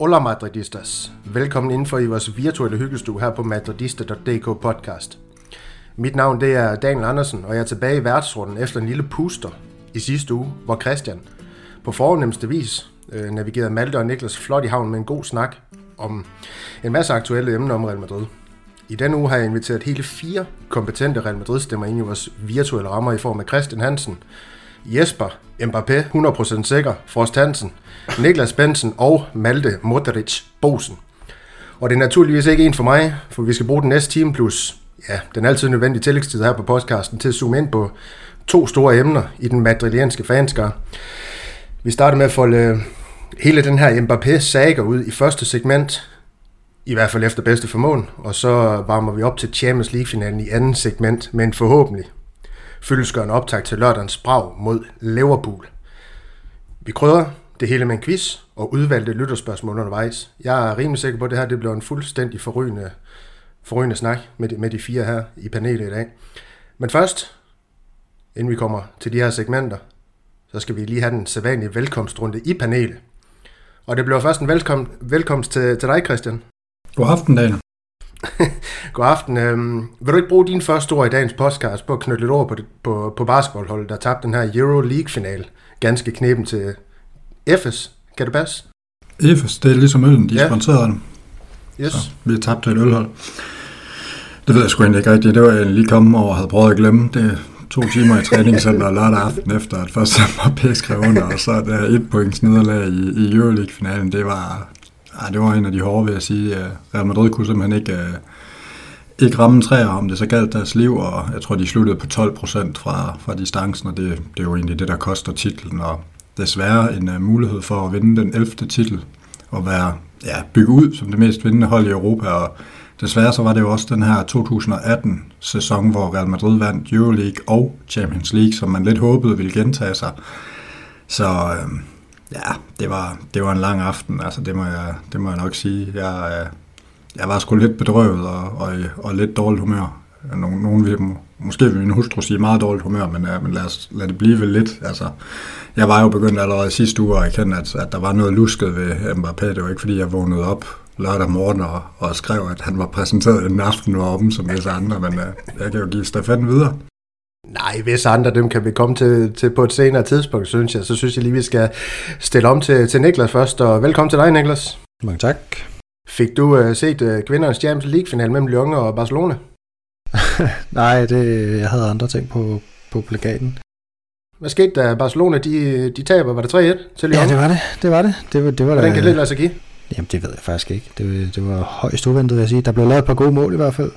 Hola Madridistas. Velkommen indenfor i vores virtuelle hyggestue her på madridista.dk podcast. Mit navn det er Daniel Andersen, og jeg er tilbage i værtsrunden efter en lille puster i sidste uge, hvor Christian på fornemmeste vis øh, navigerede Malte og Niklas flot i havn med en god snak om en masse aktuelle emner om Real Madrid. I denne uge har jeg inviteret hele fire kompetente Real Madrid-stemmer ind i vores virtuelle rammer i form af Christian Hansen, Jesper, Mbappé, 100% sikker, Frost Hansen, Niklas Bensen og Malte Modric Bosen. Og det er naturligvis ikke en for mig, for vi skal bruge den næste time plus ja, den altid nødvendige tillægstid her på podcasten til at zoome ind på to store emner i den madrilianske fanskare. Vi starter med at folde øh, hele den her Mbappé-saga ud i første segment, i hvert fald efter bedste formål, og så varmer vi op til Champions League-finalen i anden segment, men forhåbentlig fyldesgørende optag til lørdagens brag mod Liverpool. Vi krydder det hele med en quiz og udvalgte lytterspørgsmål undervejs. Jeg er rimelig sikker på, at det her det bliver en fuldstændig forrygende, forrygende snak med de, med de fire her i panelet i dag. Men først, inden vi kommer til de her segmenter, så skal vi lige have den sædvanlige velkomstrunde i panelet. Og det bliver først en velkom, velkomst til, til dig, Christian. God aften, Daniel. God aften. Øhm, vil du ikke bruge din første ord i dagens podcast på at knytte lidt over på, det, på, på basketballholdet, der tabte den her Euro League-final ganske knepen til Efes? Kan det passe? Efes, det er ligesom øllen, de ja. sponsorerede den. Yes. Så vi har tabt til et ølhold. Det ved jeg sgu egentlig ikke rigtigt. Det var jeg lige kommet over og havde prøvet at glemme. Det to timer i træningscenter lørdag aften efter, at først Mbappé skrev under, og så der et points nederlag i, i Euroleague-finalen. Det var, ja, det var en af de hårde, vil jeg sige. Øh, Real Madrid kunne simpelthen ikke, øh, ikke ramme træer, om det så galt deres liv, og jeg tror, de sluttede på 12 procent fra, fra distancen, og det, det er jo egentlig det, der koster titlen, og desværre en uh, mulighed for at vinde den 11. titel, og være, ja, bygge ud som det mest vindende hold i Europa, og desværre så var det jo også den her 2018-sæson, hvor Real Madrid vandt Euroleague og Champions League, som man lidt håbede ville gentage sig. Så øh, ja, det var, det var en lang aften, altså det må jeg, det må jeg nok sige. Jeg, øh, jeg var sgu lidt bedrøvet og, og, og lidt dårligt humør. Nogle, nogle vil, måske vil min hustru sige meget dårligt humør, men, øh, men lad, os, lad det blive lidt. Altså, jeg var jo begyndt allerede sidste uge at erkende, at, at der var noget lusket ved Mbappé. Det var ikke, fordi jeg vågnede op lørdag morgen og, og skrev, at han var præsenteret en aften var åben som alle andre, men uh, jeg kan jo give stafetten videre. Nej, hvis andre, dem kan vi komme til, til på et senere tidspunkt, synes jeg. Så synes jeg lige, vi skal stille om til, til Niklas først, og velkommen til dig, Niklas. Mange tak. Fik du uh, set uh, kvindernes Champions League-final mellem Lyon og Barcelona? Nej, det, jeg havde andre ting på, på plakaten. Hvad skete der? Barcelona, de, de taber, var det 3-1 til Lyon? Ja, det var det. Det var det. det, var, det var Hvordan kan det lade sig give? Jamen, det ved jeg faktisk ikke. Det, det var højst uventet, vil jeg sige. Der blev lavet et par gode mål i hvert fald,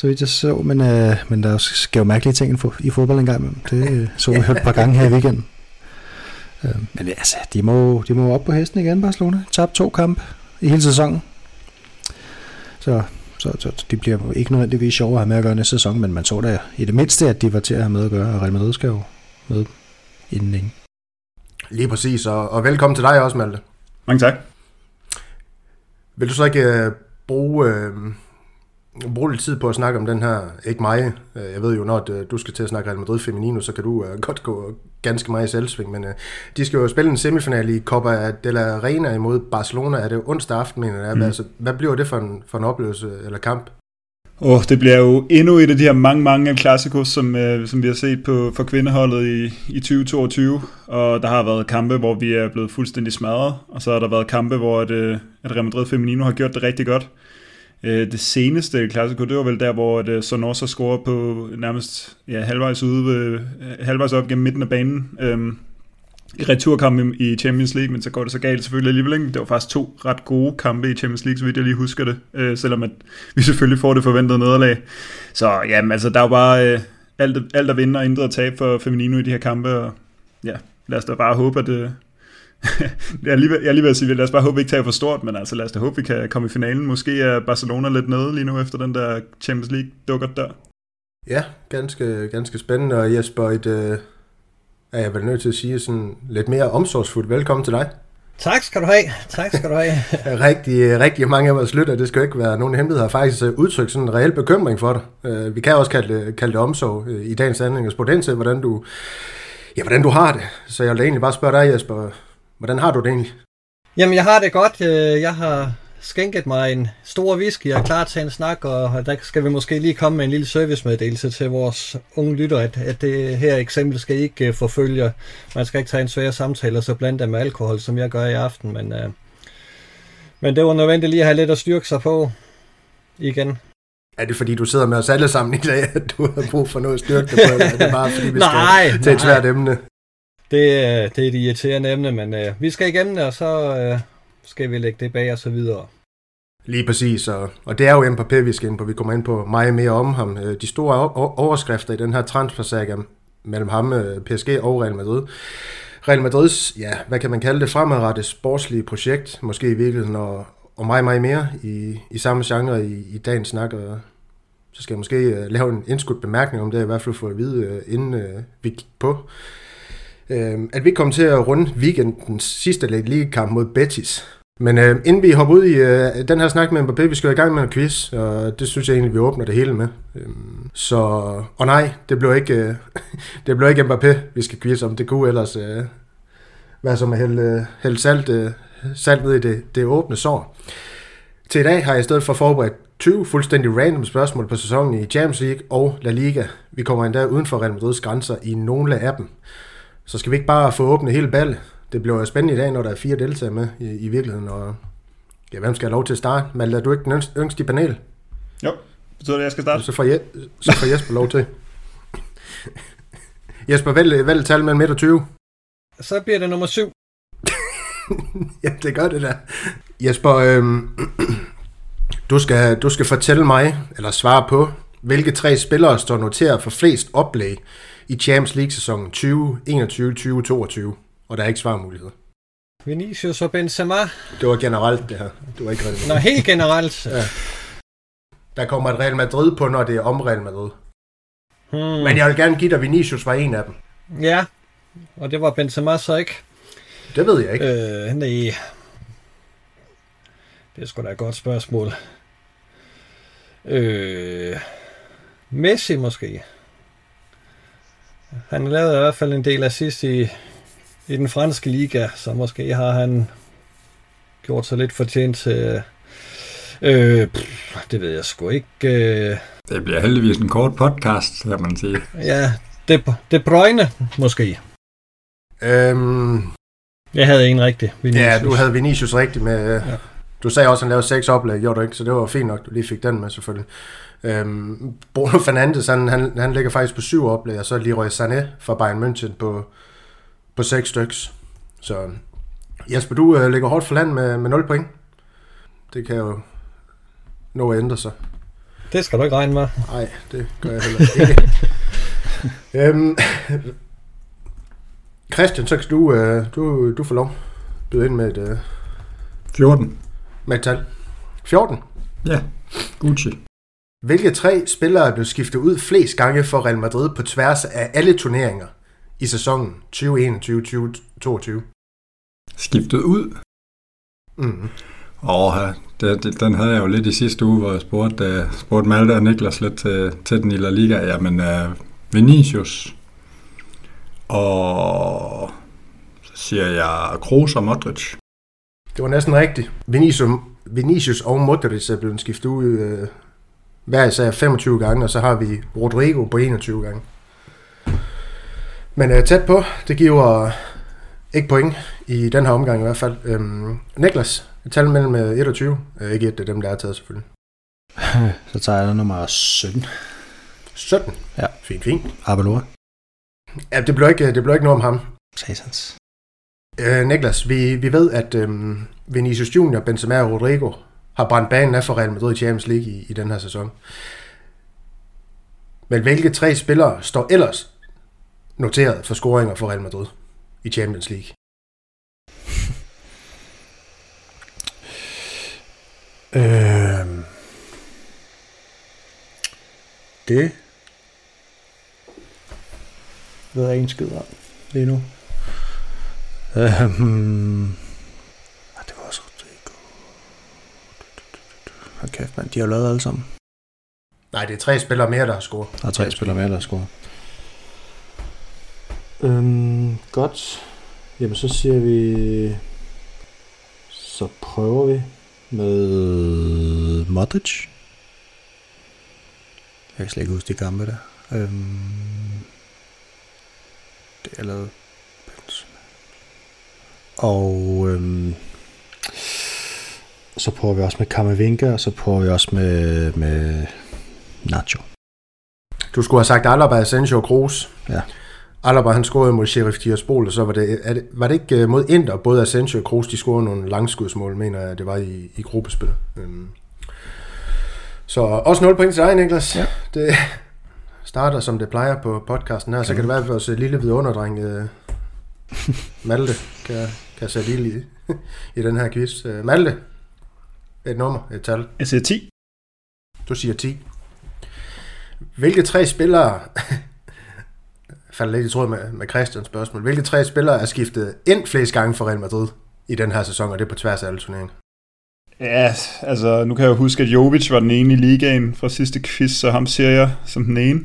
så vidt jeg så. Men, øh, men der sker jo mærkelige ting i fodbold engang. Det øh, så vi hørt et par gange her i weekenden. Øh, men altså, de må, de må op på hesten igen, Barcelona. Tabt to kampe i hele sæsonen. Så, så, så de bliver ikke nødvendigvis sjovere at have med at gøre næste sæson, men man så da i det mindste, at de var til at have med at gøre, og Real Madrid skal jo med inden længe. Lige præcis, og, og velkommen til dig også, Malte. Mange tak. Vil du så ikke uh, bruge, uh, bruge lidt tid på at snakke om den her, ikke mig, uh, jeg ved jo, når uh, du skal til at snakke Real Madrid Feminino, så kan du uh, godt gå ganske meget i selvsving, men de skal jo spille en semifinal i Copa de la Reina imod Barcelona, er det onsdag aften, mener jeg. Mm. Altså, hvad bliver det for en, for en oplevelse eller kamp? Oh, det bliver jo endnu et af de her mange, mange klassikos, som, øh, som vi har set på for kvindeholdet i, i 2022. Og der har været kampe, hvor vi er blevet fuldstændig smadret. Og så har der været kampe, hvor at, øh, at Real Madrid Feminino har gjort det rigtig godt. Øh, det seneste klassiko, det var vel der, hvor at, øh, Sonosa scorer på nærmest ja, halvvejs, ude, øh, halvvejs op gennem midten af banen. Øh, i returkampen i Champions League, men så går det så galt selvfølgelig alligevel. Ikke? Det var faktisk to ret gode kampe i Champions League, så vidt jeg lige husker det, øh, selvom at vi selvfølgelig får det forventede nederlag. Så ja, altså der er jo bare øh, alt, alt at vinde og intet at tabe for Feminino i de her kampe, og ja, lad os da bare håbe, at det, jeg, er lige, jeg er lige ved at sige, lad os bare håbe, vi ikke tager for stort, men altså lad os da håbe, vi kan komme i finalen. Måske er Barcelona lidt nede lige nu efter den der Champions League dukker der. Ja, ganske, ganske spændende, og Jesper, et, øh, er jeg vel nødt til at sige sådan lidt mere omsorgsfuldt velkommen til dig. Tak skal du have. Tak skal du have. rigtig, rigtig mange af vores lytter, det skal jo ikke være nogen hemmelighed, har faktisk øh, udtrykt sådan en reel bekymring for dig. Øh, vi kan også kalde det, kalde det omsorg øh, i dagens handling og spurgte ind til, hvordan du, ja, hvordan du har det. Så jeg vil egentlig bare spørge dig, Jesper, hvordan har du det egentlig? Jamen, jeg har det godt. Jeg har skænket mig en stor whisky. Jeg er klar til en snak, og der skal vi måske lige komme med en lille servicemeddelelse til vores unge lytter, at, at det her eksempel skal ikke uh, forfølge. Man skal ikke tage en svær samtale og så blande det med alkohol, som jeg gør i aften, men, uh, men det var nødvendigt lige at have lidt at styrke sig på igen. Er det fordi, du sidder med os alle sammen i dag, at du har brug for noget at styrke dig på, eller er det bare fordi, vi nej, skal til et svært emne? Det, øh, det er et irriterende emne, men øh, vi skal igennem det, og så, øh, skal vi lægge det bag og så videre. Lige præcis, og, og det er jo MPP, vi skal ind på. Vi kommer ind på meget mere om ham. Øh, de store overskrifter i den her transfersaga mellem ham, øh, PSG og Real Madrid. Real Madrids, ja, hvad kan man kalde det, fremadrettet sportslige projekt, måske i virkeligheden, og, og meget, meget mere i, i samme genre i, i dagens snak, og så skal jeg måske uh, lave en indskudt bemærkning om det, i hvert fald få at vide, uh, inden uh, vi gik på øh, at vi kom til at runde weekendens sidste Liga-kamp mod Betis, men øh, inden vi hopper ud i øh, den her snak med Mbappé, vi skal i gang med en quiz, og det synes jeg egentlig, vi åbner det hele med. Øh, så, og nej, det blev ikke, øh, det blev ikke Mbappé, vi skal quiz om. Det kunne ellers øh, være som at hælde, øh, hælde salt, øh, salt ned i det, det åbne sår. Til i dag har jeg i stedet for forberedt 20 fuldstændig random spørgsmål på sæsonen i Champions League og La Liga. Vi kommer endda uden for Real Madrids grænser i nogle af dem. Så skal vi ikke bare få åbnet hele ballet, det bliver spændende i dag, når der er fire deltagere med i, i virkeligheden. Og, ja, hvem skal have lov til at starte? Men er du ikke den yngste i panel? Jo, betyder det, at jeg skal starte? Så får, Je- så får Jesper lov til. Jesper, vælg, vælg tal mellem 1 og 20. Så bliver det nummer 7. ja, det gør det der. Jesper, øhm, du, skal, du skal fortælle mig, eller svare på, hvilke tre spillere står noteret for flest oplæg i Champions League-sæsonen 2021-2022 og der er ikke svarmuligheder. Vinicius og Benzema. Det var generelt det her. Det var ikke Madrid. Nå, helt generelt. ja. Der kommer et Real Madrid på, når det er om Real Madrid. Hmm. Men jeg vil gerne give dig, Vinicius var en af dem. Ja, og det var Benzema så ikke. Det ved jeg ikke. Øh, nej. Det er sgu da et godt spørgsmål. Øh, Messi måske. Han lavede i hvert fald en del assist i, i den franske liga, så måske har han gjort sig lidt fortjent til... Øh, pff, det ved jeg sgu ikke. Øh. Det bliver heldigvis en kort podcast, kan man sige. Ja, det, det brøgne måske. Øhm, jeg havde en rigtig. Vinicius. Ja, du havde Vinicius rigtig med... Ja. Du sagde også, at han lavede seks oplæg, gjorde du ikke? Så det var fint nok, du lige fik den med selvfølgelig. Øhm, Bruno Fernandes, han, han, han ligger faktisk på syv oplæg, og så Leroy Sané fra Bayern München på, på seks styks. Så Jesper, du øh, ligger hårdt for land med, med 0 point. Det kan jo nå at ændre sig. Det skal du ikke regne med. Nej, det gør jeg heller ikke. øhm, Christian, så kan du, øh, du, du få lov byde ind med et... Øh, 14. Med et tal. 14? Ja, Gucci. Hvilke tre spillere er blevet skiftet ud flest gange for Real Madrid på tværs af alle turneringer i sæsonen 2021-2022? Skiftet ud? Mm. Åh, det, det, den havde jeg jo lidt i sidste uge, hvor jeg spurgte, uh, spurgte Malte og Niklas lidt til, til den i La Liga. Jamen, uh, Vinicius og så siger jeg Kroos og Modric. Det var næsten rigtigt. Vinicius, Vinicius og Modric er blevet skiftet ud uh, hver især 25 gange, og så har vi Rodrigo på 21 gange. Men uh, tæt på, det giver uh, ikke point i den her omgang i hvert fald. Um, Niklas, et tal mellem 1 og 20. Uh, ikke et af dem, der er taget selvfølgelig. så tager jeg nummer 17. 17? Ja. Fint, fint. Abelora. Ja, det blev ikke, det blev ikke noget om ham. Satans. Uh, Niklas, vi, vi ved, at um, Vinicius Junior, Benzema og Rodrigo har brændt banen af for Real Madrid i Champions League i, i den her sæson. Men hvilke tre spillere står ellers noteret for scoringer for Real Madrid i Champions League? øhm. Det ved jeg ikke en skid om lige nu. Øhm. Hold kæft, man. De har jo lavet alle sammen. Nej, det er tre spillere mere, der har scoret. Der er tre spillere mere, der har scoret. Øhm, godt. Jamen, så siger vi... Så prøver vi med Modric. Jeg kan slet ikke huske de gamle der. Øhm, det er lavet og øhm, så prøver vi også med Kamavinga, og så prøver vi også med, med Nacho. Du skulle have sagt Alaba, Asensio og Kroos. Ja. Alaba han scorede mod Sheriff Tiraspol, og så var det, er det, var det ikke øh, mod Inter, både Asensio og Kroos, de scorede nogle langskudsmål, mener jeg, det var i, i gruppespil. Øhm. Så også 0 point til dig, Niklas. Ja. Det starter, som det plejer på podcasten her, så kan det være, at vores lille vidunderdreng øh, Malte kan, kan sætte ild i, i den her quiz. Øh, Malte, et nummer, et tal. Jeg siger 10. Du siger 10. Hvilke tre spillere, falder lidt i tråd med, med Christians spørgsmål, hvilke tre spillere er skiftet ind flest gange for Real Madrid i den her sæson, og det er på tværs af alle turneringer? Ja, altså nu kan jeg jo huske, at Jovic var den ene i ligaen fra sidste quiz, så ham siger jeg som den ene.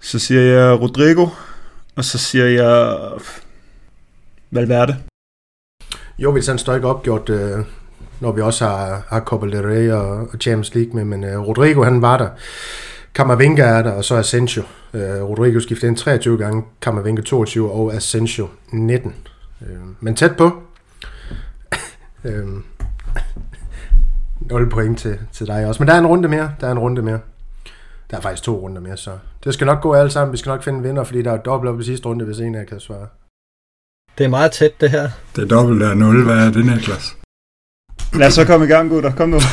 Så siger jeg Rodrigo, og så siger jeg Valverde. Jovic han står ikke opgjort, øh, når vi også har, har Copa del Rey og, og Champions League med, men øh, Rodrigo han var der. Camavinga er der, og så Asensio. Øh, Rodrigo skiftede ind 23 gange, Camavinga 22 og Asensio 19. Øh, men tæt på. øh, 0 point til, til dig også. Men der er en runde mere. Der er en runde mere. Der er faktisk to runder mere, så det skal nok gå alle sammen. Vi skal nok finde en vinder, fordi der er dobbelt op i sidste runde, hvis en af jer kan svare. Det er meget tæt, det her. Det er dobbelt af 0. Hvad er det, Niklas? Lad os så komme i gang, gutter. Kom nu.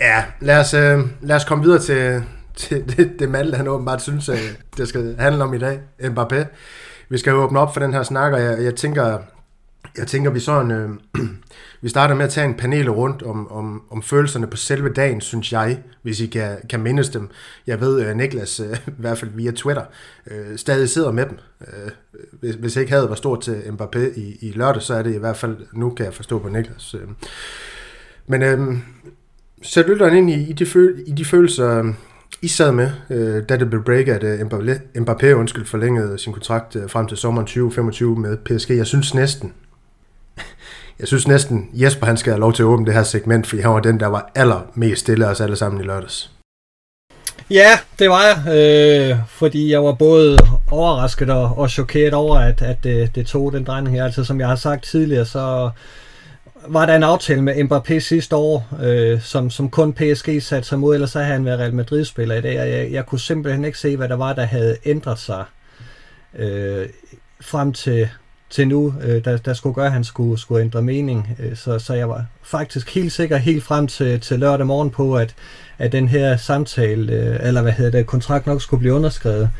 Ja, lad os, øh, lad os komme videre til, til det, det Malte, han åbenbart synes, øh, det skal handle om i dag. Mbappé. Vi skal jo åbne op for den her snak, og jeg, jeg tænker, jeg tænker, vi sådan, øh, vi starter med at tage en panel rundt om, om, om følelserne på selve dagen, synes jeg, hvis I kan, kan mindes dem. Jeg ved, øh, Niklas, øh, i hvert fald via Twitter, øh, stadig sidder med dem. Øh, hvis, hvis ikke havde var stort til Mbappé i, i lørdag, så er det i hvert fald, nu kan jeg forstå på Niklas. Øh. Men øh, sæt lytteren ind i, i, de, føl, i de følelser, I sad med, øh, da det blev break, at øh, Mbappé, Mbappé undskyld, forlængede sin kontrakt øh, frem til sommeren 2025 med PSG. Jeg synes næsten, jeg synes næsten, Jesper han skal have lov til at åbne det her segment, fordi han var den, der var allermest stille af os alle sammen i lørdags. Ja, det var jeg, øh, fordi jeg var både overrasket og, og chokeret over, at, at det, det tog den drejning her. Altså som jeg har sagt tidligere, så var der en aftale med Mbappé sidste år, øh, som, som kun PSG satte sig mod, ellers så havde han været Real Madrid-spiller i dag, og jeg, jeg kunne simpelthen ikke se, hvad der var, der havde ændret sig øh, frem til, til nu, øh, der, der skulle gøre, at han skulle, skulle ændre mening. Øh, så, så jeg var faktisk helt sikker helt frem til, til lørdag morgen på, at, at den her samtale, øh, eller hvad hedder det, kontrakt nok skulle blive underskrevet.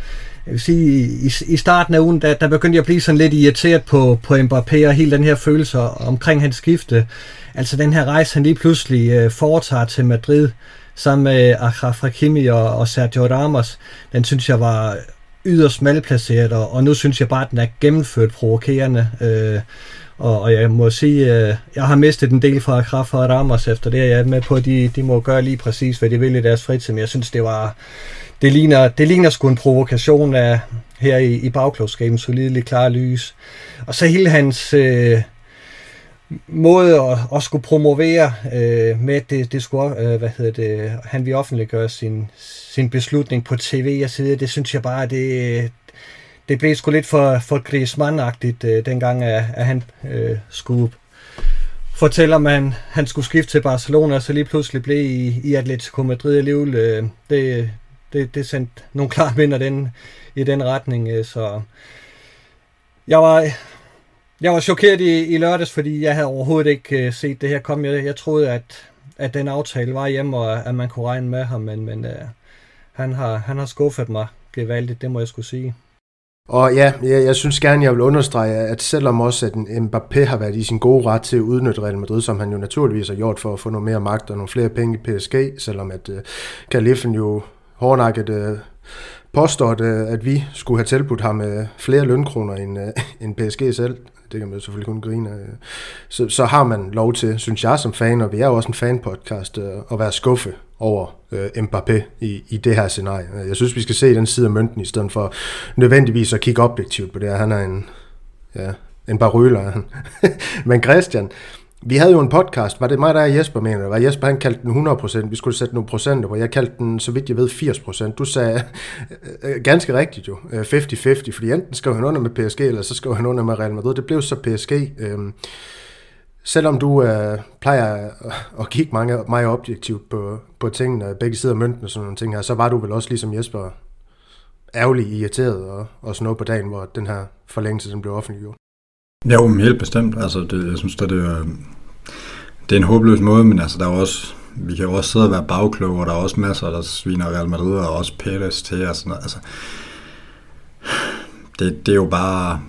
Jeg vil sige, i, i starten af ugen, der, der begyndte jeg at blive sådan lidt irriteret på, på Mbappé og hele den her følelse omkring hans skifte. Altså den her rejse, han lige pludselig øh, foretager til Madrid, sammen med Achraf Hakimi og, og Sergio Ramos, den synes jeg var yderst malplaceret, og, og nu synes jeg bare, at den er gennemført provokerende. Øh, og, og jeg må sige, øh, jeg har mistet en del fra Kraft og Ramos efter det, jeg er med på, at de, de må gøre lige præcis, hvad de vil i deres fritid, men jeg synes, det var, det ligner, det ligner sgu en provokation af, her i, i bagklodskaben, solideligt klare lys. Og så hele hans øh, måde at, at skulle promovere øh, med, det, det skulle, øh, hvad hedder det, han vil offentliggøre sin, sin beslutning på tv og så videre, det synes jeg bare, det, det blev sgu lidt for, for Griezmann-agtigt, øh, dengang, at, at han øh, skulle fortælle, om han, han skulle skifte til Barcelona, og så lige pludselig blev i, i Atletico Madrid alligevel. Øh, det, det, det sendte nogle klare minder den, i den retning, øh, så jeg var, jeg var chokeret i, i lørdags, fordi jeg havde overhovedet ikke øh, set det her komme. Jeg, jeg troede, at, at den aftale var hjemme, og at man kunne regne med ham, men, men øh, han, har, han har skuffet mig gevaldigt, det må jeg skulle sige. Og ja, jeg, jeg synes gerne, jeg vil understrege, at selvom også at Mbappé har været i sin gode ret til at udnytte Real Madrid, som han jo naturligvis har gjort for at få noget mere magt og nogle flere penge i PSG, selvom at øh, uh, Kalifen jo hårdnakket øh, uh, påstår, at, uh, øh, at vi skulle have tilbudt ham uh, flere lønkroner end, uh, end PSG selv det kan man selvfølgelig kun grine af. Så, så har man lov til, synes jeg som fan, og vi er jo også en fanpodcast, øh, at være skuffe over øh, Mbappé i, i det her scenarie. Jeg synes, vi skal se den side af mønten, i stedet for nødvendigvis at kigge objektivt på det her. Han er en, ja, en barøler. Men Christian, vi havde jo en podcast, var det mig, der er Jesper, mener det? Var Jesper, han kaldte den 100%, vi skulle sætte nogle procenter på, jeg kaldte den, så vidt jeg ved, 80%. Du sagde øh, øh, ganske rigtigt jo, øh, 50-50, fordi enten skrev han under med PSG, eller så skrev han under med Real Madrid. Det blev så PSG. Øh, selvom du øh, plejer at kigge mange, meget objektivt på, på tingene, begge sider af mønten og sådan nogle ting her, så var du vel også ligesom Jesper ærgerlig irriteret og, og sådan noget på dagen, hvor den her forlængelse den blev offentliggjort. Jo, men helt bestemt. Altså, det, jeg synes, det er, det er en håbløs måde, men altså, der er også, vi kan jo også sidde og være bagkloge, og der er også masser, der sviner Real Madrid og også Pérez til og sådan noget. Altså, det, det, er jo bare,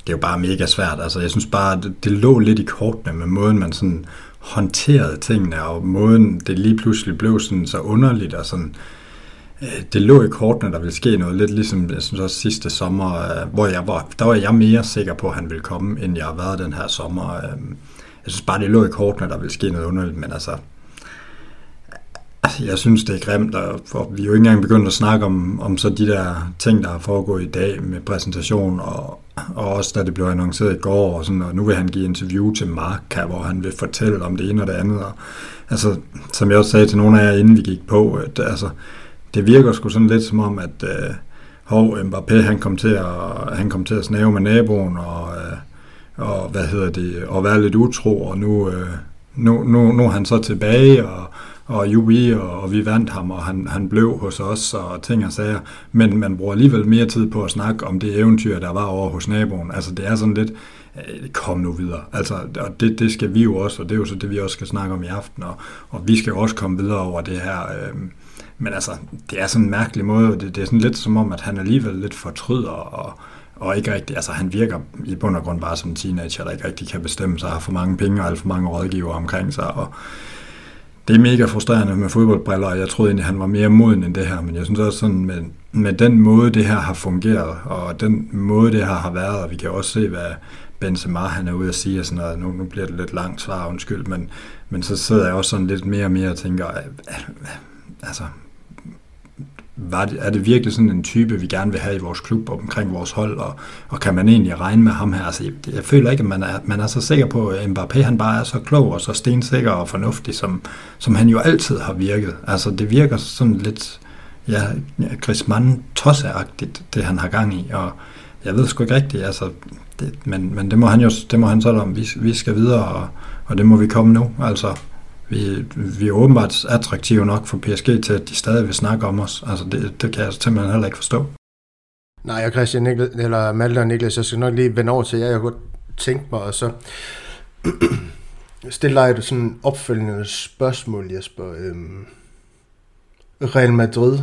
det er jo bare mega svært. Altså, jeg synes bare, det, det lå lidt i kortene med måden, man sådan håndterede tingene, og måden det lige pludselig blev sådan så underligt og sådan, Øh, det lå i kortene, der ville ske noget, lidt ligesom jeg synes også sidste sommer, øh, hvor jeg var, der var jeg mere sikker på, at han ville komme, end jeg har været den her sommer. Øhm, jeg synes bare, det lå i kortene, der ville ske noget underligt, men altså, altså jeg synes, det er grimt, og for vi er jo ikke engang begyndt at snakke om, om så de der ting, der har foregået i dag med præsentation, og, og også da det blev annonceret i går, og, sådan, og nu vil han give interview til Mark, hvor han vil fortælle om det ene og det andet. Og, altså, som jeg også sagde til nogle af jer, inden vi gik på, at, altså, det virker sgu sådan lidt som om, at øh, hov, Mbappé han kom til at, han kom til at snave med naboen, og, øh, og hvad hedder det, og være lidt utro, og nu, øh, nu, nu, nu er han så tilbage, og, og Jubi, og, og vi vandt ham, og han, han blev hos os, og ting og sager. Men man bruger alligevel mere tid på at snakke om det eventyr, der var over hos naboen. Altså det er sådan lidt, øh, kom nu videre. Altså, og det, det skal vi jo også, og det er jo så det, vi også skal snakke om i aften, og, og vi skal jo også komme videre over det her. Øh, men altså, det er sådan en mærkelig måde, det, det er sådan lidt som om, at han alligevel lidt fortryder, og, og ikke rigtig, altså han virker i bund og grund bare som en teenager, der ikke rigtig kan bestemme sig, har for mange penge og alt for mange rådgiver omkring sig, og det er mega frustrerende med fodboldbriller, og jeg troede egentlig, han var mere moden end det her, men jeg synes også sådan, med, med den måde, det her har fungeret, og den måde, det her har været, og vi kan også se, hvad Benzema han er ude at sige, og sådan noget, nu, nu bliver det lidt langt svar, undskyld, men, men så sidder jeg også sådan lidt mere og mere og tænker, altså, var det, er det virkelig sådan en type, vi gerne vil have i vores klub og omkring vores hold, og, og kan man egentlig regne med ham her? Altså, jeg, jeg føler ikke, at man er, man er så sikker på, at Mbappé han bare er så klog og så stensikker og fornuftig, som, som han jo altid har virket. Altså, det virker sådan lidt, ja, Griezmann tosseagtigt, det han har gang i, og jeg ved sgu ikke rigtigt, altså, det, men, men det må han jo, det må han så om, vi, vi skal videre, og, og det må vi komme nu, altså, vi, vi er åbenbart attraktive nok for PSG til, at de stadig vil snakke om os. Altså, det, det kan jeg simpelthen heller ikke forstå. Nej, og Christian Niklas, eller Malte og Niklas, jeg skal nok lige vende over til jer. Jeg kunne tænke mig, og så stille dig et sådan opfølgende spørgsmål, Jesper. Øhm, Real Madrid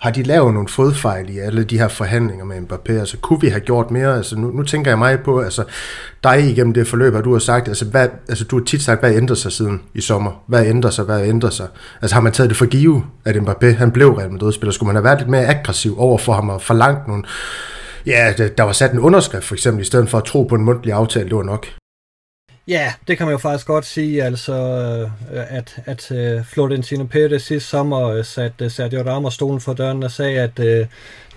har de lavet nogle fodfejl i alle de her forhandlinger med Mbappé? Altså, kunne vi have gjort mere? Altså, nu, nu tænker jeg mig på, altså, dig igennem det forløb, at du har sagt, altså, hvad, altså, du har tit sagt, hvad ændrer sig siden i sommer? Hvad ændrer sig? Hvad ændrer sig? Altså, har man taget det for give, at Mbappé, han blev Real Madrid-spiller? Skulle man have været lidt mere aggressiv over for ham og forlangt nogle... Ja, der var sat en underskrift, for eksempel, i stedet for at tro på en mundtlig aftale, det var nok. Ja, det kan man jo faktisk godt sige, altså, øh, at, at uh, Florentino Pérez sidste sommer uh, satte Sergio Ramos stolen for døren og sagde, at uh,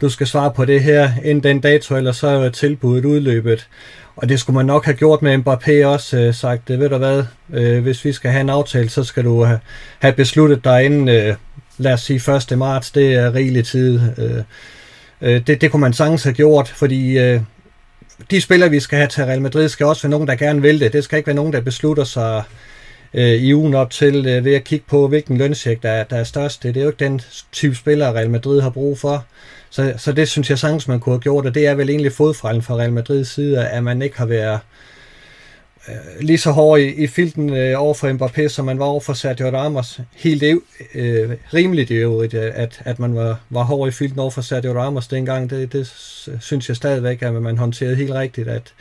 du skal svare på det her inden den dato, eller så er tilbuddet udløbet. Og det skulle man nok have gjort med Mbappé også, sagt, ved du hvad, hvis vi skal have en aftale, så skal du have, have besluttet dig inden, lad os sige 1. marts, det er rigelig tid. Det, det kunne man sagtens have gjort, fordi de spillere, vi skal have til Real Madrid, skal også være nogen, der gerne vil det. Det skal ikke være nogen, der beslutter sig øh, i ugen op til øh, ved at kigge på, hvilken lønsjek, der, der er størst. Det er jo ikke den type spillere, Real Madrid har brug for. Så, så det synes jeg sagtens, man kunne have gjort, og det er vel egentlig fodfejlen fra Real Madrids side, at man ikke har været øh, Øh, lige så hård i, i filten øh, over for Mbappé, som man var over for Sergio Ramos. Helt øh, rimeligt i øvrigt, øh, at, at man var, var hård i filten over for Sergio Ramos dengang. Det, det synes jeg stadigvæk, at man håndterede helt rigtigt, at,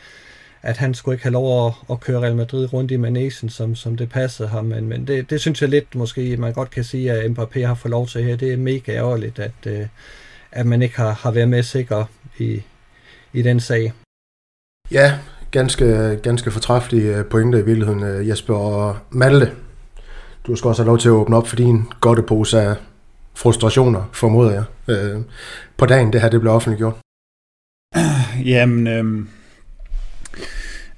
at han skulle ikke have lov at, at køre Real Madrid rundt i Manesen, som, som det passede ham. Men, men det, det synes jeg lidt måske, man godt kan sige, at Mbappé har fået lov til her. Det er mega ærgerligt, at, øh, at man ikke har, har været med sikker i, i den sag. Ja, ganske, ganske fortræffelige øh, pointer i virkeligheden, øh, Jesper og Malte. Du skal også have lov til at åbne op for din pose af frustrationer, formoder jeg, øh, på dagen det her det blev offentliggjort. Jamen, øh,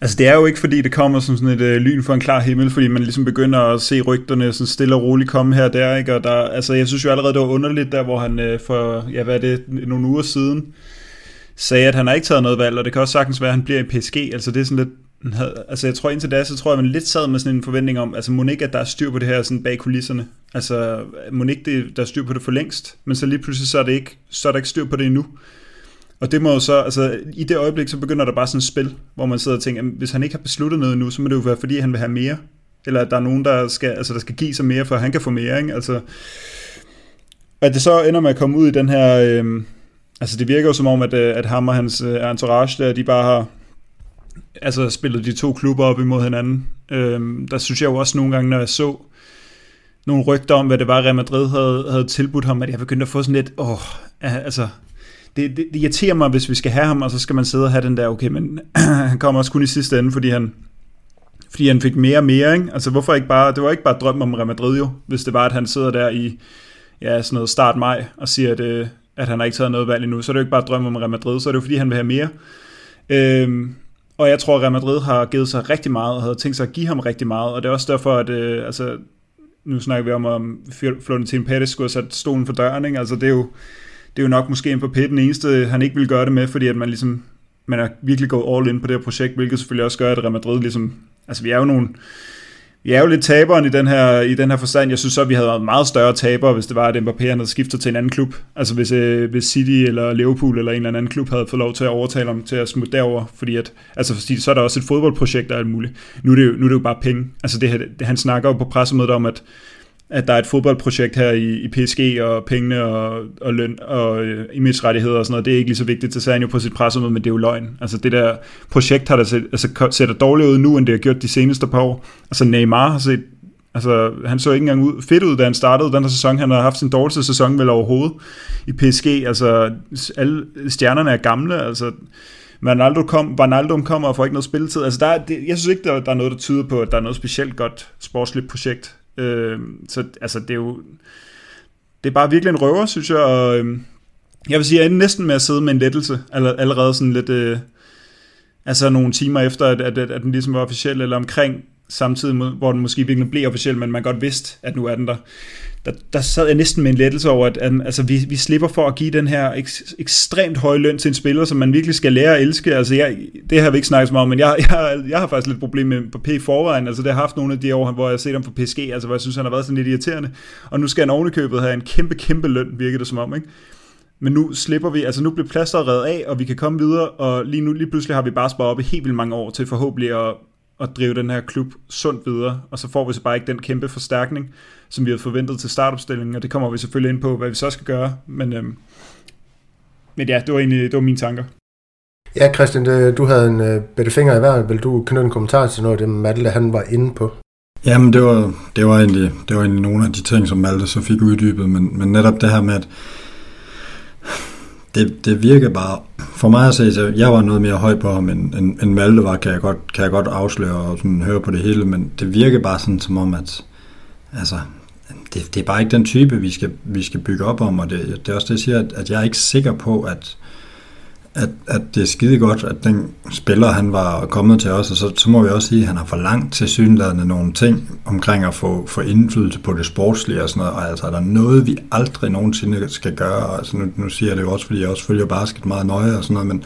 altså det er jo ikke fordi det kommer som sådan et øh, lyn for en klar himmel, fordi man ligesom begynder at se rygterne sådan stille og roligt komme her og der, ikke? Og der, altså jeg synes jo allerede det var underligt der, hvor han øh, for, ja hvad er det, nogle uger siden, sagde, at han har ikke taget noget valg, og det kan også sagtens være, at han bliver i PSG. Altså det er sådan lidt, altså jeg tror indtil da, så tror jeg, man lidt sad med sådan en forventning om, altså må ikke, at der er styr på det her sådan bag kulisserne. Altså må ikke, det, der er styr på det for længst, men så lige pludselig, så er, det ikke, så er der ikke styr på det endnu. Og det må jo så, altså i det øjeblik, så begynder der bare sådan et spil, hvor man sidder og tænker, hvis han ikke har besluttet noget nu, så må det jo være, fordi han vil have mere. Eller at der er nogen, der skal, altså, der skal give sig mere, for han kan få mere, ikke? Altså, at det så ender med at komme ud i den her, øh, altså det virker jo som om, at, øh, at ham og hans øh, entourage der, de bare har altså spillet de to klubber op imod hinanden. Øhm, der synes jeg jo også nogle gange, når jeg så nogle rygter om, hvad det var, Real Madrid havde, havde tilbudt ham, at jeg begyndte at få sådan lidt, åh, altså, det, det, det irriterer mig, hvis vi skal have ham, og så skal man sidde og have den der, okay, men han kommer også kun i sidste ende, fordi han, fordi han fik mere og mere, ikke? Altså, hvorfor ikke bare, det var ikke bare drøm om Real Madrid jo, hvis det var, at han sidder der i, ja, sådan noget start maj, og siger, at, øh, at han har ikke taget noget valg endnu, så er det jo ikke bare drøm om Real Madrid, så er det jo, fordi han vil have mere. Øhm, og jeg tror, at Real Madrid har givet sig rigtig meget, og havde tænkt sig at give ham rigtig meget, og det er også derfor, at øh, altså, nu snakker vi om, om Florentin Pettis skulle have sat stolen for døren, ikke? altså det er jo, det er jo nok måske en på den eneste, han ikke vil gøre det med, fordi at man ligesom, man er virkelig gået all in på det her projekt, hvilket selvfølgelig også gør, at Real Madrid ligesom, altså vi er jo nogle, jeg er jo lidt taberen i den her, i den her forstand. Jeg synes så, at vi havde været meget større tabere, hvis det var, at Mbappé havde skiftet til en anden klub. Altså hvis, øh, hvis City eller Liverpool eller en eller anden klub havde fået lov til at overtale ham til at smutte derover, fordi at, altså fordi så er der også et fodboldprojekt og alt muligt. Nu er det jo, nu er det jo bare penge. Altså det, det, han snakker jo på pressemødet om, at at der er et fodboldprojekt her i, i PSG, og pengene og, og løn og øh, image-rettigheder og sådan noget, det er ikke lige så vigtigt, det sagde han jo på sit pressemøde, men det er jo løgn. Altså det der projekt har der set, altså, ser dårligere ud nu, end det har gjort de seneste par år. Altså Neymar har set, altså han så ikke engang ud, fedt ud, da han startede den her sæson. Han har haft sin dårligste sæson vel overhovedet i PSG. Altså alle stjernerne er gamle, altså Ronaldo kom, Ronaldo kommer og får ikke noget spilletid. Altså der er, det, jeg synes ikke, der, der er noget, der tyder på, at der er noget specielt godt sportsligt projekt Øh, så altså, det er jo det er bare virkelig en røver, synes jeg, og øh, jeg vil sige, jeg er næsten med at sidde med en lettelse, allerede sådan lidt, øh, altså nogle timer efter, at, at, at den ligesom var officiel, eller omkring samtidig, hvor den måske virkelig blev officiel, men man godt vidste, at nu er den der der, der sad jeg næsten med en lettelse over, at, at altså, vi, vi slipper for at give den her ek, ekstremt høje løn til en spiller, som man virkelig skal lære at elske. Altså, jeg, det har vi ikke snakket så meget om, men jeg, jeg, jeg har faktisk lidt problem med på P i forvejen. Altså, det har haft nogle af de år, hvor jeg har set ham for PSG, altså, hvor jeg synes, han har været sådan lidt irriterende. Og nu skal han ovenikøbet have en kæmpe, kæmpe løn, virker det som om, ikke? Men nu slipper vi, altså nu bliver plasteret reddet af, og vi kan komme videre, og lige nu, lige pludselig har vi bare sparet op i helt vildt mange år til forhåbentlig at, at drive den her klub sundt videre, og så får vi så bare ikke den kæmpe forstærkning, som vi havde forventet til startopstillingen, og det kommer vi selvfølgelig ind på, hvad vi så skal gøre, men, øhm, men ja, det var egentlig det var mine tanker. Ja, Christian, du havde en uh, bedre finger i hver. Vil du knytte en kommentar til noget af det, Malte han var inde på? Jamen, det var, det var, egentlig, det var egentlig nogle af de ting, som Malte så fik uddybet, men, men netop det her med, at det, det virker bare, for mig at se, så jeg var noget mere høj på ham, end, end, end Malte var, kan jeg, godt, kan jeg godt afsløre og sådan høre på det hele, men det virker bare sådan som om, at altså, det, det er bare ikke den type, vi skal, vi skal bygge op om, og det, det er også det, jeg siger, at, at jeg er ikke sikker på, at, at, at det er skide godt, at den spiller, han var kommet til os, og så, så må vi også sige, at han har for langt til synlædende nogle ting omkring at få, få indflydelse på det sportslige og sådan noget, og altså er der noget, vi aldrig nogensinde skal gøre, altså nu, nu siger jeg det jo også, fordi jeg også følger basket meget nøje og sådan noget, men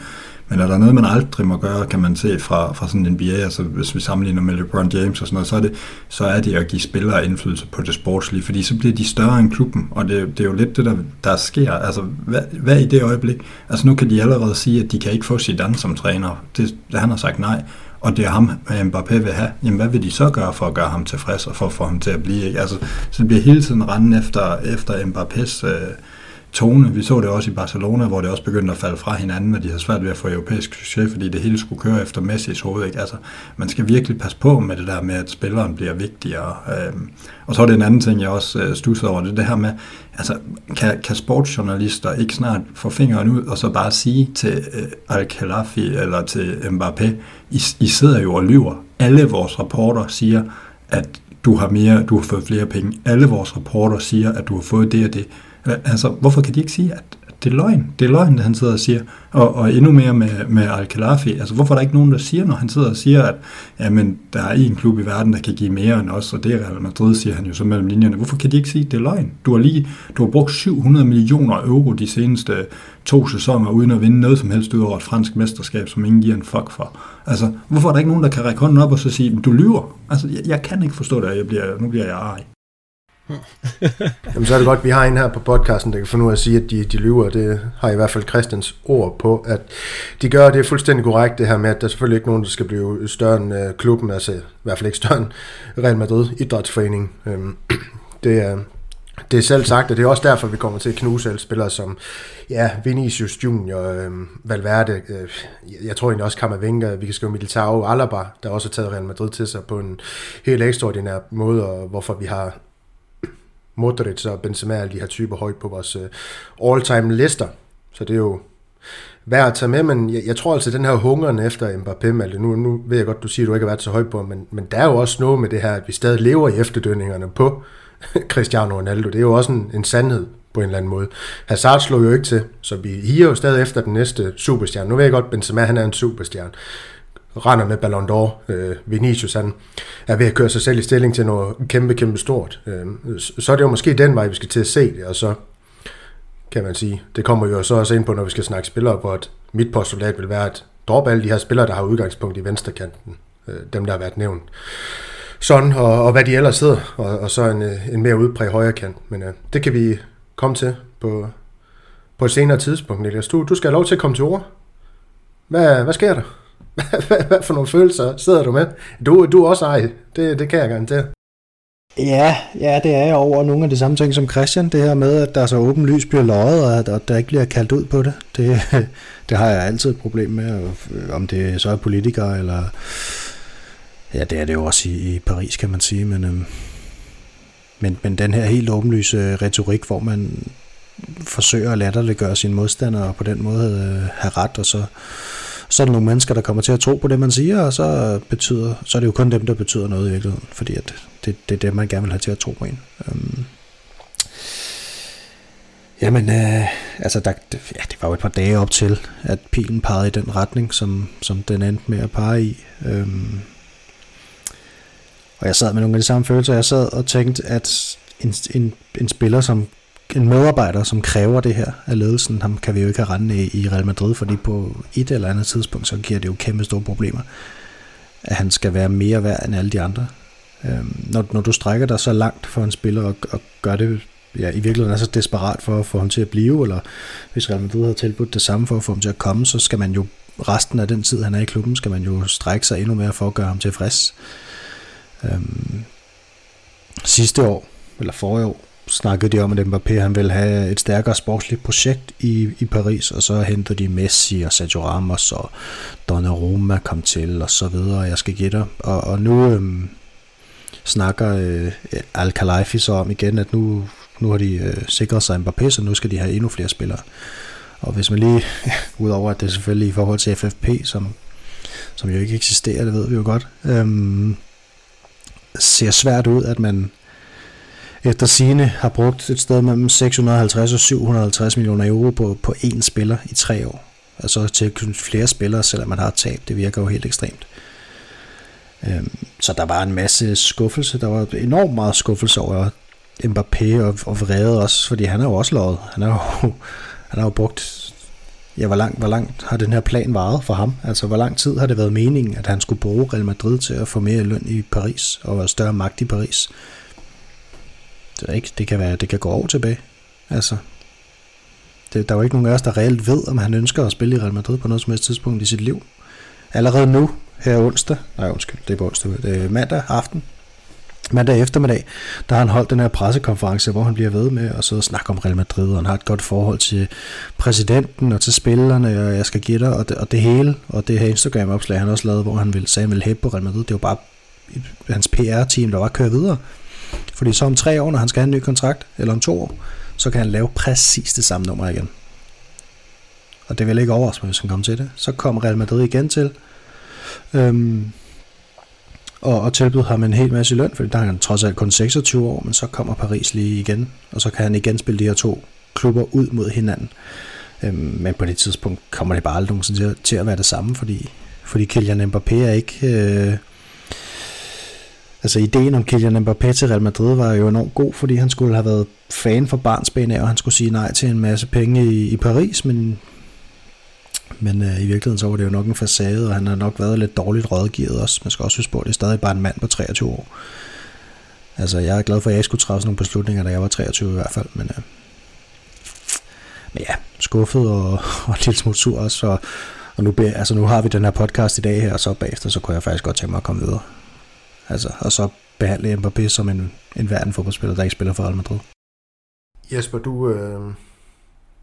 men er der noget, man aldrig må gøre, kan man se fra, fra sådan en NBA, altså hvis vi sammenligner med LeBron James og sådan noget, så er det, så er det at give spillere indflydelse på det sportslige, fordi så bliver de større end klubben, og det, det er jo lidt det, der, der sker. Altså, hvad, hvad i det øjeblik? Altså nu kan de allerede sige, at de kan ikke få Zidane som træner. Det, han har sagt nej, og det er ham, øh, Mbappé vil have, jamen hvad vil de så gøre for at gøre ham tilfreds, og for at få ham til at blive? Ikke? Altså, så det bliver hele tiden rende efter, efter Mbappés øh, tone. Vi så det også i Barcelona, hvor det også begyndte at falde fra hinanden, og de havde svært ved at få europæisk succes, fordi det hele skulle køre efter Messis hoved. Ikke? Altså, man skal virkelig passe på med det der med, at spilleren bliver vigtigere. Øhm, og så er det en anden ting, jeg også øh, stussede over, det det her med, altså, kan, kan sportsjournalister ikke snart få fingeren ud, og så bare sige til øh, Al-Khalafi eller til Mbappé, I, I sidder jo og lyver. Alle vores rapporter siger, at du har mere, du har fået flere penge. Alle vores rapporter siger, at du har fået det og det. Altså, hvorfor kan de ikke sige, at det er løgn? Det er løgn, det han sidder og siger. Og, og endnu mere med, med Al-Khalafi. Altså, hvorfor er der ikke nogen, der siger, når han sidder og siger, at jamen, der er en klub i verden, der kan give mere end os, og det er Real Madrid, siger han jo så mellem linjerne. Hvorfor kan de ikke sige, at det er løgn? Du har lige du har brugt 700 millioner euro de seneste to sæsoner, uden at vinde noget som helst ud over et fransk mesterskab, som ingen giver en fuck for. Altså, hvorfor er der ikke nogen, der kan række hånden op og så sige, du lyver? Altså, jeg, jeg kan ikke forstå det, jeg bliver, nu bliver jeg arg. Jamen, så er det godt, at vi har en her på podcasten, der kan finde ud af at sige, at de, de lyver. Det har i hvert fald Christians ord på, at de gør det fuldstændig korrekt, det her med, at der er selvfølgelig ikke nogen, der skal blive større end øh, klubben, altså i hvert fald ikke større end Real Madrid Idrætsforening. Øhm, det er, det er selv sagt, og det er også derfor, vi kommer til at knuse alle spillere som ja, Vinicius Junior, øh, Valverde, øh, jeg tror egentlig også Kammervenga, vi kan skrive Militao, Alaba, der også har taget Real Madrid til sig på en helt ekstraordinær måde, og hvorfor vi har Modric og Benzema, og de her typer højt på vores øh, all-time lister. Så det er jo værd at tage med, men jeg, jeg tror altså, den her hungeren efter Mbappé, Malte, nu, nu ved jeg godt, du siger, at du ikke har været så højt på, men, men der er jo også noget med det her, at vi stadig lever i efterdønningerne på Cristiano Ronaldo. Det er jo også en, en sandhed på en eller anden måde. Hazard slog jo ikke til, så vi higer jo stadig efter den næste superstjerne. Nu ved jeg godt, Benzema han er en superstjerne render med Ballon d'Or. Øh, Vinicius han er ved at køre sig selv i stilling til noget kæmpe, kæmpe stort. Øh, så er det jo måske den vej, vi skal til at se det, og så kan man sige, det kommer jo så også ind på, når vi skal snakke spillere, hvor at mit postulat vil være at droppe alle de her spillere, der har udgangspunkt i venstrekanten, øh, dem der har været nævnt. Sådan, og, og hvad de ellers sidder, og, og så en, øh, en mere udpræget højre kant. Men øh, det kan vi komme til på, på et senere tidspunkt, Niklas. Du, du skal have lov til at komme til ord. Hvad, hvad sker der? hvad for nogle følelser sidder du med? Du, du er også ej, det, det kan jeg garantere. Ja, ja, det er jeg over nogle af de samme ting som Christian. Det her med, at der så åben lys bliver løjet, og at, at der ikke bliver kaldt ud på det. Det, det har jeg altid et problem med, øh, om det så er politikere, eller... Ja, det er det jo også i, i Paris, kan man sige, men, øhm, men, men den her helt åbenlyse øh, retorik, hvor man forsøger at latterliggøre sine modstandere, og på den måde øh, have ret, og så så er der nogle mennesker, der kommer til at tro på det, man siger, og så, betyder, så er det jo kun dem, der betyder noget i virkeligheden, fordi at det, det er det, man gerne vil have til at tro på en. Øhm. jamen, øh, altså, der, ja, det var jo et par dage op til, at pilen pegede i den retning, som, som den endte med at pege i. Øhm. og jeg sad med nogle af de samme følelser. Jeg sad og tænkte, at en, en, en spiller som en medarbejder, som kræver det her af ledelsen, ham kan vi jo ikke have rende i, i Real Madrid, fordi på et eller andet tidspunkt, så giver det jo kæmpe store problemer, at han skal være mere værd end alle de andre. Øhm, når, når du strækker dig så langt for en spiller og, og gør det ja, i virkeligheden er så desperat for at få ham til at blive, eller hvis Real Madrid har tilbudt det samme for at få ham til at komme, så skal man jo resten af den tid, han er i klubben, skal man jo strække sig endnu mere for at gøre ham tilfreds. Øhm, sidste år, eller forrige år, snakkede de om, at Mbappé han ville have et stærkere sportsligt projekt i, i Paris, og så hentede de Messi og Sergio Ramos og Donnarumma kom til, og så videre, jeg skal gætte. Og, og nu øhm, snakker øh, Al-Khelaifi så om igen, at nu, nu har de øh, sikret sig Mbappé, så nu skal de have endnu flere spillere. Og hvis man lige, udover at det er selvfølgelig i forhold til FFP, som, som jo ikke eksisterer, det ved vi jo godt, øhm, ser svært ud, at man efter sine har brugt et sted mellem 650 og 750 millioner euro på, på én spiller i tre år. Altså til flere spillere, selvom man har tabt. Det virker jo helt ekstremt. Øhm, så der var en masse skuffelse. Der var enormt meget skuffelse over Mbappé og, og vrede også, fordi han er jo også lovet. Han har jo, han har jo brugt ja, hvor langt, hvor langt har den her plan varet for ham? Altså, hvor lang tid har det været meningen, at han skulle bruge Real Madrid til at få mere løn i Paris og større magt i Paris? Det, er ikke, det, kan være, det kan gå over tilbage. Altså, det, der er jo ikke nogen af os, der reelt ved, om han ønsker at spille i Real Madrid på noget som helst tidspunkt i sit liv. Allerede nu, her onsdag, nej undskyld, det er på onsdag, det er mandag aften, mandag eftermiddag, der har han holdt den her pressekonference, hvor han bliver ved med at sidde og snakke om Real Madrid, og han har et godt forhold til præsidenten og til spillerne, og jeg skal give dig, og det, og det hele, og det her Instagram-opslag, han også lavede, hvor han ville, sagde, han ville hæppe på Real Madrid, det var bare hans PR-team, der var kørt videre. Fordi så om tre år, når han skal have en ny kontrakt, eller om to år, så kan han lave præcis det samme nummer igen. Og det vil ikke overraske mig, hvis han kommer til det. Så kommer Real Madrid igen til. Øhm, og, og tilbyder ham en hel masse løn, for der er han trods alt kun 26 år, men så kommer Paris lige igen, og så kan han igen spille de her to klubber ud mod hinanden. Øhm, men på det tidspunkt kommer det bare aldrig nogensinde til, til at være det samme, fordi, fordi Kylian Mbappé er ikke... Øh, altså ideen om Kylian Mbappé til Real Madrid var jo enormt god, fordi han skulle have været fan for barnsben af, og han skulle sige nej til en masse penge i, i Paris, men men øh, i virkeligheden så var det jo nok en facade, og han har nok været lidt dårligt rådgivet også. Man skal også huske på, at det er stadig bare en mand på 23 år. Altså, jeg er glad for, at jeg ikke skulle træffe nogle beslutninger, da jeg var 23 i hvert fald, men, øh, men ja, skuffet og, og en lille smule sur også, og, og nu, altså, nu har vi den her podcast i dag her, og så bagefter, så kunne jeg faktisk godt tænke mig at komme videre. Altså, og så behandle Mbappé som en, en verden fodboldspiller, der ikke spiller for Real Madrid. Jesper, du, øh,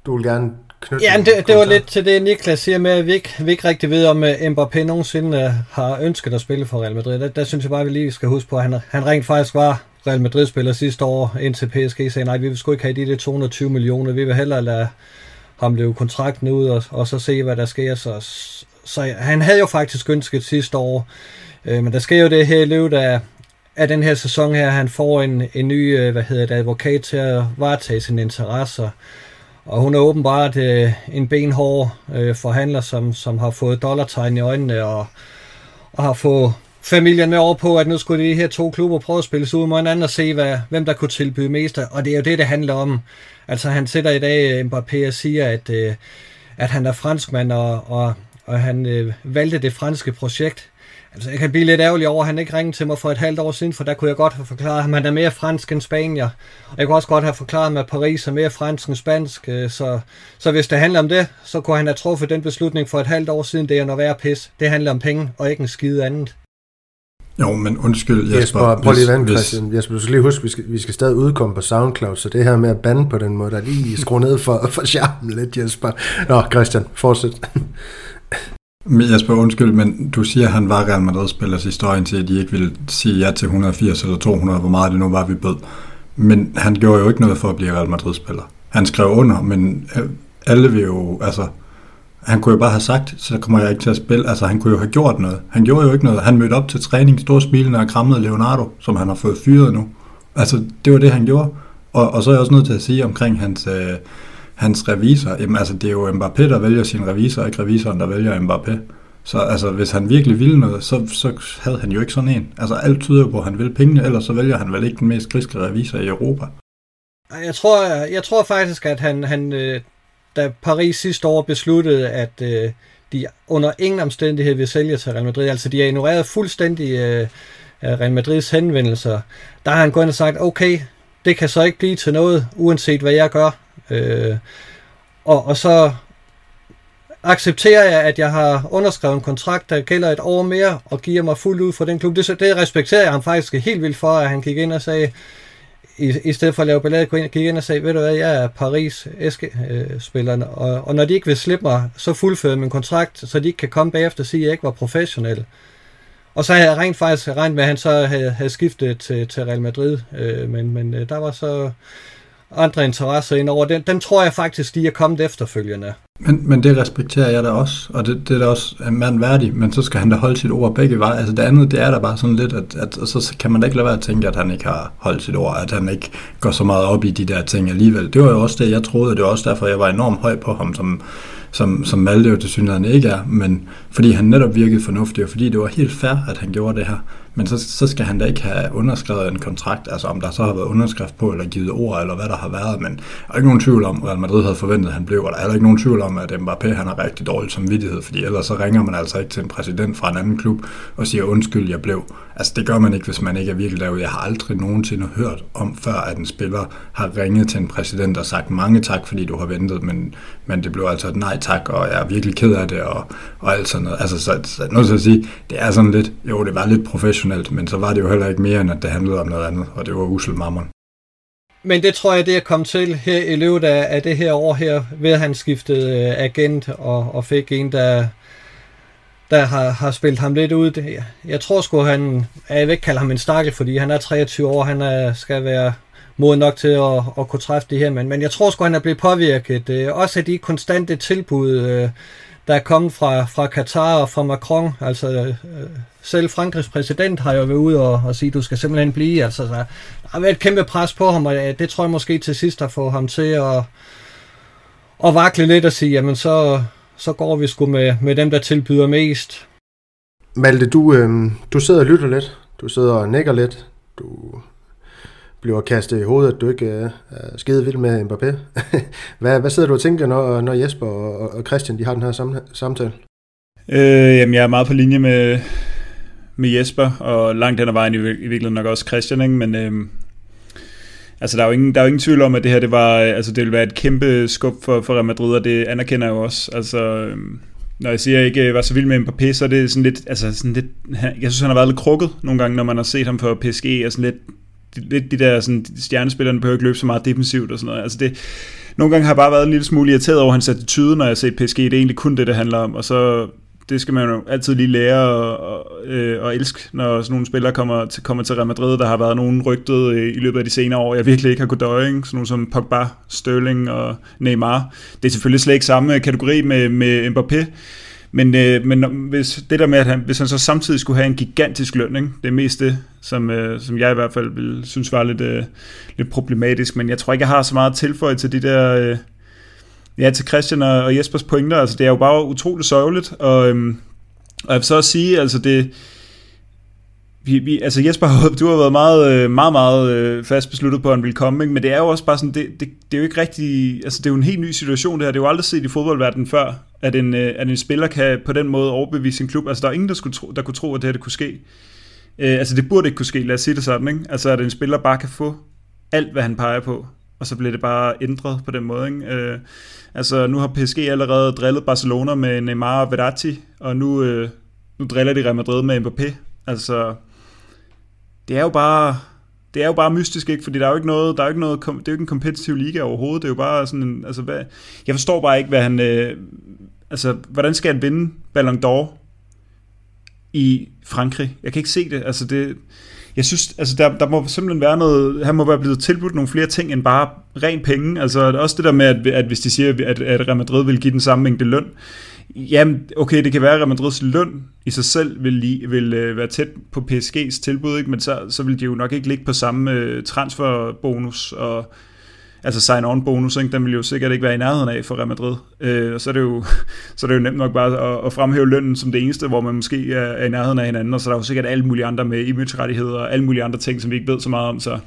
du vil gerne knytte Ja, det, det var lidt til det, Niklas siger med, at vi ikke, vi ikke rigtig ved, om uh, Mbappé nogensinde uh, har ønsket at spille for Real Madrid. Der, der synes jeg bare, at vi lige skal huske på, at han, han rent faktisk var Real Madrid-spiller sidste år, indtil PSG sagde, nej, vi vil sgu ikke have de der 220 millioner, vi vil hellere lade ham løbe kontrakten ud, og, og så se, hvad der sker. Så, så han havde jo faktisk ønsket sidste år, øh, men der sker jo det her i løbet af, af den her sæson her, han får en, en ny, øh, hvad hedder det, advokat til at varetage sine interesser. Og hun er åbenbart øh, en benhård øh, forhandler, som, som har fået dollartegn i øjnene og, og har fået familien med over på, at nu skulle de her to klubber prøve at spille sig ud mod hinanden og se, hvad, hvem der kunne tilbyde mest. Og det er jo det, det handler om. Altså han sætter i dag øh, Mbappé og siger, at, øh, at han er franskmand, og, og, og han øh, valgte det franske projekt. Altså, jeg kan blive lidt ærgerlig over, at han ikke ringede til mig for et halvt år siden, for der kunne jeg godt have forklaret ham, at han er mere fransk end spanier. Og jeg kunne også godt have forklaret ham, at Paris er mere fransk end spansk. Øh, så, så hvis det handler om det, så kunne han have truffet den beslutning for et halvt år siden, det er noget værre pis. Det handler om penge, og ikke en skide andet. Jo, men undskyld, Jesper. Jesper prøv lige vand, Christian. Jesper, du skal lige huske, vi skal, vi skal stadig udkomme på SoundCloud, så det her med at bande på den måde, der lige skruer ned for, for charmen lidt, Jesper. Nå, Christian, fortsæt. Men spørger undskyld, men du siger, at han var Real Madrid-spiller sidste år, indtil at de ikke ville sige ja til 180 eller 200, hvor meget det nu var, vi bød. Men han gjorde jo ikke noget for at blive Real Madrid-spiller. Han skrev under, men øh, alle vil jo, altså, han kunne jo bare have sagt, så kommer jeg ikke til at spille. Altså, han kunne jo have gjort noget. Han gjorde jo ikke noget. Han mødte op til træning, stor smilende og krammede Leonardo, som han har fået fyret nu. Altså, det var det, han gjorde. Og, og så er jeg også nødt til at sige omkring hans, øh, hans revisor, jamen altså det er jo Mbappé, der vælger sin revisor, ikke revisoren, der vælger Mbappé. Så altså, hvis han virkelig ville noget, så, så havde han jo ikke sådan en. Altså alt tyder jo på, at han vil pengene, ellers så vælger han vel ikke den mest griske revisor i Europa. Jeg tror, jeg tror faktisk, at han, han øh, da Paris sidste år besluttede, at øh, de under ingen omstændighed vil sælge til Real Madrid, altså de har ignoreret fuldstændig øh, Real Madrids henvendelser, der har han gået ind og sagt, okay, det kan så ikke blive til noget, uanset hvad jeg gør. Øh, og, og så accepterer jeg, at jeg har underskrevet en kontrakt, der gælder et år mere, og giver mig fuldt ud for den klub. Det, det respekterer jeg ham faktisk helt vildt for, at han gik ind og sagde, i, i stedet for at lave ballade, gik ind og sagde, ved du hvad, jeg er paris spilleren og, og når de ikke vil slippe mig, så fuldfører min kontrakt, så de ikke kan komme bagefter og sige, at jeg ikke var professionel. Og så havde jeg rent faktisk regnet med, at han så havde, havde skiftet til, til Real Madrid, øh, men, men øh, der var så andre interesser ind over. Den, den tror jeg faktisk, de er kommet efterfølgende. Men, men det respekterer jeg da også, og det, det er da også en mand værdig, men så skal han da holde sit ord begge veje. Altså det andet, det er da bare sådan lidt, at, at så kan man da ikke lade være at tænke, at han ikke har holdt sit ord, at han ikke går så meget op i de der ting alligevel. Det var jo også det, jeg troede, det var også derfor, jeg var enormt høj på ham, som, som, som Malte jo til synligheden ikke er, men fordi han netop virkede fornuftig, og fordi det var helt fair, at han gjorde det her. Men så, så skal han da ikke have underskrevet en kontrakt, altså om der så har været underskrift på, eller givet ord, eller hvad der har været, men der er ikke nogen tvivl om, at Real Madrid havde forventet, at han blev, og der er ikke nogen tvivl om, at Mbappé han har rigtig dårlig samvittighed, fordi ellers så ringer man altså ikke til en præsident fra en anden klub og siger, undskyld, jeg blev. Altså det gør man ikke, hvis man ikke er virkelig derude. Jeg har aldrig nogensinde hørt om før, at en spiller har ringet til en præsident og sagt mange tak, fordi du har ventet, men, men det blev altså et nej tak, og jeg er virkelig ked af det, og, og alt sådan noget. Altså så, så noget til at sige, det er sådan lidt, jo det var lidt professionelt, professionelt, men så var det jo heller ikke mere, end at det handlede om noget andet, og det var usel mammon. Men det tror jeg, det er kommet til her i løbet af, af det her år her, ved at han skiftede øh, agent og, og fik en, der, der har, har spillet ham lidt ud. Det, jeg tror sgu, han, jeg vil ikke kalde ham en stakkel, fordi han er 23 år, han er, skal være moden nok til at, at kunne træffe det her, men, men jeg tror sgu, han er blevet påvirket. Øh, også af de konstante tilbud, øh, der er kommet fra, fra Katar og fra Macron. Altså, øh, selv Frankrigs præsident har jo været ude og, og sige, at du skal simpelthen blive. Altså, der har været et kæmpe pres på ham, og øh, det tror jeg måske til sidst har fået ham til at, at vakle lidt og sige, jamen så, så går vi sgu med, med dem, der tilbyder mest. Malte, du, øh, du sidder og lytter lidt. Du sidder og nikker lidt. Du bliver kastet i hovedet, at du ikke øh, er skide vild med Mbappé. hvad, hvad sidder du og tænker, når, når Jesper og, og Christian de har den her sam, samtale? Øh, jamen, jeg er meget på linje med, med Jesper, og langt hen ad vejen i, i virkeligheden nok også Christian, ikke? men øh, altså, der er, jo ingen, der er jo ingen tvivl om, at det her det var, altså, det ville være et kæmpe skub for, for Real Madrid, og det anerkender jeg jo også. Altså, øh, når jeg siger, at jeg ikke var så vild med Mbappé, så er det sådan lidt, altså sådan lidt, jeg synes, han har været lidt krukket nogle gange, når man har set ham for PSG, og sådan lidt, lidt de der sådan, stjernespillerne behøver ikke løbe så meget defensivt og sådan noget. Altså det, nogle gange har jeg bare været en lille smule irriteret over hans attitude, når jeg har set PSG. Det er egentlig kun det, det handler om. Og så det skal man jo altid lige lære og, og, øh, og elske, når sådan nogle spillere kommer til, kommer til Real Madrid. Der har været nogen rygtet i, i løbet af de senere år, jeg virkelig ikke har kunnet døje. Sådan nogle som Pogba, Sterling og Neymar. Det er selvfølgelig slet ikke samme kategori med, med Mbappé. Men, øh, men hvis det der med, at han, hvis han så samtidig skulle have en gigantisk løn, ikke? det er mest det, som, øh, som jeg i hvert fald vil synes var lidt, øh, lidt problematisk. Men jeg tror ikke, jeg har så meget tilføje til de der... Øh, ja, til Christian og, og Jespers pointer. Altså, det er jo bare utroligt sørgeligt. Og, øh, og jeg vil så også sige, altså det vi, vi, altså Jesper, du har været meget, øh, meget, meget øh, fast besluttet på, at han ville komme, ikke? men det er jo også bare sådan, det, det, det er jo ikke rigtig, altså det er jo en helt ny situation det her, det er jo aldrig set i fodboldverdenen før, at en, øh, at en spiller kan på den måde overbevise sin klub, altså der er ingen, der, skulle tro, der kunne tro, at det her det kunne ske. Øh, altså det burde ikke kunne ske, lad os sige det sådan, ikke? altså at en spiller bare kan få alt, hvad han peger på, og så bliver det bare ændret på den måde. Ikke? Øh, altså nu har PSG allerede drillet Barcelona med Neymar og Verratti, og nu, øh, nu driller de Real Madrid med Mbappé. Altså, det er jo bare det er jo bare mystisk, ikke? Fordi der er jo ikke noget, der er jo ikke noget, det er jo ikke en kompetitiv liga overhovedet. Det er jo bare sådan en, altså hvad, jeg forstår bare ikke, hvad han, øh, altså hvordan skal han vinde Ballon d'Or i Frankrig? Jeg kan ikke se det, altså det, jeg synes, altså der, der må simpelthen være noget, han må være blevet tilbudt nogle flere ting end bare ren penge. Altså også det der med, at, at hvis de siger, at, at Real Madrid vil give den samme mængde løn, Jamen, okay, det kan være, at Real Madrids løn i sig selv vil, lige, vil øh, være tæt på PSG's tilbud, ikke? men så, så vil de jo nok ikke ligge på samme øh, transferbonus og altså sign-on bonus, ikke? den vil jo sikkert ikke være i nærheden af for Real Madrid. Øh, og så er, det jo, så er det jo nemt nok bare at, at fremhæve lønnen som det eneste, hvor man måske er, er i nærheden af hinanden, og så er der jo sikkert alle mulige andre med image-rettigheder og alle mulige andre ting, som vi ikke ved så meget om. Så,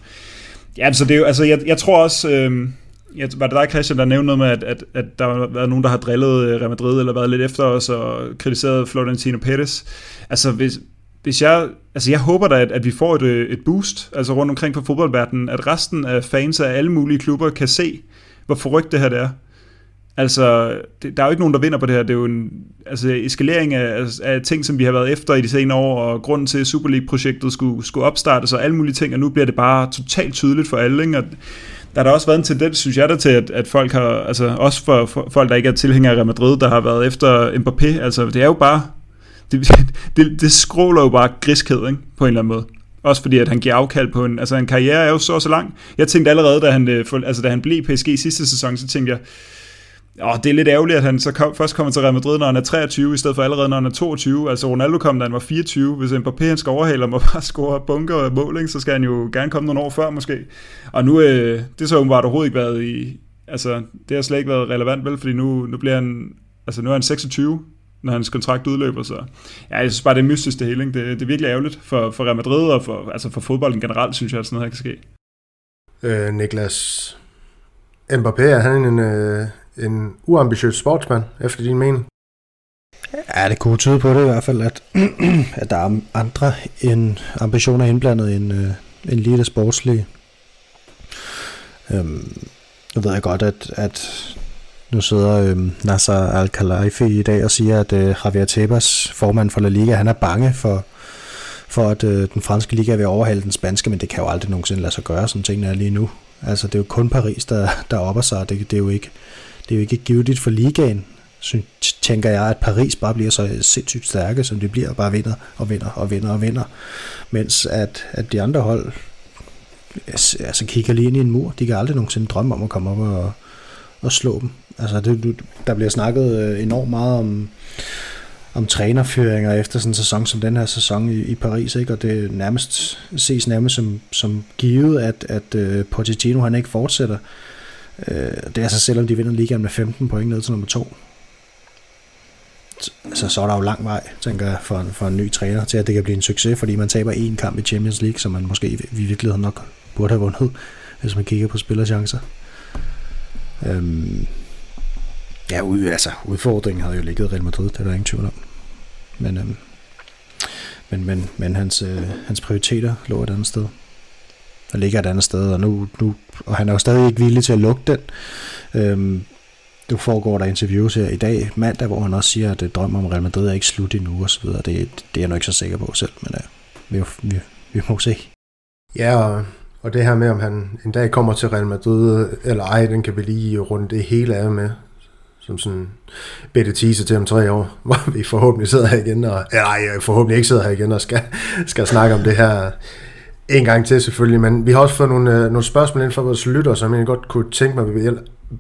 ja, så det er jo, altså, jeg, jeg tror også... Øh, Ja, var det dig, Christian, der nævnte noget med, at, at, at der har været nogen, der har drillet øh, Real Madrid, eller været lidt efter os og kritiseret Florentino Perez? Altså, hvis, hvis jeg, altså jeg håber da, at, at vi får et, øh, et boost altså rundt omkring på fodboldverdenen, at resten af fans af alle mulige klubber kan se, hvor forrygt det her det er. Altså, det, der er jo ikke nogen, der vinder på det her. Det er jo en altså, eskalering af, af ting, som vi har været efter i de senere år, og grunden til, at Super League-projektet skulle, skulle opstartes, og alle mulige ting, og nu bliver det bare totalt tydeligt for alle. Ikke? Og der har der også været en tendens, synes jeg, der til, at, at folk har, altså også for, for folk, der ikke er tilhængere af Real Madrid, der har været efter Mbappé, altså det er jo bare, det, det, det skråler jo bare griskhed, ikke? på en eller anden måde. Også fordi, at han giver afkald på en, altså en karriere er jo så så lang. Jeg tænkte allerede, da han, øh, altså, da han blev PSG sidste sæson, så tænkte jeg, og det er lidt ærgerligt, at han så kom, først kommer til Real Madrid, når han er 23, i stedet for allerede, når han er 22. Altså Ronaldo kom, da han var 24. Hvis Mbappé han skal overhale ham og bare score bunker og mål, ikke, så skal han jo gerne komme nogle år før måske. Og nu, øh, det så åbenbart overhovedet ikke været i... Altså, det har slet ikke været relevant, vel? Fordi nu, nu bliver han... Altså, nu er han 26, når hans kontrakt udløber, så ja, jeg synes bare, det er mystisk det hele. Ikke? Det, det er virkelig ærgerligt for, for Real Madrid og for, altså for fodbolden generelt, synes jeg, at sådan noget her kan ske. Øh, Niklas, Mbappé, er han en, øh, en uambitiøs sportsmand, efter din mening? Ja, det kunne tyde på det i hvert fald, at, at der er andre end ambitioner indblandet end, øh, end lige det sportslige. Øhm, nu ved jeg godt, at, at nu sidder øhm, Nasser Al-Khelaifi i dag og siger, at øh, Javier Tebas, formand for La Liga, han er bange for, for at øh, den franske liga vil overhale den spanske, men det kan jo aldrig nogensinde lade sig gøre, som tingene er lige nu. Altså, det er jo kun Paris, der, der opper sig, det, det, er jo ikke, det er jo ikke givet for ligaen, synes, tænker jeg, at Paris bare bliver så sindssygt stærke, som de bliver, bare vinder og vinder og vinder og vinder. Mens at, at de andre hold altså, altså kigger lige ind i en mur. De kan aldrig nogensinde drømme om at komme op og, og slå dem. Altså, det, der bliver snakket øh, enormt meget om, om trænerføringer efter sådan en sæson som den her sæson i, i Paris, ikke? og det nærmest ses nærmest som, som givet, at, at uh, Pochettino han ikke fortsætter. Øh, det er altså selvom de vinder ligaen med 15 point ned til nummer 2. Så, altså, så er der jo lang vej, tænker jeg, for, for en ny træner til, at det kan blive en succes, fordi man taber én kamp i Champions League, som man måske i, i virkeligheden nok burde have vundet, hvis man kigger på spillerchancer. Øhm, ja, ud, altså, udfordringen havde jo ligget Real Madrid, det er der ingen tvivl om. Men, øhm, men, men, men hans, øh, hans prioriteter lå et andet sted og ligger et andet sted, og, nu, nu, og han er jo stadig ikke villig til at lukke den. Øhm, du foregår der interviews her i dag, mandag, hvor han også siger, at øh, det drømmer om Real Madrid er ikke slut endnu, og så videre. Det, det er jeg nok ikke så sikker på selv, men øh, vi, vi, vi må se. Ja, og og det her med, om han en dag kommer til Real Madrid øh, eller ej, den kan vi lige runde det hele af med. Som sådan bedte teaser til om tre år, hvor vi forhåbentlig sidder her igen, og, eller ej, forhåbentlig ikke sidder her igen og skal, skal snakke om det her en gang til selvfølgelig. Men vi har også fået nogle, øh, nogle spørgsmål ind fra vores lytter, som jeg godt kunne tænke mig, at vi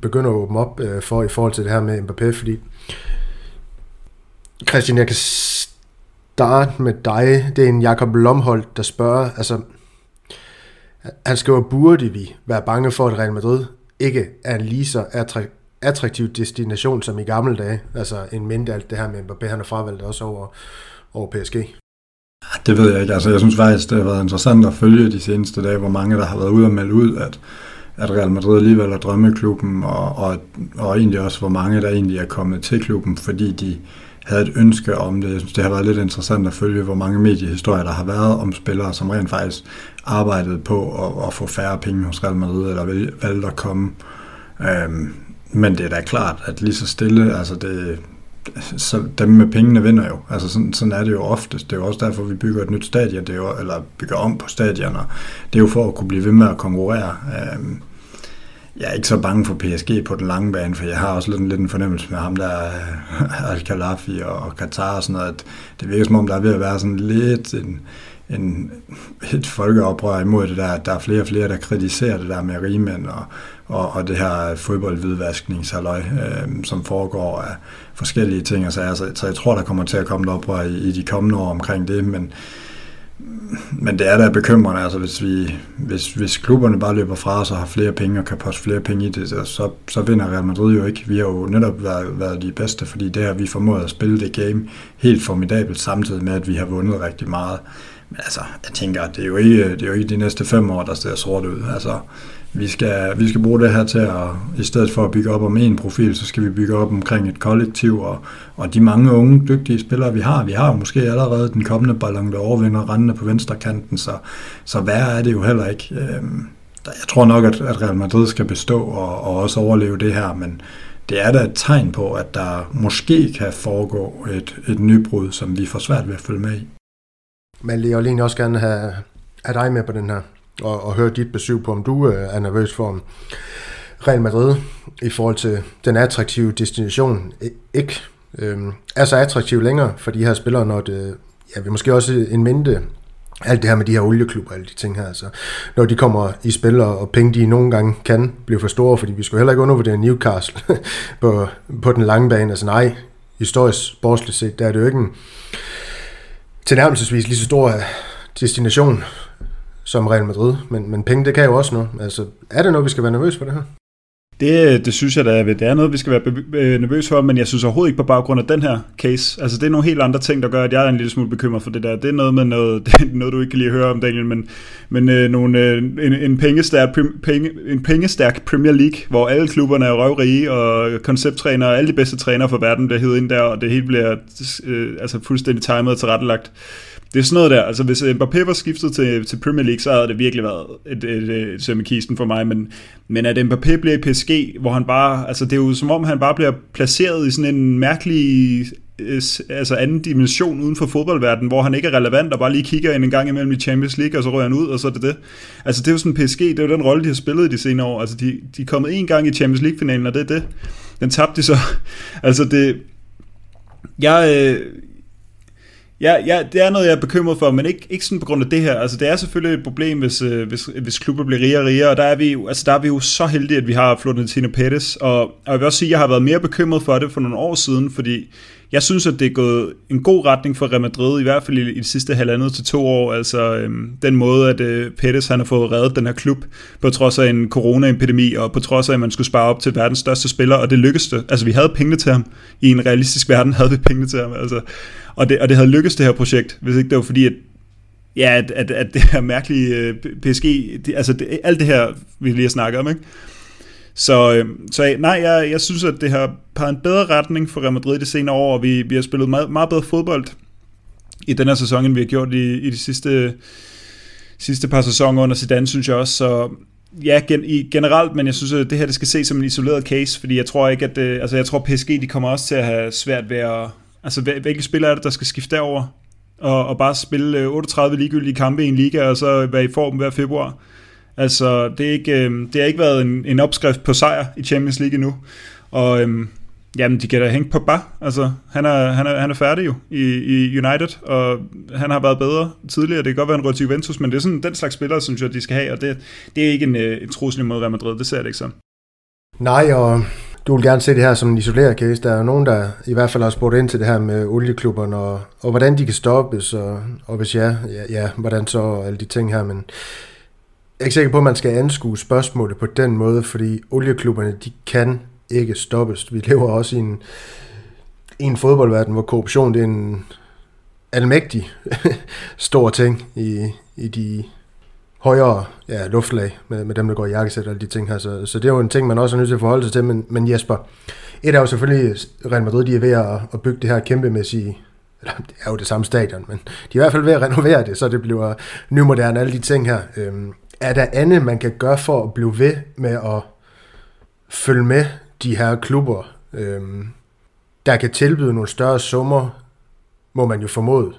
begynder at åbne op øh, for i forhold til det her med Mbappé, fordi Christian, jeg kan starte med dig. Det er en Jakob Lomholdt, der spørger, altså han skriver, burde vi være bange for, at Real Madrid ikke er en lige så attraktiv destination som i gamle dage? Altså en mindre alt det her med Mbappé, han er fravalgt også over, over PSG. Det ved jeg ikke. Altså, jeg synes faktisk, det har været interessant at følge de seneste dage, hvor mange der har været ude og melde ud, at, at Real Madrid alligevel er drømmeklubben, og, og, og egentlig også, hvor mange der egentlig er kommet til klubben, fordi de havde et ønske om det. Jeg synes, det har været lidt interessant at følge, hvor mange mediehistorier der har været om spillere, som rent faktisk arbejdede på at, at få færre penge hos Real Madrid, eller valgte at komme. Øhm, men det er da klart, at lige så stille, altså det, så dem med pengene vinder jo. Altså sådan, sådan er det jo oftest. Det er jo også derfor, vi bygger et nyt stadion, det er jo, eller bygger om på stadioner. Det er jo for at kunne blive ved med at konkurrere. Øhm, jeg er ikke så bange for PSG på den lange bane, for jeg har også lidt, lidt en fornemmelse med ham der, øh, Al-Khalafi og, og Katar og sådan noget, at det virker som om, der er ved at være sådan lidt en, en, et folkeoprør imod det der, at der er flere og flere, der kritiserer det der med rigmænd og, og, og det her fodboldvidvaskningshalløj, øh, som foregår af forskellige ting. Og så, altså, så jeg tror, der kommer til at komme et oprør i, i de kommende år omkring det, men men det er da bekymrende, altså hvis, vi, hvis, hvis klubberne bare løber fra os og har flere penge og kan poste flere penge i det, så, så vinder Real Madrid jo ikke. Vi har jo netop været, været de bedste, fordi det her, vi formået at spille det game helt formidabelt, samtidig med, at vi har vundet rigtig meget. Men altså, jeg tænker, at det er jo ikke, det er jo ikke de næste fem år, der ser sort ud. Altså, vi skal, vi skal bruge det her til at, i stedet for at bygge op om en profil, så skal vi bygge op omkring et kollektiv, og, og de mange unge, dygtige spillere, vi har. Vi har måske allerede den kommende Ballon d'Or vinder rendende på venstre kanten, så, så værre er det jo heller ikke. Øhm, jeg tror nok, at, at Real Madrid skal bestå og, og også overleve det her, men det er da et tegn på, at der måske kan foregå et, et nybrud, som vi får svært ved at følge med i. Men jeg vil egentlig også gerne have, have dig med på den her og, og høre dit besøg på, om du øh, er nervøs for, om Real Madrid i forhold til den attraktive destination ikke øh, er så attraktiv længere for de her spillere, når det, ja, vi måske også en mente alt det her med de her olieklubber, og alle de ting her, altså, når de kommer i spil, og penge de nogle gange kan blive for store, fordi vi skal heller ikke undervurdere Newcastle på, på den lange bane, altså nej, historisk sportsligt set, der er det jo ikke en tilnærmelsesvis lige så stor øh, destination som Real Madrid, men, men penge, det kan jo også noget. Altså, er det noget, vi skal være nervøs for det her? Det, det synes jeg da, det er noget, vi skal være nervøs for, men jeg synes overhovedet ikke på baggrund af den her case. Altså det er nogle helt andre ting, der gør, at jeg er en lille smule bekymret for det der. Det er noget med noget, det er noget du ikke kan lige høre om, Daniel, men, men øh, nogle, øh, en, en, pengestærk, penge, en pengestærk Premier League, hvor alle klubberne er røvrige, og koncepttrænere, alle de bedste trænere for verden bliver hævet ind der, og det hele bliver øh, altså fuldstændig timet og tilrettelagt det er sådan noget der, altså hvis Mbappé var skiftet til, til Premier League, så havde det virkelig været et, et, et, et søm kisten for mig, men, men at Mbappé bliver i PSG, hvor han bare, altså det er jo som om han bare bliver placeret i sådan en mærkelig øh, altså anden dimension uden for fodboldverdenen, hvor han ikke er relevant og bare lige kigger ind en gang imellem i Champions League, og så rører han ud, og så er det det. Altså det er jo sådan PSG, det er jo den rolle, de har spillet i de senere år. Altså de, de er kommet en gang i Champions League-finalen, og det er det. Den tabte de så. altså det... Jeg, øh, Ja, ja, det er noget, jeg er bekymret for, men ikke, ikke sådan på grund af det her. Altså, det er selvfølgelig et problem, hvis, øh, hvis, hvis klubber bliver rigere og rigere, og der er, vi jo, altså, der er vi jo så heldige, at vi har Florentino Pettis, og, og jeg vil også sige, at jeg har været mere bekymret for det for nogle år siden, fordi jeg synes, at det er gået en god retning for Real Madrid, i hvert fald i, i de sidste halvandet til to år. Altså øhm, den måde, at øh, Pettis han har fået reddet den her klub, på trods af en coronaepidemi, og på trods af, at man skulle spare op til verdens største spiller, og det lykkedes det. Altså vi havde pengene til ham. I en realistisk verden havde vi pengene til ham. Altså, og, det, og det havde lykkedes det her projekt, hvis ikke det var fordi, at Ja, at, at, at det her mærkelige øh, PSG, det, altså det, alt det her, vi lige har snakket om, ikke? Så, øh, så nej, jeg, jeg synes, at det har peget en bedre retning for Real Madrid de senere år, og vi, vi har spillet meget, meget bedre fodbold i den her sæson, end vi har gjort i, i de sidste, sidste par sæsoner under Zidane, synes jeg også. Så ja, gen, i, generelt, men jeg synes, at det her det skal ses som en isoleret case, fordi jeg tror ikke, at det, altså jeg tror, PSG de kommer også til at have svært ved at... Altså, hvilke spillere er det, der skal skifte derover? Og, og bare spille øh, 38 ligegyldige kampe i en liga, og så være i form hver februar. Altså, det, er ikke, øh, det har ikke været en, en opskrift på sejr i Champions League endnu. Og øh, jamen, de kan da hænge på bare. Altså, han er, han er, han er færdig jo i, i United, og han har været bedre tidligere. Det kan godt være en rød til Juventus, men det er sådan den slags spillere, synes jeg, de skal have, og det, det er ikke en, øh, en trussel mod Real Madrid. Det ser jeg det ikke sådan. Nej, og du vil gerne se det her som en isoleret case. Der er jo nogen, der i hvert fald har spurgt ind til det her med olieklubberne, og, og hvordan de kan stoppes, og, og hvis ja, ja, ja, hvordan så, og alle de ting her, men er ikke sikker på, at man skal anskue spørgsmålet på den måde, fordi olieklubberne, de kan ikke stoppes. Vi lever også i en, i en fodboldverden, hvor korruption det er en almægtig stor ting i, i de højere ja, luftlag med, med dem, der går i jakkesæt og alle de ting her. Så, så det er jo en ting, man også er nødt til at forholde sig til. Men, men Jesper, et er jo selvfølgelig, Real Madrid de er ved at, at bygge det her kæmpemæssige eller det er jo det samme stadion, men de er i hvert fald ved at renovere det, så det bliver nymoderne, alle de ting her. Øhm, er der andet, man kan gøre for at blive ved med at følge med de her klubber, øhm, der kan tilbyde nogle større summer, må man jo formode,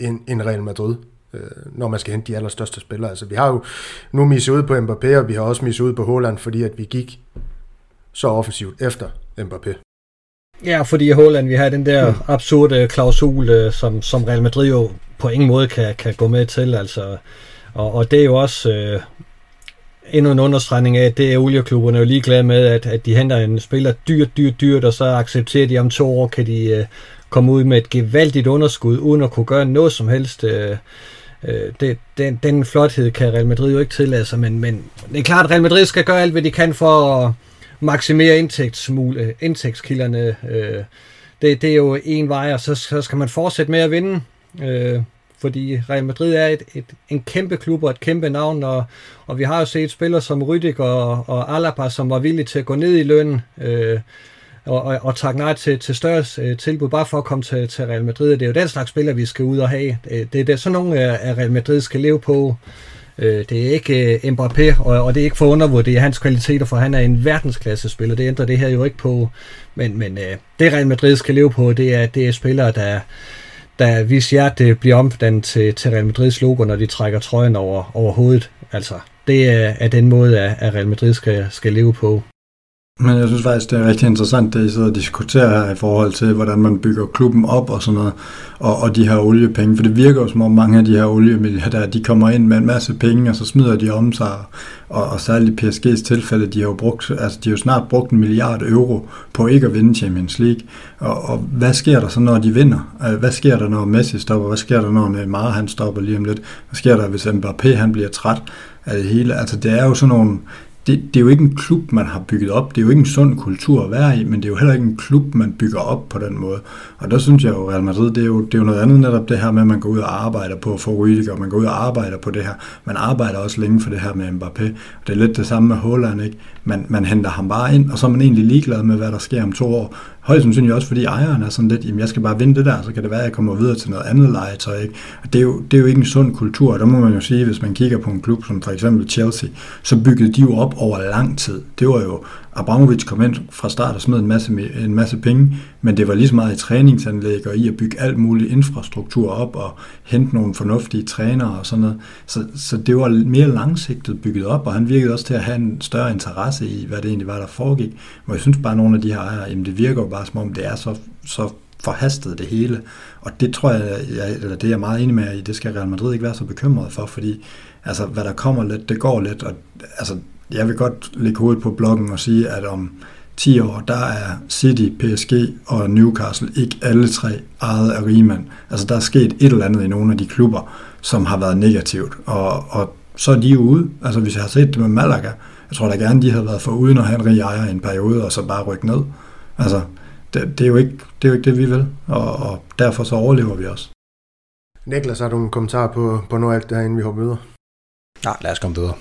end, end Real Madrid, øh, når man skal hente de allerstørste spillere. Altså, vi har jo nu misset ud på Mbappé, og vi har også misset ud på Holland, fordi at vi gik så offensivt efter Mbappé. Ja, fordi i Holland vi har den der mm. absurde klausul, øh, som, som Real Madrid jo på ingen måde kan, kan gå med til. Altså, og, og det er jo også øh, endnu en understregning af, at det er olieklubberne jo ligeglade med, at, at de henter en spiller dyrt, dyrt, dyrt, og så accepterer de om to år, kan de øh, komme ud med et gevaldigt underskud, uden at kunne gøre noget som helst. Øh, øh, det, den, den flothed kan Real Madrid jo ikke tillade sig, men, men det er klart, at Real Madrid skal gøre alt, hvad de kan for at maksimere indtægtsmule, øh, indtægtskilderne. Øh, det, det er jo en vej, og så, så skal man fortsætte med at vinde. Øh, fordi Real Madrid er et, et, en kæmpe klub og et kæmpe navn, og, og vi har jo set spillere som Rydik og, og Alaba, som var villige til at gå ned i løn øh, og, og, og takke nej til, til større øh, tilbud, bare for at komme til, til Real Madrid. Det er jo den slags spillere, vi skal ud og have. Det, det er sådan nogle, øh, af Real Madrid skal leve på. Øh, det er ikke øh, Mbappé, og, og det er ikke for undervurdere hans kvaliteter, for han er en verdensklasse spiller. Det ændrer det her jo ikke på. Men, men øh, det Real Madrid skal leve på, det er, det er spillere, der da hvis hjerte bliver omdannet til, til Real Madrids logo, når de trækker trøjen over, over hovedet. Altså, det er, er den måde, at Real Madrid skal, skal leve på. Men jeg synes faktisk, det er rigtig interessant, det I sidder og diskuterer her i forhold til, hvordan man bygger klubben op og sådan noget, og, og de her oliepenge. For det virker jo som om mange af de her oliemilliardærer, de kommer ind med en masse penge, og så smider de om sig. Og, og særligt i PSG's tilfælde, de har jo brugt, altså de har jo snart brugt en milliard euro på ikke at vinde Champions League. Og, og hvad sker der så, når de vinder? Øh, hvad sker der, når Messi stopper? Hvad sker der, når Neymar han stopper lige om lidt? Hvad sker der, hvis Mbappé han bliver træt af det hele? Altså det er jo sådan nogle det, det er jo ikke en klub, man har bygget op. Det er jo ikke en sund kultur at være i, men det er jo heller ikke en klub, man bygger op på den måde. Og der synes jeg jo, Real Madrid, det er jo, det er jo noget andet netop det her med, at man går ud og arbejder på at få Rüdiger, og man går ud og arbejder på det her. Man arbejder også længe for det her med Mbappé. Og det er lidt det samme med Holland, ikke? Man, man henter ham bare ind, og så er man egentlig ligeglad med, hvad der sker om to år. Højst sandsynligt også, fordi ejeren er sådan lidt, jamen jeg skal bare vinde det der, så kan det være, at jeg kommer videre til noget andet legetøj. Ikke? Og det er, jo, det er jo ikke en sund kultur, og der må man jo sige, hvis man kigger på en klub som for eksempel Chelsea, så byggede de jo op over lang tid. Det var jo Abramovic kom ind fra start og smed en masse, en masse penge, men det var lige så meget i træningsanlæg og i at bygge alt muligt infrastruktur op og hente nogle fornuftige trænere og sådan noget. Så, så det var mere langsigtet bygget op, og han virkede også til at have en større interesse i, hvad det egentlig var, der foregik. Hvor jeg synes bare, at nogle af de her ejere, jamen det virker jo bare som om, det er så, så forhastet det hele. Og det tror jeg, jeg, eller det er jeg meget enig med i, det skal Real Madrid ikke være så bekymret for, fordi altså, hvad der kommer lidt, det går lidt, og altså, jeg vil godt lægge hovedet på blokken og sige, at om 10 år, der er City, PSG og Newcastle ikke alle tre ejet af rigmand. Altså der er sket et eller andet i nogle af de klubber, som har været negativt, og, og så er de ude. Altså hvis jeg har set det med Malaga, jeg tror da gerne, de havde været for uden at have en rig ejer i en periode, og så bare rykke ned. Altså, det, det, er jo ikke, det er jo ikke det, vi vil, og, og derfor så overlever vi også. Niklas, har du en kommentar på, på noget af det her, inden vi hopper videre? Nej, lad os komme videre.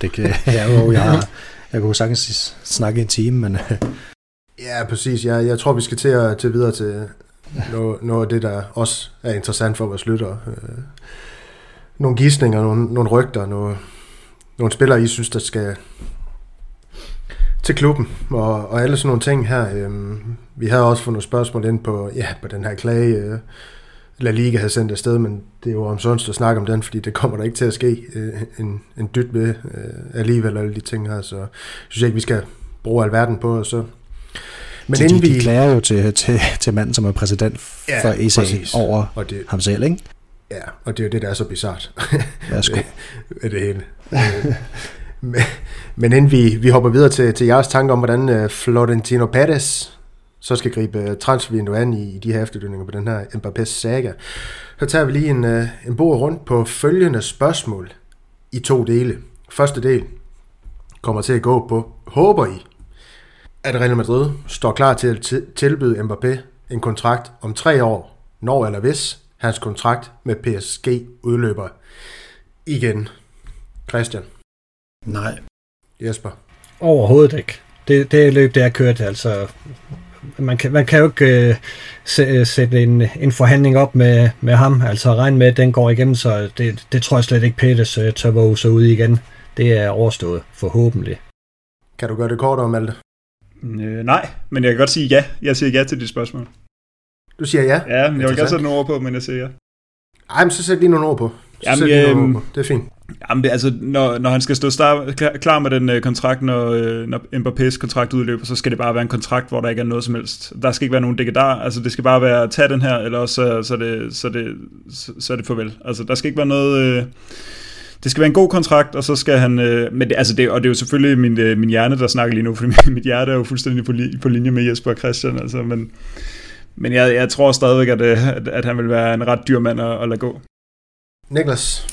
Det kan jeg jo, jeg, har, jeg kunne sagtens snakke en time, men... ja, præcis. Jeg, jeg tror, vi skal til at til videre til noget, noget af det, der også er interessant for vores lyttere. Øh, nogle gissninger, nogle, nogle rygter, nogle, nogle spillere, I synes, der skal til klubben, og, og alle sådan nogle ting her. Øhm, vi havde også fået nogle spørgsmål ind på, ja, på den her klage, øh, La Liga havde sendt afsted, men det er jo omsonst at snakke om den, fordi det kommer der ikke til at ske øh, en, en dyt med øh, alligevel, alle de ting her, så jeg synes ikke, vi skal bruge alverden på, og så men de, inden de, de vi... klager jo til, til, til manden, som er præsident ja, for ESA præcis. over og det, ham selv, ikke? Ja, og det er jo det, der er så bizart. Værsgo. det, det hele. men, men inden vi, vi hopper videre til, til jeres tanker om, hvordan uh, Florentino Perez så skal gribe øh, transfervinduet an i, i de her efterdønninger på den her Mbappé's saga, så tager vi lige en, uh, en bord rundt på følgende spørgsmål i to dele. Første del kommer til at gå på, håber I, at Real Madrid står klar til at tilbyde Mbappé en kontrakt om tre år, når eller hvis hans kontrakt med PSG udløber igen. Christian? Nej. Jesper? Overhovedet ikke. Det, det løb, det er kørt, altså man kan, man kan jo ikke øh, sætte en, en forhandling op med, med ham, altså regne med, at den går igennem, så det, det tror jeg slet ikke, Peters øh, tør våge sig ud igen. Det er overstået, forhåbentlig. Kan du gøre det kortere, Malte? Øh, nej, men jeg kan godt sige ja. Jeg siger ja til dit spørgsmål. Du siger ja? Ja, men jeg vil gerne sætte nogle ord på, men jeg siger ja. Ej, men så sæt lige nogle ord på. Jamen, nogle ord på. Det er fint. Jamen, det, altså, når, når han skal stå star, klar, klar med den uh, kontrakt, når, uh, når Mbappé's kontrakt udløber, så skal det bare være en kontrakt, hvor der ikke er noget som helst. Der skal ikke være nogen dækkedar. Altså, det skal bare være, tag den her, eller også så, så, det, så, det, så, så er det farvel. Altså, der skal ikke være noget... Uh, det skal være en god kontrakt, og så skal han... Øh, men det, altså det, og det er jo selvfølgelig min, øh, min hjerne, der snakker lige nu, for mit hjerte er jo fuldstændig på, li, på linje med Jesper og Christian. Altså, men men jeg, jeg tror stadigvæk, at, at, at han vil være en ret dyr mand at, at lade gå. Niklas?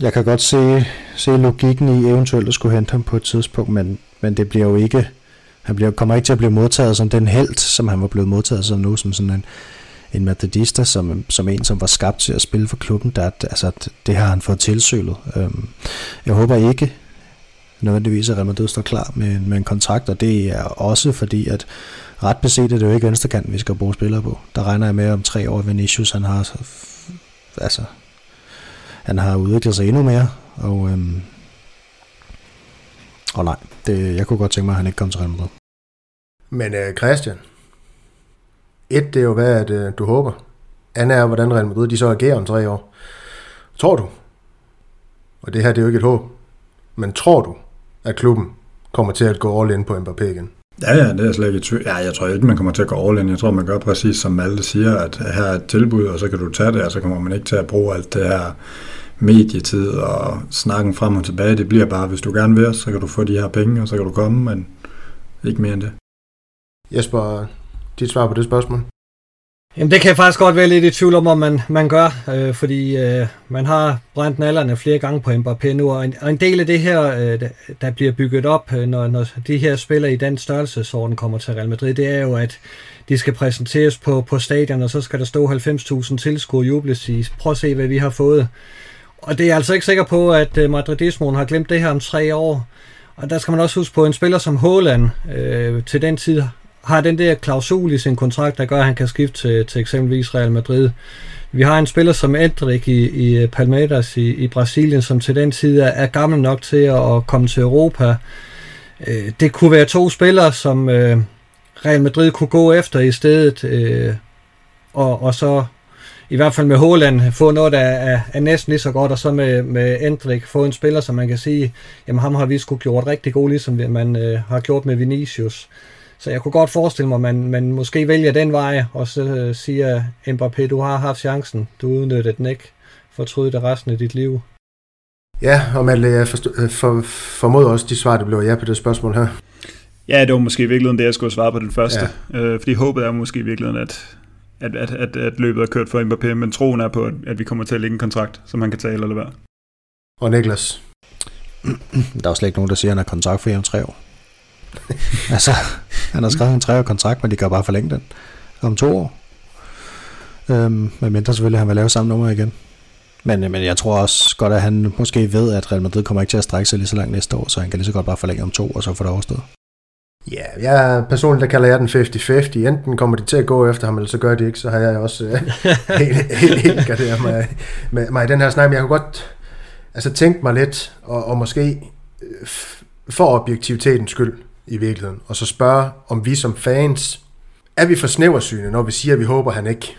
Jeg kan godt se, se logikken i eventuelt at skulle hente ham på et tidspunkt, men, men det bliver jo ikke... Han bliver, kommer ikke til at blive modtaget som den held, som han var blevet modtaget som nu, som sådan en, en madridista, som, som en, som var skabt til at spille for klubben. Der, altså, det har han fået tilsølet. Øhm, jeg håber ikke nødvendigvis, at Real Madrid står klar med, med en kontrakt, og det er også fordi, at ret beset er det jo ikke venstrekanten, vi skal bruge spillere på. Der regner jeg med om tre år, Vinicius, han har altså, han har udviklet sig endnu mere, og, øhm, og nej, det, jeg kunne godt tænke mig, at han ikke kom til Real Madrid. Men øh, Christian, et, det er jo hvad, at øh, du håber. Andet er, hvordan Real Madrid de så agerer om tre år. Tror du, og det her det er jo ikke et håb, men tror du, at klubben kommer til at gå all in på Mbappé igen? Ja, ja, det er slet ikke tvivl. Ja, jeg tror ikke, man kommer til at gå all in. Jeg tror, man gør præcis som Malte siger, at her er et tilbud, og så kan du tage det, og så kommer man ikke til at bruge alt det her medietid og snakken frem og tilbage. Det bliver bare, hvis du gerne vil, så kan du få de her penge, og så kan du komme, men ikke mere end det. Jesper, dit svar på det spørgsmål? Jamen det kan jeg faktisk godt være lidt i tvivl om, om man, man gør, øh, fordi øh, man har brændt nallerne flere gange på Mbappé nu, og en, og en del af det her, øh, der bliver bygget op, øh, når, når de her spillere i den størrelsesorden kommer til Real Madrid, det er jo, at de skal præsenteres på, på stadion, og så skal der stå 90.000 tilskuere jubles i, prøv at se, hvad vi har fået. Og det er jeg altså ikke sikker på, at øh, Madridismoen har glemt det her om tre år. Og der skal man også huske på, en spiller som Haaland øh, til den tid har den der klausul i sin kontrakt, der gør, at han kan skifte til, til eksempelvis Real Madrid. Vi har en spiller som Endrik i, i Palmeiras i, i Brasilien, som til den tid er, er gammel nok til at, at komme til Europa. øh, det kunne være to spillere, som øh, Real Madrid kunne gå efter i stedet, øh, og, og så i hvert fald med Håland få noget, der er, er næsten lige så godt, og så med, med Endrik få en spiller, som man kan sige, jamen ham har vi sgu gjort rigtig god, ligesom man øh, har gjort med Vinicius. Så jeg kunne godt forestille mig, at man, man måske vælger den vej, og så øh, siger Mbappé, du har haft chancen, du udnyttede den ikke, fortryde det resten af dit liv. Ja, og Malte, jeg forstod, for, formoder også de svar, det blev ja på det spørgsmål her. Ja, det var måske i virkeligheden det, jeg skulle svare på den første. Ja. Øh, fordi håbet er måske i virkeligheden, at, at, at, at, at løbet er kørt for Mbappé, men troen er på, at, at vi kommer til at lægge en kontrakt, som han kan tage eller være. Og Niklas? Der er jo slet ikke nogen, der siger, at han har kontrakt for om tre år. altså, han har skrevet en treårig kontrakt, men de kan bare forlænge den om to år. Øhm, men mindre selvfølgelig, han vil lave samme nummer igen. Men, men jeg tror også godt, at han måske ved, at Real Madrid kommer ikke til at strække sig lige så langt næste år, så han kan lige så godt bare forlænge om to, og så få det overstået. Ja, jeg personligt, der kalder jeg den 50-50. Enten kommer de til at gå efter ham, eller så gør de ikke, så har jeg også øh, helt, helt, helt garderet mig, med, mig i den her snak. Men jeg kunne godt altså, tænke mig lidt, og, og måske øh, for objektivitetens skyld i virkeligheden, og så spørge, om vi som fans, er vi for snæversyne, når vi siger, at vi håber, at han ikke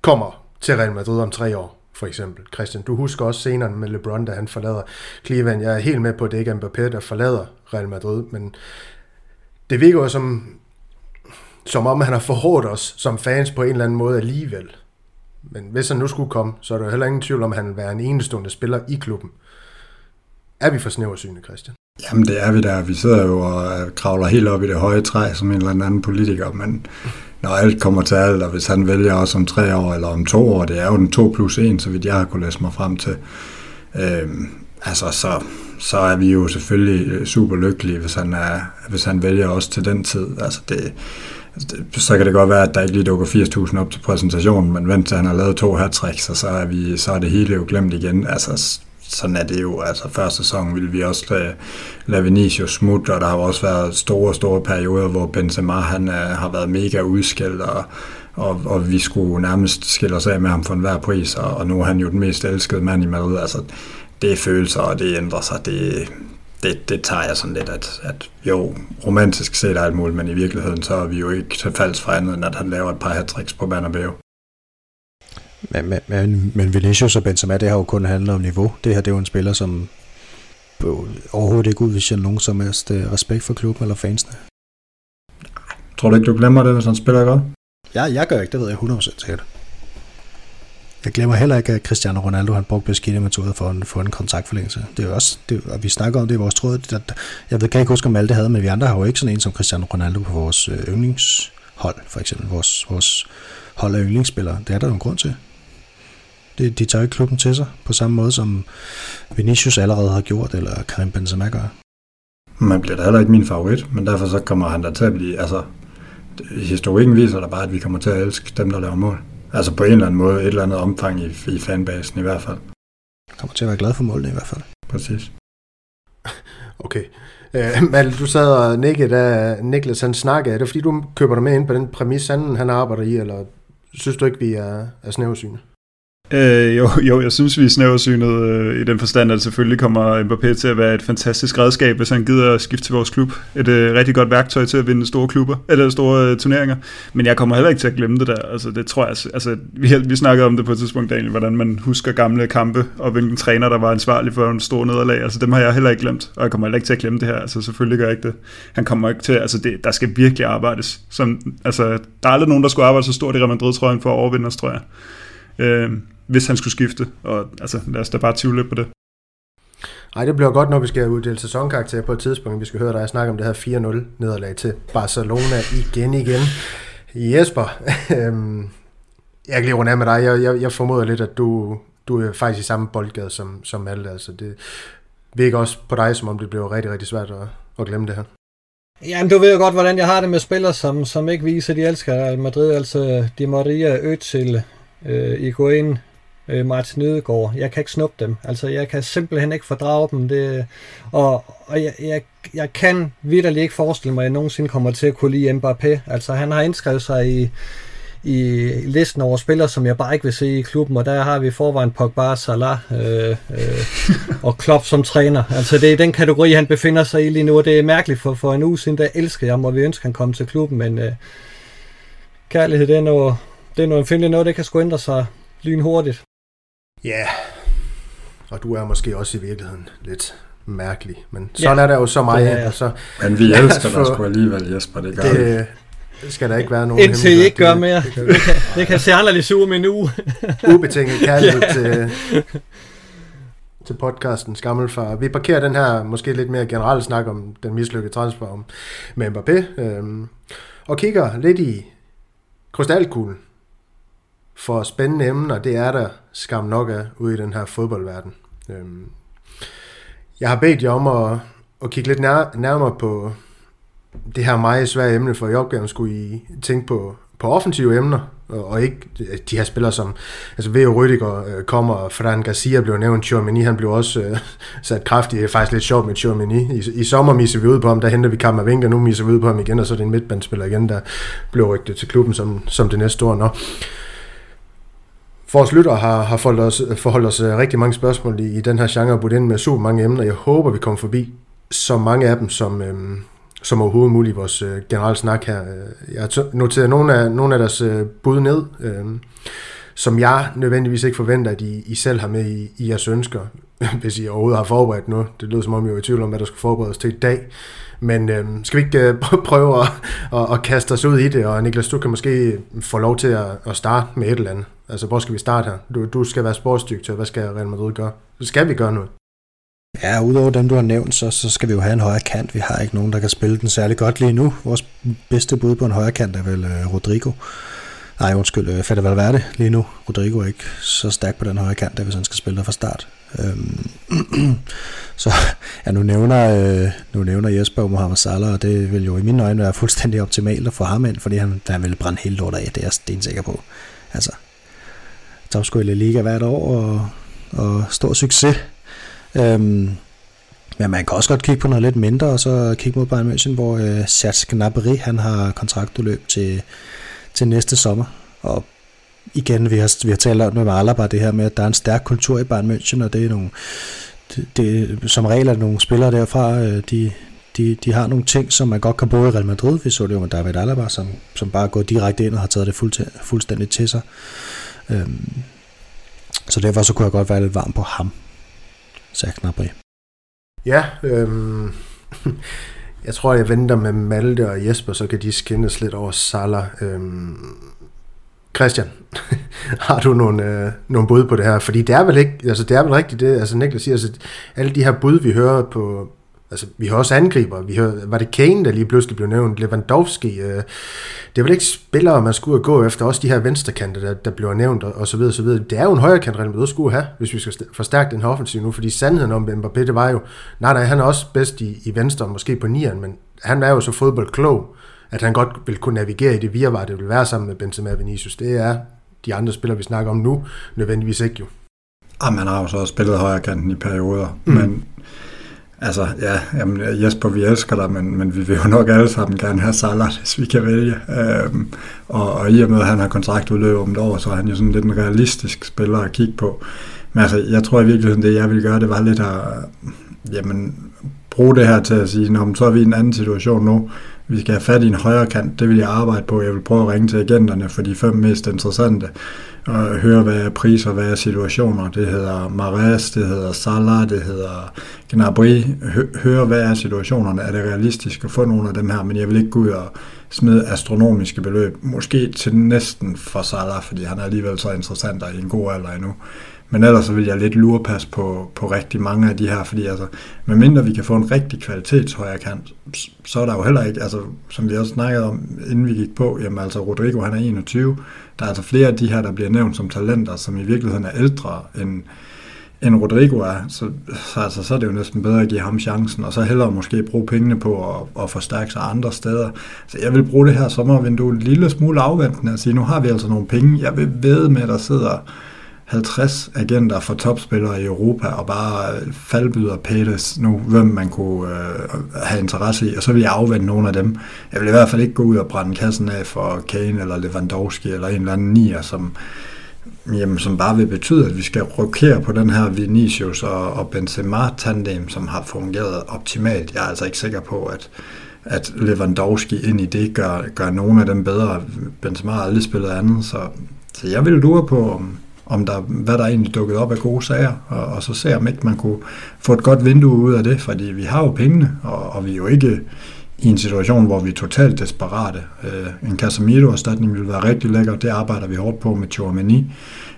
kommer til Real Madrid om tre år? for eksempel. Christian, du husker også senere med LeBron, da han forlader Cleveland. Jeg er helt med på, at det ikke er Mbappé, der forlader Real Madrid, men det virker jo som, som om han har forhårdt os som fans på en eller anden måde alligevel. Men hvis han nu skulle komme, så er der heller ingen tvivl om, at han vil være en enestående spiller i klubben. Er vi for snæversyne, Christian? Jamen det er vi der. Vi sidder jo og øh, kravler helt op i det høje træ som en eller anden politiker, men når alt kommer til alt, og hvis han vælger os om tre år eller om to år, det er jo den 2 plus 1, så vidt jeg har kunnet læse mig frem til, øhm, altså så, så er vi jo selvfølgelig øh, super lykkelige, hvis han, er, hvis han vælger os til den tid. Altså det, altså, det, så kan det godt være, at der ikke lige dukker 80.000 op til præsentationen, men vent til han har lavet to hat så, så er, vi, så er det hele jo glemt igen. Altså, sådan er det jo. Altså, før sæson ville vi også lade, lade Vinicius smutte, og der har også været store, store perioder, hvor Benzema han, øh, har været mega udskilt, og, og, og vi skulle nærmest skille os af med ham for enhver pris, og, og nu er han jo den mest elskede mand i Madrid. Altså, det er følelser, og det ændrer sig. Det, det, det tager jeg sådan lidt, at, at jo, romantisk set er alt muligt, men i virkeligheden så er vi jo ikke til falds for andet, end at han laver et par hat på Bernabeu. Men, men, men, men Vinicius og Benzema, det har jo kun handlet om niveau. Det her det er jo en spiller, som overhovedet ikke udviser nogen som helst øh, respekt for klubben eller fansene. Tror du ikke, du glemmer det, hvis han spiller godt? Ja, jeg gør ikke, det ved jeg 100% sikkert. Jeg glemmer heller ikke, at Cristiano Ronaldo han brugte beskidte metoder for en, for en kontaktforlængelse. Det er jo også, det, og vi snakker om det i vores tråd. Det, jeg ved, kan ikke huske, om alle det havde, men vi andre har jo ikke sådan en som Cristiano Ronaldo på vores øh, yndlingshold, for eksempel. Vores, vores hold af yndlingsspillere. Det er der jo en grund til. Det, de tager ikke klubben til sig, på samme måde som Vinicius allerede har gjort, eller Karim Benzema gør. Man bliver da heller ikke min favorit, men derfor så kommer han der til at blive, altså, historikken viser der bare, at vi kommer til at elske dem, der laver mål. Altså på en eller anden måde, et eller andet omfang i, i fanbasen i hvert fald. Kommer til at være glad for målene i hvert fald. Præcis. Okay. Uh, Mal, du sad og nikkede, da Niklas han snakkede. Er det fordi, du køber dig med ind på den præmis, han, han arbejder i, eller synes du ikke, vi er, er snæversyne? Øh, jo, jo, jeg synes, vi er snæversynet øh, i den forstand, at selvfølgelig kommer Mbappé til at være et fantastisk redskab, hvis han gider at skifte til vores klub. Et øh, rigtig godt værktøj til at vinde store klubber, eller store øh, turneringer. Men jeg kommer heller ikke til at glemme det der. Altså, det tror jeg, altså, vi, vi snakkede om det på et tidspunkt, Daniel, hvordan man husker gamle kampe, og hvilken træner, der var ansvarlig for en stor nederlag. Altså, dem har jeg heller ikke glemt, og jeg kommer heller ikke til at glemme det her. Altså, selvfølgelig gør jeg ikke det. Han kommer ikke til, altså, det, der skal virkelig arbejdes. Som, altså, der er aldrig nogen, der skulle arbejde så stort i Real Madrid-trøjen for at overvinde os, tror jeg. Øh, hvis han skulle skifte. Og altså, lad os da bare tvivle på det. Ej, det bliver godt, når vi skal uddele sæsonkarakter på et tidspunkt. Vi skal høre dig snakke om det her 4-0 nederlag til Barcelona igen igen. Jesper, øhm, jeg kan lige runde af med dig. Jeg, jeg, jeg formoder lidt, at du, du er faktisk i samme boldgade som, som alle. Altså det virker også på dig, som om det bliver rigtig, rigtig svært at, at glemme det her. Jamen, du ved jo godt, hvordan jeg har det med spillere, som, som ikke viser, at de elsker Madrid. Altså, Di Maria, Özil, øh, Iguain, øh, Martin Ødegaard. Jeg kan ikke snuppe dem. Altså, jeg kan simpelthen ikke fordrage dem. Det, og og jeg, jeg, jeg kan vidderligt ikke forestille mig, at jeg nogensinde kommer til at kunne lide Mbappé. Altså, han har indskrevet sig i, i listen over spillere, som jeg bare ikke vil se i klubben, og der har vi forvejen Pogba, Salah øh, øh, og Klopp som træner. Altså det er den kategori, han befinder sig i lige nu, og det er mærkeligt, for, for en uge siden, der elsker jeg ham, og vi ønsker, at han kommer til klubben, men øh, kærlighed, det er noget, det er noget empfindeligt noget, det kan sgu ændre sig lynhurtigt. Ja, yeah. og du er måske også i virkeligheden lidt mærkelig, men sådan ja. er der jo så meget. Ja, ja. Så, men vi elsker dig sgu alligevel, Jesper, det gør det, det skal der ikke være nogen Indtil I ikke gør mere. Det, det, kan, det kan se anderledes ud en uge. Ubetinget kærlighed ja. til, til podcasten Skammelfar. Vi parkerer den her måske lidt mere generelle snak om den mislykkede transfer om, med Mbappé, øhm, og kigger lidt i krystalkuglen for spændende emner, det er der skam nok af ude i den her fodboldverden. Øhm, jeg har bedt jer om at, at kigge lidt nær, nærmere på det her meget svære emne, for i opgaven skulle I tænke på, på offensive emner, og, og ikke de her spillere som, altså Veo Rüdiger øh, kommer, Fran Garcia blev nævnt, Chouameni, han blev også øh, sat kraftigt, det er faktisk lidt sjovt med Chouameni. I, I sommer misser vi ud på ham, der henter vi Kammervinga, nu misser vi ud på ham igen, og så er det en midtbandspiller igen, der blev rygtet til klubben som, som det næste år. Nå. Vores lytter har, har forholdt os, forholdt os øh, rigtig mange spørgsmål i, i den her genre, og ind med super mange emner. Jeg håber, vi kommer forbi så mange af dem, som, øh, som overhovedet muligt i vores øh, generelle snak her. Øh, jeg har noteret nogle af, nogle af deres øh, bud ned, øh, som jeg nødvendigvis ikke forventer, at I, I selv har med i, i jeres ønsker, hvis I overhovedet har forberedt noget. Det lyder som om, I var i tvivl om, hvad der skulle forberedes til i dag. Men øh, skal vi ikke øh, prøve at, at, at kaste os ud i det, og Niklas, du kan måske få lov til at, at starte med et eller andet. Altså, hvor skal vi starte her? Du, du skal være sportsdirektør. hvad skal Real Madrid gøre? Skal vi gøre noget? Ja, udover dem, du har nævnt, så, så skal vi jo have en højre kant. Vi har ikke nogen, der kan spille den særlig godt lige nu. Vores bedste bud på en højre kant er vel øh, Rodrigo. Nej, undskyld, uh, Fede Valverde lige nu. Rodrigo er ikke så stærk på den højre kant, hvis han skal spille der fra start. Øhm, så ja, nu nævner, øh, nu nævner Jesper Mohamed Salah, og det vil jo i mine øjne være fuldstændig optimalt at få ham ind, fordi han, han vil brænde hele lortet af, det er jeg sikker på. Altså, topscorer i Liga hvert år, og, og stor succes. Øhm, men man kan også godt kigge på noget lidt mindre, og så kigge mod Bayern München, hvor øh, Serge Gnabry, han har kontraktudløb til, til næste sommer. Og igen, vi har, vi har talt om med Alaba det her med, at der er en stærk kultur i Bayern München, og det er nogle, det, det, som regel er nogle spillere derfra, øh, de, de, de har nogle ting, som man godt kan bruge i Real Madrid. Vi så det jo med David Alaba, som, som bare er gået direkte ind og har taget det fuld, fuldstændig til sig. Øhm, så derfor så kunne jeg godt være lidt varm på ham, sagde Gnabry. Ja, øhm, jeg tror, jeg venter med Malte og Jesper, så kan de skinnes lidt over Salah. Øhm, Christian, har du nogle, øh, nogle bud på det her? Fordi det er vel ikke, altså det er vel rigtigt det, altså Niklas siger, altså alle de her bud, vi hører på, altså vi har også angriber, vi hører, var det Kane, der lige pludselig blev nævnt, Lewandowski, øh, det er vel ikke spillere, man skulle gå efter, også de her venstrekanter, der, der bliver nævnt, og, og så videre, så videre. Det er jo en højre kant, Real Madrid skulle have, hvis vi skal forstærke den her offensiv nu, fordi sandheden om Mbappé, det var jo, nej, nej, han er også bedst i, i venstre, måske på nieren, men han er jo så fodboldklog, at han godt vil kunne navigere i det virvar, det vil være sammen med Benzema og Vinicius. Det er de andre spillere, vi snakker om nu, nødvendigvis ikke jo. Jamen, han har jo så spillet højre kanten i perioder, mm. men altså, ja, jamen, Jesper, vi elsker dig, men, men vi vil jo nok alle sammen gerne have Salah, hvis vi kan vælge. Øhm, og, og i og med, at han har kontraktudløb om et år, så er han jo sådan lidt en realistisk spiller at kigge på. Men altså, jeg tror i virkeligheden, det jeg ville gøre, det var lidt at, jamen, bruge det her til at sige, Nå, så er vi i en anden situation nu vi skal have fat i en højre kant, det vil jeg arbejde på. Jeg vil prøve at ringe til agenterne for de fem mest interessante, og høre, hvad er priser, hvad er situationer. Det hedder Mares, det hedder Salah, det hedder Gnabry. Høre, hvad er situationerne. Er det realistisk at få nogle af dem her? Men jeg vil ikke gå ud og smide astronomiske beløb. Måske til næsten for Salah, fordi han er alligevel så interessant og i en god alder endnu. Men ellers så vil jeg lidt lurepas på, på rigtig mange af de her, fordi altså, medmindre vi kan få en rigtig kvalitetshøjere kant, så er der jo heller ikke, altså, som vi også snakkede om, inden vi gik på, jamen altså Rodrigo han er 21, der er altså flere af de her, der bliver nævnt som talenter, som i virkeligheden er ældre end, end Rodrigo er, så, så, altså, så er det jo næsten bedre at give ham chancen, og så hellere måske bruge pengene på at, at forstærke sig andre steder. Så jeg vil bruge det her sommervindue en lille smule afventende og sige, nu har vi altså nogle penge, jeg vil ved med, at der sidder 50 agenter for topspillere i Europa, og bare øh, faldbyder Peters nu, hvem man kunne øh, have interesse i, og så vil jeg afvente nogle af dem. Jeg vil i hvert fald ikke gå ud og brænde kassen af for Kane eller Lewandowski eller en eller anden nier, som, jamen, som bare vil betyde, at vi skal rokere på den her Vinicius og, og Benzema-tandem, som har fungeret optimalt. Jeg er altså ikke sikker på, at at Lewandowski ind i det gør, gør nogle af dem bedre. Benzema har aldrig spillet andet, så, så jeg vil lure på, om, om der, hvad der egentlig dukket op af gode sager, og, og så se om ikke man kunne få et godt vindue ud af det, fordi vi har jo pengene, og, og vi er jo ikke i en situation, hvor vi er totalt desperate. Øh, en Casemiro-erstatning ville være rigtig lækker, det arbejder vi hårdt på med Chouameni.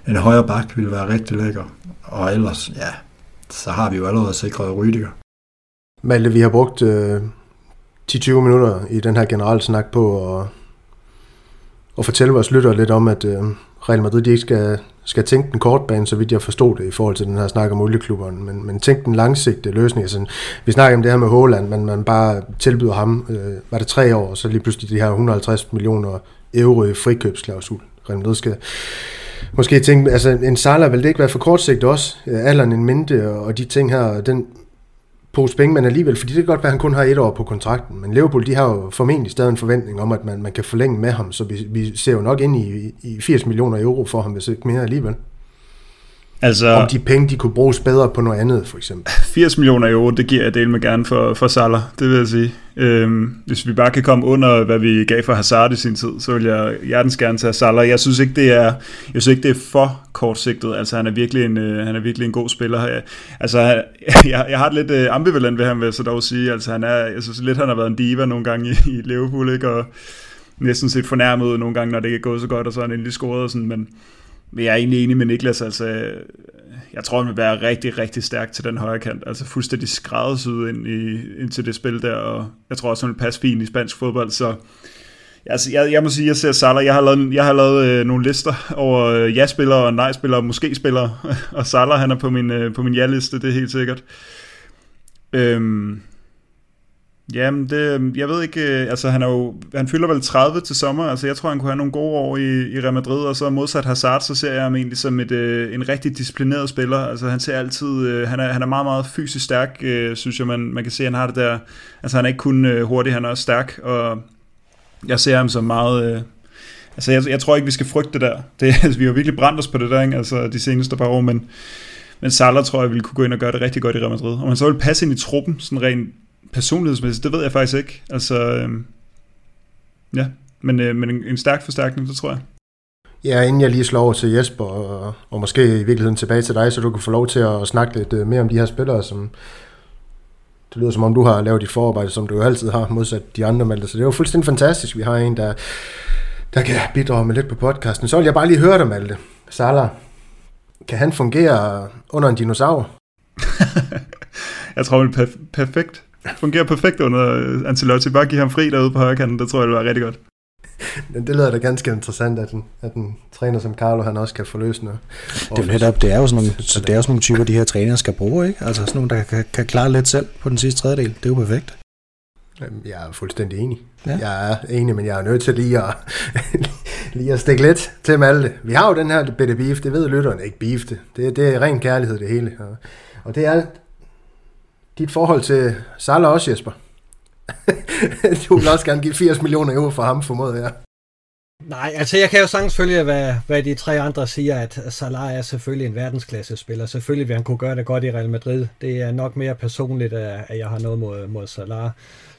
En højre bak ville være rigtig lækker, og ellers, ja, så har vi jo allerede sikret Rydiger. Malte, vi har brugt øh, 10-20 minutter i den her generelle snak på at, at fortælle vores lyttere lidt om, at øh, Real Madrid de ikke skal, skal tænke den kortbane, så vidt jeg forstod det i forhold til den her snak om olieklubberne, men, men tænk den langsigtede løsning. Altså, vi snakker om det her med Håland, men man bare tilbyder ham, øh, var det tre år, så lige pludselig de her 150 millioner euro i frikøbsklausul. Real Madrid skal måske tænke, altså en Salah vil det ikke være for kortsigtet også, øh, alderen en mente og de ting her, den pose penge, men alligevel, fordi det kan godt være, at han kun har et år på kontrakten, men Liverpool, de har jo formentlig stadig en forventning om, at man, man kan forlænge med ham, så vi, vi ser jo nok ind i, i 80 millioner euro for ham, hvis ikke mere alligevel. Altså, om de penge, de kunne bruges bedre på noget andet, for eksempel. 80 millioner euro, det giver jeg del med gerne for, for Salah, det vil jeg sige. Øhm, hvis vi bare kan komme under, hvad vi gav for Hazard i sin tid, så vil jeg hjertens gerne tage Salah. Jeg synes ikke, det er, jeg synes ikke, det er for kortsigtet. Altså, han er virkelig en, øh, han er virkelig en god spiller. Jeg, altså, jeg, jeg har det lidt øh, ambivalent ved ham, vil jeg så dog sige. Altså, han er, jeg synes lidt, han har været en diva nogle gange i, i Liverpool, ikke? Og næsten set fornærmet nogle gange, når det ikke er gået så godt, og så har han endelig scoret. Og sådan, men men jeg er egentlig enig med Niklas, altså jeg tror, han vil være rigtig, rigtig stærk til den højre kant. Altså fuldstændig skræddersyet ind, i, ind til det spil der, og jeg tror også, han vil passe fint i spansk fodbold, så altså, jeg, jeg må sige, jeg ser Salah, jeg har lavet, jeg har lavet øh, nogle lister over øh, ja-spillere og nej-spillere og måske-spillere, og Salah, han er på min, øh, på min ja-liste, det er helt sikkert. Øhm, Jamen, det, øhm, jeg ved ikke, øh, altså han, er jo, han fylder vel 30 til sommer, altså jeg tror, han kunne have nogle gode år i, i Real Madrid, og så modsat Hazard, så ser jeg ham egentlig som et, øh, en rigtig disciplineret spiller, altså han ser altid, øh, han, er, han er meget, meget fysisk stærk, øh, synes jeg, man, man kan se, han har det der, altså han er ikke kun øh, hurtig, han er også stærk, og jeg ser ham som meget, altså jeg, jeg tror ikke, vi skal frygte det der, det, altså, vi har virkelig brændt os på det der, ikke? altså de seneste par år, men men Salah tror jeg ville kunne gå ind og gøre det rigtig godt i Real Madrid. Og man så ville passe ind i truppen, sådan rent personlighedsmæssigt, det ved jeg faktisk ikke. Altså, øh, ja, men, øh, men en, en stærk forstærkning, det tror jeg. Ja, inden jeg lige slår over til Jesper, og, og måske i virkeligheden tilbage til dig, så du kan få lov til at snakke lidt øh, mere om de her spillere, som det lyder som om, du har lavet dit forarbejde, som du jo altid har, modsat de andre Malte. Så det er jo fuldstændig fantastisk, vi har en, der, der kan bidrage med lidt på podcasten. Så vil jeg bare lige høre dig, Malte. Salah, kan han fungere under en dinosaur? jeg tror, det er perfekt fungerer perfekt under øh, Ancelotti. Bare give ham fri derude på højre kanten, det tror jeg, det var rigtig godt. Det lyder da ganske interessant, at en, at en træner som Carlo, han også kan forløse noget. Det er, netop, det er jo sådan nogle, så det er jo sådan nogle typer, de her trænere skal bruge, ikke? Altså sådan nogle, der kan, kan klare lidt selv på den sidste tredjedel. Det er jo perfekt. Jeg er fuldstændig enig. Ja. Jeg er enig, men jeg er nødt til lige at, lige at stikke lidt til Malte. Vi har jo den her bitte beef, det ved lytterne ikke beef det. Det, det er ren kærlighed det hele. Og det er dit forhold til Salah også, Jesper. du vil også gerne give 80 millioner euro for ham, formoder jeg. Nej, altså jeg kan jo sagtens følge, hvad, hvad de tre andre siger, at Salah er selvfølgelig en verdensklasse spiller. Selvfølgelig vil han kunne gøre det godt i Real Madrid. Det er nok mere personligt, at jeg har noget mod, mod Salah.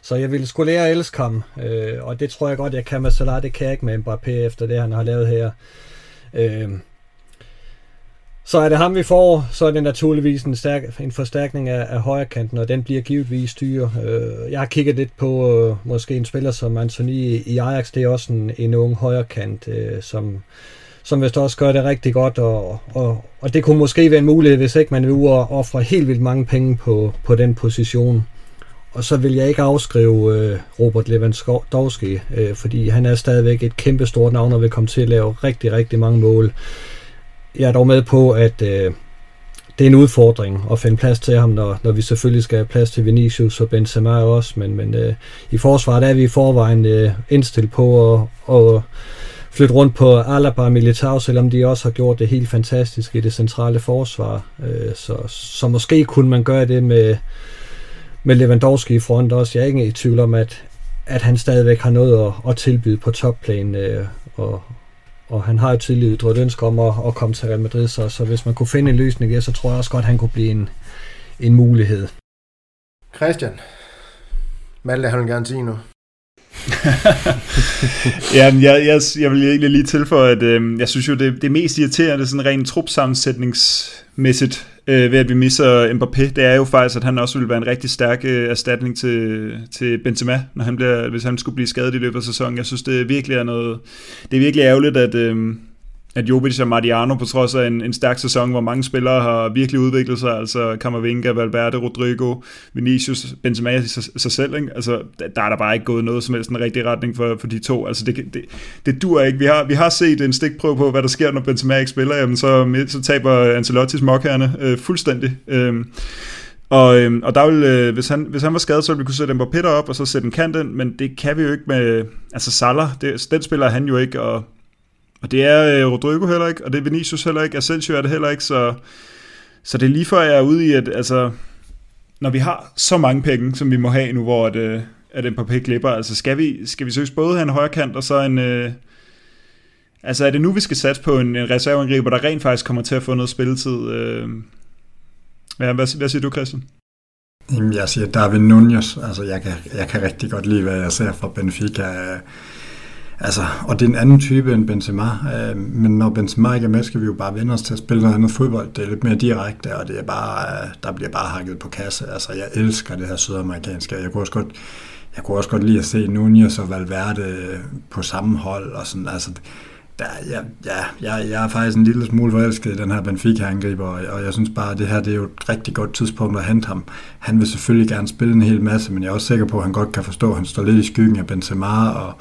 Så jeg ville skulle lære at elske ham, øh, og det tror jeg godt, jeg kan med Salah. Det kan jeg ikke med Mbappé efter det, han har lavet her. Øh, så er det ham, vi får, så er det naturligvis en, stærk, en forstærkning af, af højrekanten, og den bliver givetvis dyr. Øh, jeg har kigget lidt på øh, måske en spiller som Anthony i Ajax, det er også en, en ung højrekant, øh, som, som vist også gør det rigtig godt, og, og, og det kunne måske være en mulighed, hvis ikke man vil ofre helt vildt mange penge på, på den position. Og så vil jeg ikke afskrive øh, Robert Lewandowski, øh, fordi han er stadigvæk et kæmpe stort navn og vil komme til at lave rigtig, rigtig mange mål. Jeg er dog med på, at øh, det er en udfordring at finde plads til ham, når, når vi selvfølgelig skal have plads til Vinicius og Benzema også, men, men øh, i forsvaret er vi i forvejen øh, indstillet på at, at flytte rundt på Alaba og Militao, selvom de også har gjort det helt fantastisk i det centrale forsvar. Øh, så, så måske kunne man gøre det med, med Lewandowski i front også. Jeg er ikke i tvivl om, at, at han stadigvæk har noget at, at tilbyde på topplan, øh, og, og han har jo tidligere ytret ønske om at, at komme til Real Madrid, så, så hvis man kunne finde en løsning der, så tror jeg også godt, at han kunne blive en, en mulighed. Christian, Malte, han vil gerne sige noget. ja, jeg, jeg, jeg vil egentlig lige tilføje, at øh, jeg synes jo, det, det mest irriterende sådan rent trupsammensætningsmæssigt øh, ved at vi misser Mbappé, det er jo faktisk, at han også vil være en rigtig stærk øh, erstatning til, til Benzema, når han bliver, hvis han skulle blive skadet i løbet af sæsonen. Jeg synes, det virkelig er noget, det er virkelig ærgerligt, at, øh, at Jovic og Mariano på trods af en, en stærk sæson, hvor mange spillere har virkelig udviklet sig, altså Camavinga, Valverde, Rodrigo, Vinicius, Benzema i sig, sig selv, ikke? Altså, der er der bare ikke gået noget som helst en rigtig retning for, for de to. Altså, det, det, det dur ikke. Vi har, vi har set en stikprøve på, hvad der sker, når Benzema ikke spiller, jamen så, så taber Ancelottis mokkerne øh, fuldstændig. Øh, og, øhm, og der vil, øh, hvis, han, hvis han var skadet, så ville vi kunne sætte Mbappé op og så sætte en kant ind, men det kan vi jo ikke med, altså Salah, det, den spiller han jo ikke, og og det er øh, Rodrigo heller ikke, og det er Vinicius heller ikke, Asensio er det heller ikke, så, så det er lige før jeg er ude i, at altså, når vi har så mange penge, som vi må have nu, hvor at, øh, at Mbappé glipper, altså skal vi, skal vi søge både have en højre kant og så en... Øh, altså er det nu, vi skal satse på en, en reserveangriber, der rent faktisk kommer til at få noget spilletid? Øh, ja, hvad, hvad siger du, Christian? Jamen, jeg siger David Nunez. Altså, jeg kan, jeg kan rigtig godt lide, hvad jeg ser fra Benfica. Altså, og det er en anden type end Benzema, øh, men når Benzema ikke er med, skal vi jo bare vende os til at spille noget andet fodbold. Det er lidt mere direkte, og det er bare, øh, der bliver bare hakket på kasse. Altså, jeg elsker det her sydamerikanske. Jeg kunne også godt, jeg kunne også godt lide at se Nunez og Valverde øh, på samme hold, og sådan, altså, der, ja, ja, jeg, jeg er faktisk en lille smule forelsket i den her Benfica-angriber, og jeg synes bare, at det her det er jo et rigtig godt tidspunkt at hente ham. Han vil selvfølgelig gerne spille en hel masse, men jeg er også sikker på, at han godt kan forstå, at han står lidt i skyggen af Benzema, og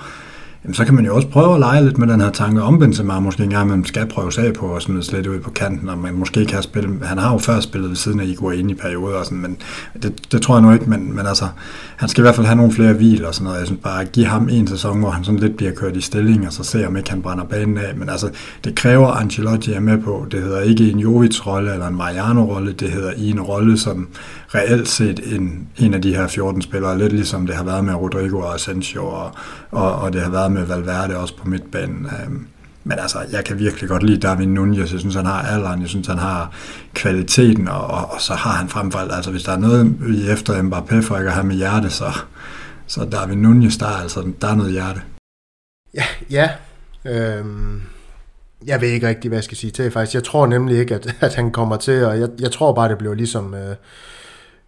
jamen, så kan man jo også prøve at lege lidt med den her tanke om Benzema, måske engang man skal prøve sag på og smide slet ud på kanten, og man måske kan spille, han har jo før spillet ved siden af Iguain i perioder og sådan, men det, det tror jeg nu ikke, men, men altså, han skal i hvert fald have nogle flere hvil og sådan noget, jeg synes bare, at give ham en sæson, hvor han sådan lidt bliver kørt i stilling, og så se om ikke han brænder banen af, men altså, det kræver Ancelotti er med på, det hedder ikke en Jovic-rolle eller en Mariano-rolle, det hedder i en rolle, som reelt set en, en af de her 14 spillere, lidt ligesom det har været med Rodrigo og Asensio, og, og, og det har været med Valverde også på midtbanen. Øhm, men altså, jeg kan virkelig godt lide David Nunez. Jeg synes, han har alderen. Jeg synes, han har kvaliteten, og, og, og så har han frem for alt, altså hvis der er noget efter Mbappé for ikke at have med hjerte, så, så David Nunez, der er, altså, der er noget hjerte. Ja, ja. Øhm, jeg ved ikke rigtig, hvad jeg skal sige til faktisk. Jeg tror nemlig ikke, at, at han kommer til, og jeg, jeg tror bare, det bliver ligesom... Øh,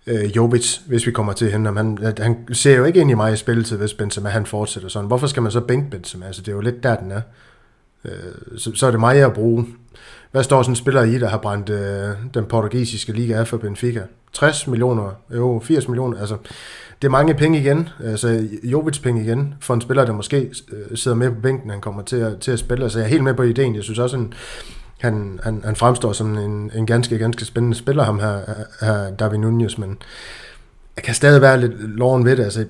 øh, Jovic, hvis vi kommer til hende. Han, han ser jo ikke ind i mig i spilletid, hvis Benzema han fortsætter sådan. Hvorfor skal man så bænke Benzema? Altså, det er jo lidt der, den er. Øh, så, så er det mig at bruge. Hvad står sådan en spiller i, der har brændt øh, den portugisiske liga af for Benfica? 60 millioner euro, 80 millioner, altså det er mange penge igen, altså Jovic penge igen, for en spiller, der måske øh, sidder med på bænken, han kommer til at, til at spille. Altså jeg er helt med på ideen, jeg synes også, en, han, han, han fremstår som en, en ganske, ganske spændende spiller, ham her, her David Nunez, men jeg kan stadig være lidt loven ved det. Altså,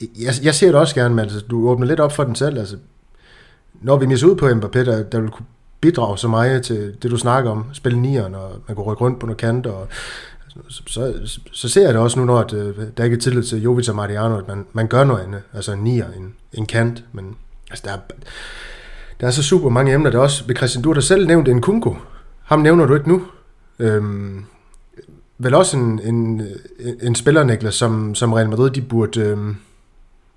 jeg, jeg ser det også gerne, men altså, du åbner lidt op for den selv. Altså, når vi misser ud på Mbappé, der, der vil kunne bidrage så meget til det, du snakker om, spille nieren, og man kunne rykke rundt på nogle kanter, og så, så, så ser jeg det også nu, når at, øh, der ikke er tillid til Jovic og Mariano, at man, man gør noget andet, altså en nier, en, en kant, men altså der er, der er så super mange emner, der også... Christian, du har da selv nævnt en Kunko. Ham nævner du ikke nu. Øhm, vel også en, en, en spiller, Niklas, som, som Real Madrid de burde, øhm,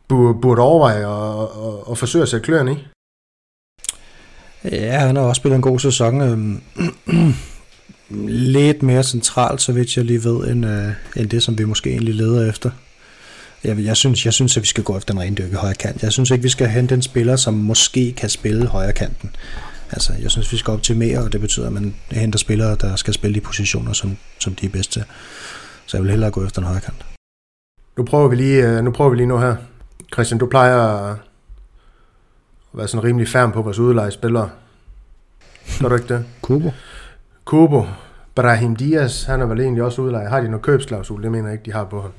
burde, burde overveje og, og, og forsøge at sætte kløerne i. Ja, han har også spillet en god sæson. Øhm, lidt mere centralt, så vidt jeg lige ved, end, øh, end det, som vi måske egentlig leder efter. Jeg, jeg, synes, jeg synes, at vi skal gå efter den rendyrke højre kant. Jeg synes ikke, vi skal hente en spiller, som måske kan spille højre kanten. Altså, jeg synes, vi skal optimere, og det betyder, at man henter spillere, der skal spille de positioner, som, som de er bedst til. Så jeg vil hellere gå efter den højre kant. Nu prøver vi lige, øh, nu prøver vi lige nu her. Christian, du plejer at være sådan rimelig færm på vores udleje spillere. Gør du ikke det? Kubo. Kubo. Brahim Diaz, han er vel egentlig også udlejet. Har de noget købsklausul? Det mener jeg ikke, de har på ham.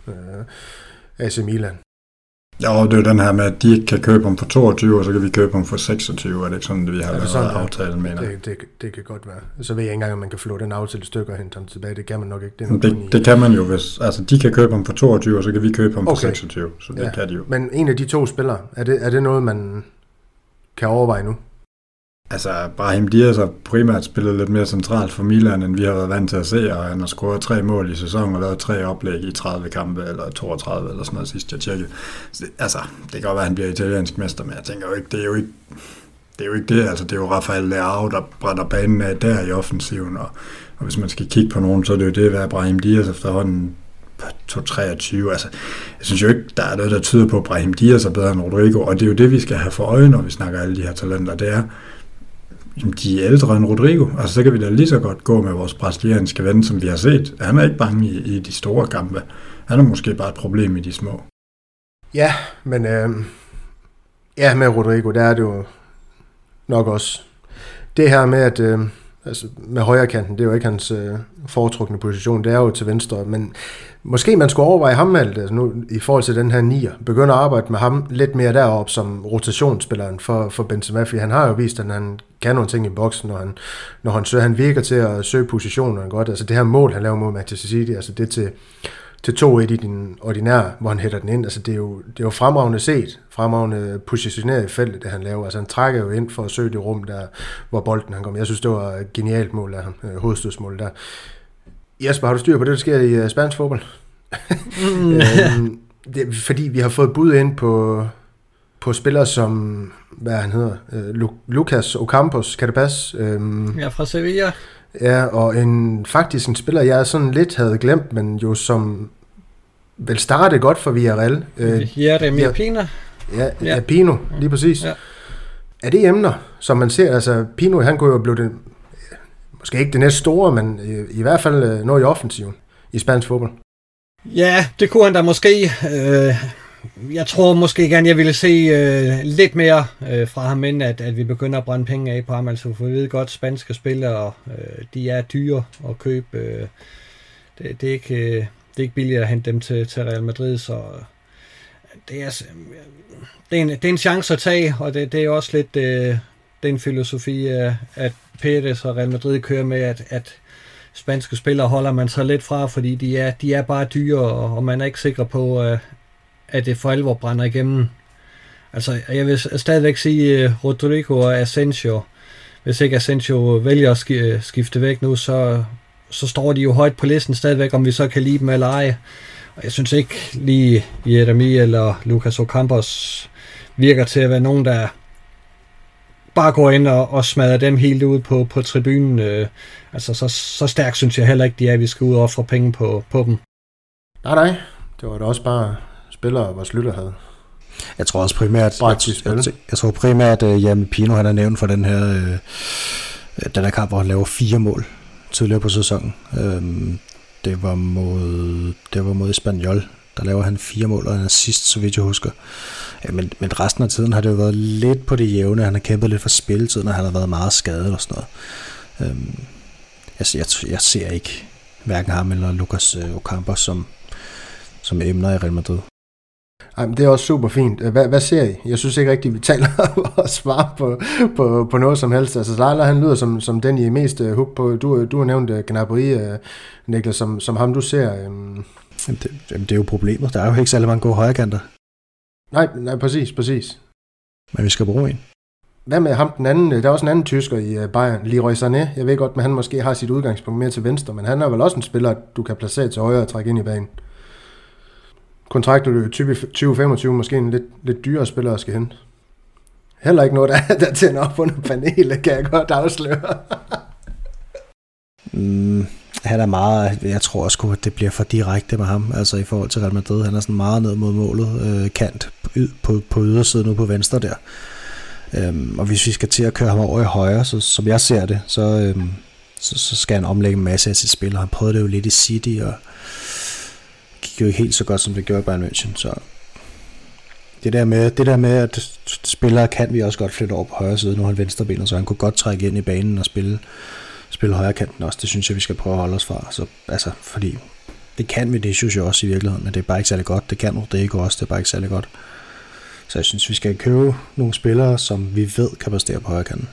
AC Milan. Ja, det er jo den her med, at de ikke kan købe ham for 22, og så kan vi købe ham for 26. Er det ikke sådan, det vi har lavet sådan, aftalen med? Det, det, det kan godt være. Så ved jeg ikke engang, om man kan flå den aftale stykker og hente ham tilbage. Det kan man nok ikke. Det, Det, i- det kan man jo, hvis... Altså, de kan købe ham for 22, og så kan vi købe for Okay. 26. Så det Ja. kan de jo. Men en af de to spillere, er det, er det noget, man kan overveje nu? Altså, Brahim Dias har primært spillet lidt mere centralt for Milan, end vi har været vant til at se, og han har scoret tre mål i sæsonen og lavet tre oplæg i 30 kampe, eller 32 eller sådan noget sidst jeg tjekkede. Så det, altså, det kan godt være, at han bliver italiensk mester, men jeg tænker jo ikke, det er jo ikke det, er jo ikke det. Altså, det er jo Rafael Leao, der brænder banen af der i offensiven, og, og hvis man skal kigge på nogen, så er det jo det, hvad Brahim Dias efterhånden 2-23. Altså, jeg synes jo ikke, der er noget, der tyder på, at Brahim Dias er bedre end Rodrigo, og det er jo det, vi skal have for øje, når vi snakker alle de her talenter. Det er, Jamen, de er ældre end Rodrigo. Altså, så kan vi da lige så godt gå med vores brasilianske ven, som vi har set. Han er ikke bange i, i de store kampe. Han er måske bare et problem i de små. Ja, men øh, ja, med Rodrigo, der er det jo nok også. Det her med, at øh, altså med højre kanten, det er jo ikke hans øh, foretrukne position, det er jo til venstre, men måske man skulle overveje ham alt, altså nu, i forhold til den her nier, begynde at arbejde med ham lidt mere deroppe som rotationsspilleren for, for Benzema, fordi han har jo vist, at han kan nogle ting i boksen, når han, når han søger, han virker til at søge positionerne godt, altså det her mål, han laver mod Manchester City, altså det til, til 2-1 i din ordinære, hvor han hætter den ind. Altså, det er jo, det er jo fremragende set, fremragende positioneret i feltet, det han laver. Altså, han trækker jo ind for at søge det rum, der, hvor bolden han kom. Jeg synes, det var et genialt mål af ham, øh, hovedstødsmål der. Jesper, har du styr på det, der sker i uh, spansk fodbold? Mm. øhm, det, fordi vi har fået bud ind på, på spillere som, hvad han hedder, øh, Lu- Lucas Ocampos, kan det passe? Øhm, Ja, fra Sevilla. Ja, og en, faktisk en spiller, jeg sådan lidt havde glemt, men jo som vel startede godt for Villarreal. Øh, Ja, det er ja. Pina. ja, Ja. ja, Pino, lige præcis. Ja. Er det emner, som man ser? Altså, Pino, han kunne jo blive det, måske ikke det næste store, men i, i hvert fald øh, noget i offensiven i spansk fodbold. Ja, det kunne han da måske. Øh, jeg tror måske gerne, jeg ville se øh, lidt mere øh, fra ham, inden at, at vi begynder at brænde penge af på ham. Altså, for vi ved godt, spanske spillere, øh, de er dyre at købe. Øh, det, det, er ikke, øh, det er ikke billigt at hente dem til, til Real Madrid, så øh, det er, det, er en, det er en chance at tage, og det, det er også lidt øh, den filosofi, øh, at Pérez og Real Madrid kører med, at, at spanske spillere holder man sig lidt fra, fordi de er, de er bare dyre, og, og man er ikke sikker på, øh, at det for alvor brænder igennem. Altså, jeg vil stadigvæk sige uh, Rodrigo og Asensio. Hvis ikke Asensio vælger at øh, skifte væk nu, så, så står de jo højt på listen stadigvæk, om vi så kan lide dem eller ej. Og jeg synes ikke lige Jeremy eller Lucas Ocampos virker til at være nogen, der bare går ind og, og smadrer dem helt ud på, på tribunen. Øh, altså, så, så stærkt synes jeg heller ikke, de er, at vi skal ud og ofre penge på, på dem. Nej, nej. Det var da også bare spillere, vores lytter havde. Jeg tror også primært, jeg, jeg, jeg, jeg tror primært, at Jan Pino han er nævnt for den her, øh, den her kamp, hvor han laver fire mål tidligere på sæsonen. Øhm, det var mod, det var mod Espanyol, der laver han fire mål og en assist, så vidt jeg husker. Men, men resten af tiden har det jo været lidt på det jævne. Han har kæmpet lidt for spilletiden, og han har været meget skadet og sådan noget. Øhm, jeg, jeg, jeg ser ikke hverken ham eller Lucas øh, Ocampos som, som emner i Real Madrid. Ej, men det er også super fint. Hvad, hvad ser I? Jeg synes ikke rigtigt, vi taler og svarer på, på, på noget som helst. Altså, Leila, han lyder som, som den, I er mest uh, hooked på. Du, øh, du har nævnt øh, Gnabry, Niklas, som, som ham, du ser. Øhm Jamen det, jamen det er jo problemet. Der er jo ikke særlig mange gode højrekanter, Nej, nej, præcis, præcis. men vi skal bruge en. Hvad med ham den anden? Der er også en anden tysker i uh, Bayern, Leroy Sané. Jeg ved godt, at han måske har sit udgangspunkt mere til venstre, men han er vel også en spiller, du kan placere til højre og trække ind i banen. Kontrakter du 2025, måske en lidt, lidt dyrere spiller skal hente. Heller ikke noget, der, der tænder op under panelet, kan jeg godt afsløre. Mm, han er meget, jeg tror også, at det bliver for direkte med ham, altså i forhold til Real Madrid. Han er sådan meget ned mod målet, øh, kant på, på, på ydersiden nu på venstre der. Øhm, og hvis vi skal til at køre ham over i højre, så som jeg ser det, så, øhm, så, så skal han omlægge en masse af sit spil, og han prøvede det jo lidt i City, og gik jo ikke helt så godt, som det gjorde i Bayern München, så det der med, det der med at spillere kan vi også godt flytte over på højre side, nu har han venstrebenet, så han kunne godt trække ind i banen og spille spille højre kanten også. Det synes jeg, vi skal prøve at holde os fra. Så, altså, fordi det kan vi, det synes jeg også i virkeligheden, men det er bare ikke særlig godt. Det kan Rodrigo også, det er bare ikke særlig godt. Så jeg synes, vi skal købe nogle spillere, som vi ved kan præstere på højre kanten.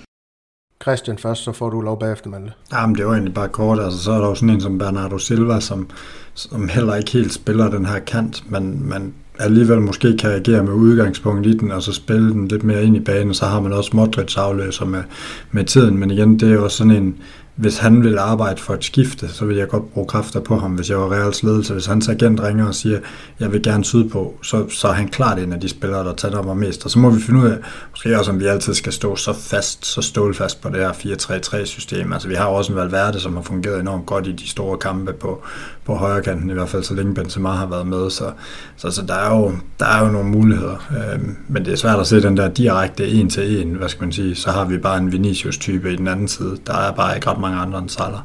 Christian først, så får du lov bagefter, Malte. Jamen, det var egentlig bare kort. Altså, så er der jo sådan en som Bernardo Silva, som, som heller ikke helt spiller den her kant, men man alligevel måske kan agere med udgangspunkt i den, og så spille den lidt mere ind i banen, så har man også Modric afløser med, med tiden. Men igen, det er jo sådan en, hvis han vil arbejde for et skifte, så vil jeg godt bruge kræfter på ham, hvis jeg var Reals ledelse. Hvis hans agent ringer og siger, jeg vil gerne sydpå, så, så er han klart en af de spillere, der tager mig mest. Og så må vi finde ud af, måske også om vi altid skal stå så fast, så stålfast på det her 4-3-3-system. Altså vi har også en Valverde, som har fungeret enormt godt i de store kampe på, på højre kanten, i hvert fald så længe Benzema har været med. Så, så, så der, er jo, der er jo nogle muligheder. Øhm, men det er svært at se den der direkte en til en, hvad skal man sige. Så har vi bare en Vinicius-type i den anden side. Der er bare ikke ret mange andre end Salah.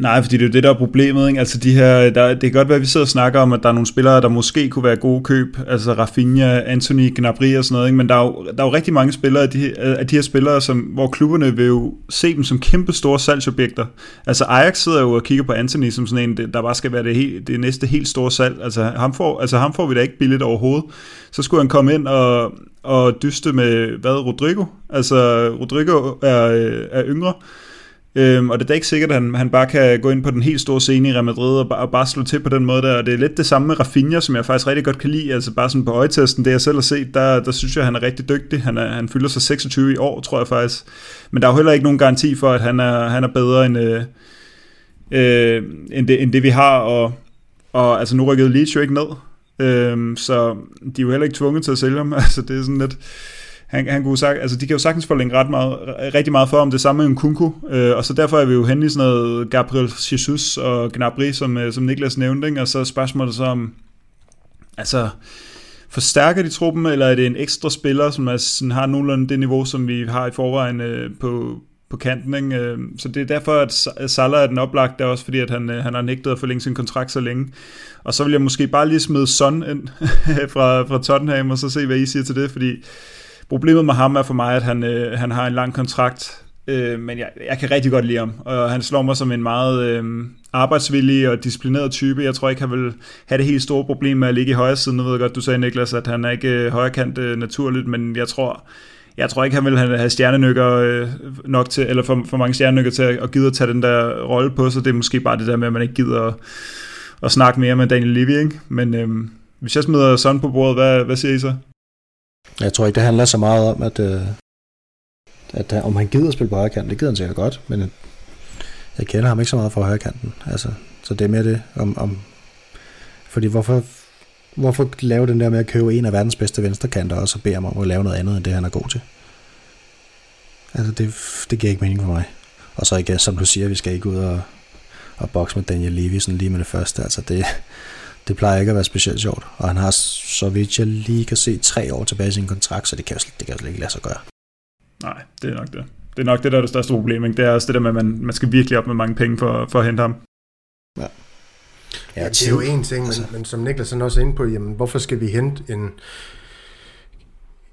Nej, fordi det er jo det, der er problemet. Ikke? Altså de her, der, det kan godt være, at vi sidder og snakker om, at der er nogle spillere, der måske kunne være gode køb. Altså Rafinha, Anthony, Gnabry og sådan noget. Ikke? Men der er, jo, der er jo rigtig mange spillere af de, af de her spillere, som, hvor klubberne vil jo se dem som kæmpe store salgsobjekter. Altså Ajax sidder jo og kigger på Anthony som sådan en, der bare skal være det, helt, det næste helt store salg. Altså ham, får, altså ham får vi da ikke billigt overhovedet. Så skulle han komme ind og, og dyste med, hvad, Rodrigo? Altså Rodrigo er, er yngre. Øhm, og det er da ikke sikkert, at han, han bare kan gå ind på den helt store scene i Real Madrid og, og bare slå til på den måde der. Og det er lidt det samme med Rafinha, som jeg faktisk rigtig godt kan lide. Altså bare sådan på øjetesten, det jeg selv har set, der, der synes jeg, at han er rigtig dygtig. Han, er, han fylder sig 26 i år, tror jeg faktisk. Men der er jo heller ikke nogen garanti for, at han er, han er bedre end, øh, øh, end, det, end det, vi har. Og, og altså nu rykkede Leeds jo ikke ned. Øh, så de er jo heller ikke tvunget til at sælge ham. Altså det er sådan lidt han, han kunne sagt, altså de kan jo sagtens forlænge ret meget, rigtig meget for om det samme med en Kunku, øh, og så derfor er vi jo henne i sådan noget Gabriel Jesus og Gnabry, som, øh, som Niklas nævnte, ikke? og så spørgsmålet så om, altså, forstærker de truppen, eller er det en ekstra spiller, som er, sådan, har nogenlunde det niveau, som vi har i forvejen øh, på, på kanten. Ikke? Øh, så det er derfor, at Salah er den oplagt, der også fordi at han, øh, han har nægtet at forlænge sin kontrakt så længe. Og så vil jeg måske bare lige smide Son ind fra, fra Tottenham, og så se, hvad I siger til det, fordi Problemet med ham er for mig, at han, øh, han har en lang kontrakt, øh, men jeg, jeg kan rigtig godt lide ham, og han slår mig som en meget øh, arbejdsvillig og disciplineret type. Jeg tror ikke, han vil have det helt store problem med at ligge i højre side. Nu ved jeg godt, du sagde, Niklas, at han er ikke øh, højrekant øh, naturligt, men jeg tror, jeg tror ikke, han vil have stjernenykker øh, nok til, eller for, for mange stjernenykker til at, at gide at tage den der rolle på, så det er måske bare det der med, at man ikke gider at, at snakke mere med Daniel Levy, ikke? Men øh, hvis jeg smider sådan på bordet, hvad, hvad siger I så? Jeg tror ikke, det handler så meget om, at, øh, at, øh, om han gider at spille på højrekanten. Det gider han sikkert godt, men øh, jeg kender ham ikke så meget fra højrekanten. Altså, så det er mere det om, om fordi hvorfor, hvorfor lave den der med at købe en af verdens bedste venstrekanter, og så bede ham om at lave noget andet, end det han er god til? Altså, det, det giver ikke mening for mig. Og så igen, som du siger, vi skal ikke ud og, og bokse med Daniel Levy sådan lige med det første. Altså, det, det plejer ikke at være specielt sjovt. Og han har, så vidt jeg lige kan se, tre år tilbage i sin kontrakt, så det kan, det kan slet ikke lade sig gøre. Nej, det er nok det. Det er nok det, der er det største problem. Ikke? Det er også det der med, at man, man skal virkelig op med mange penge for, for at hente ham. Ja. Ja, det er jo en ting, men, altså. men som Niklas også er inde på, jamen, hvorfor skal vi hente en,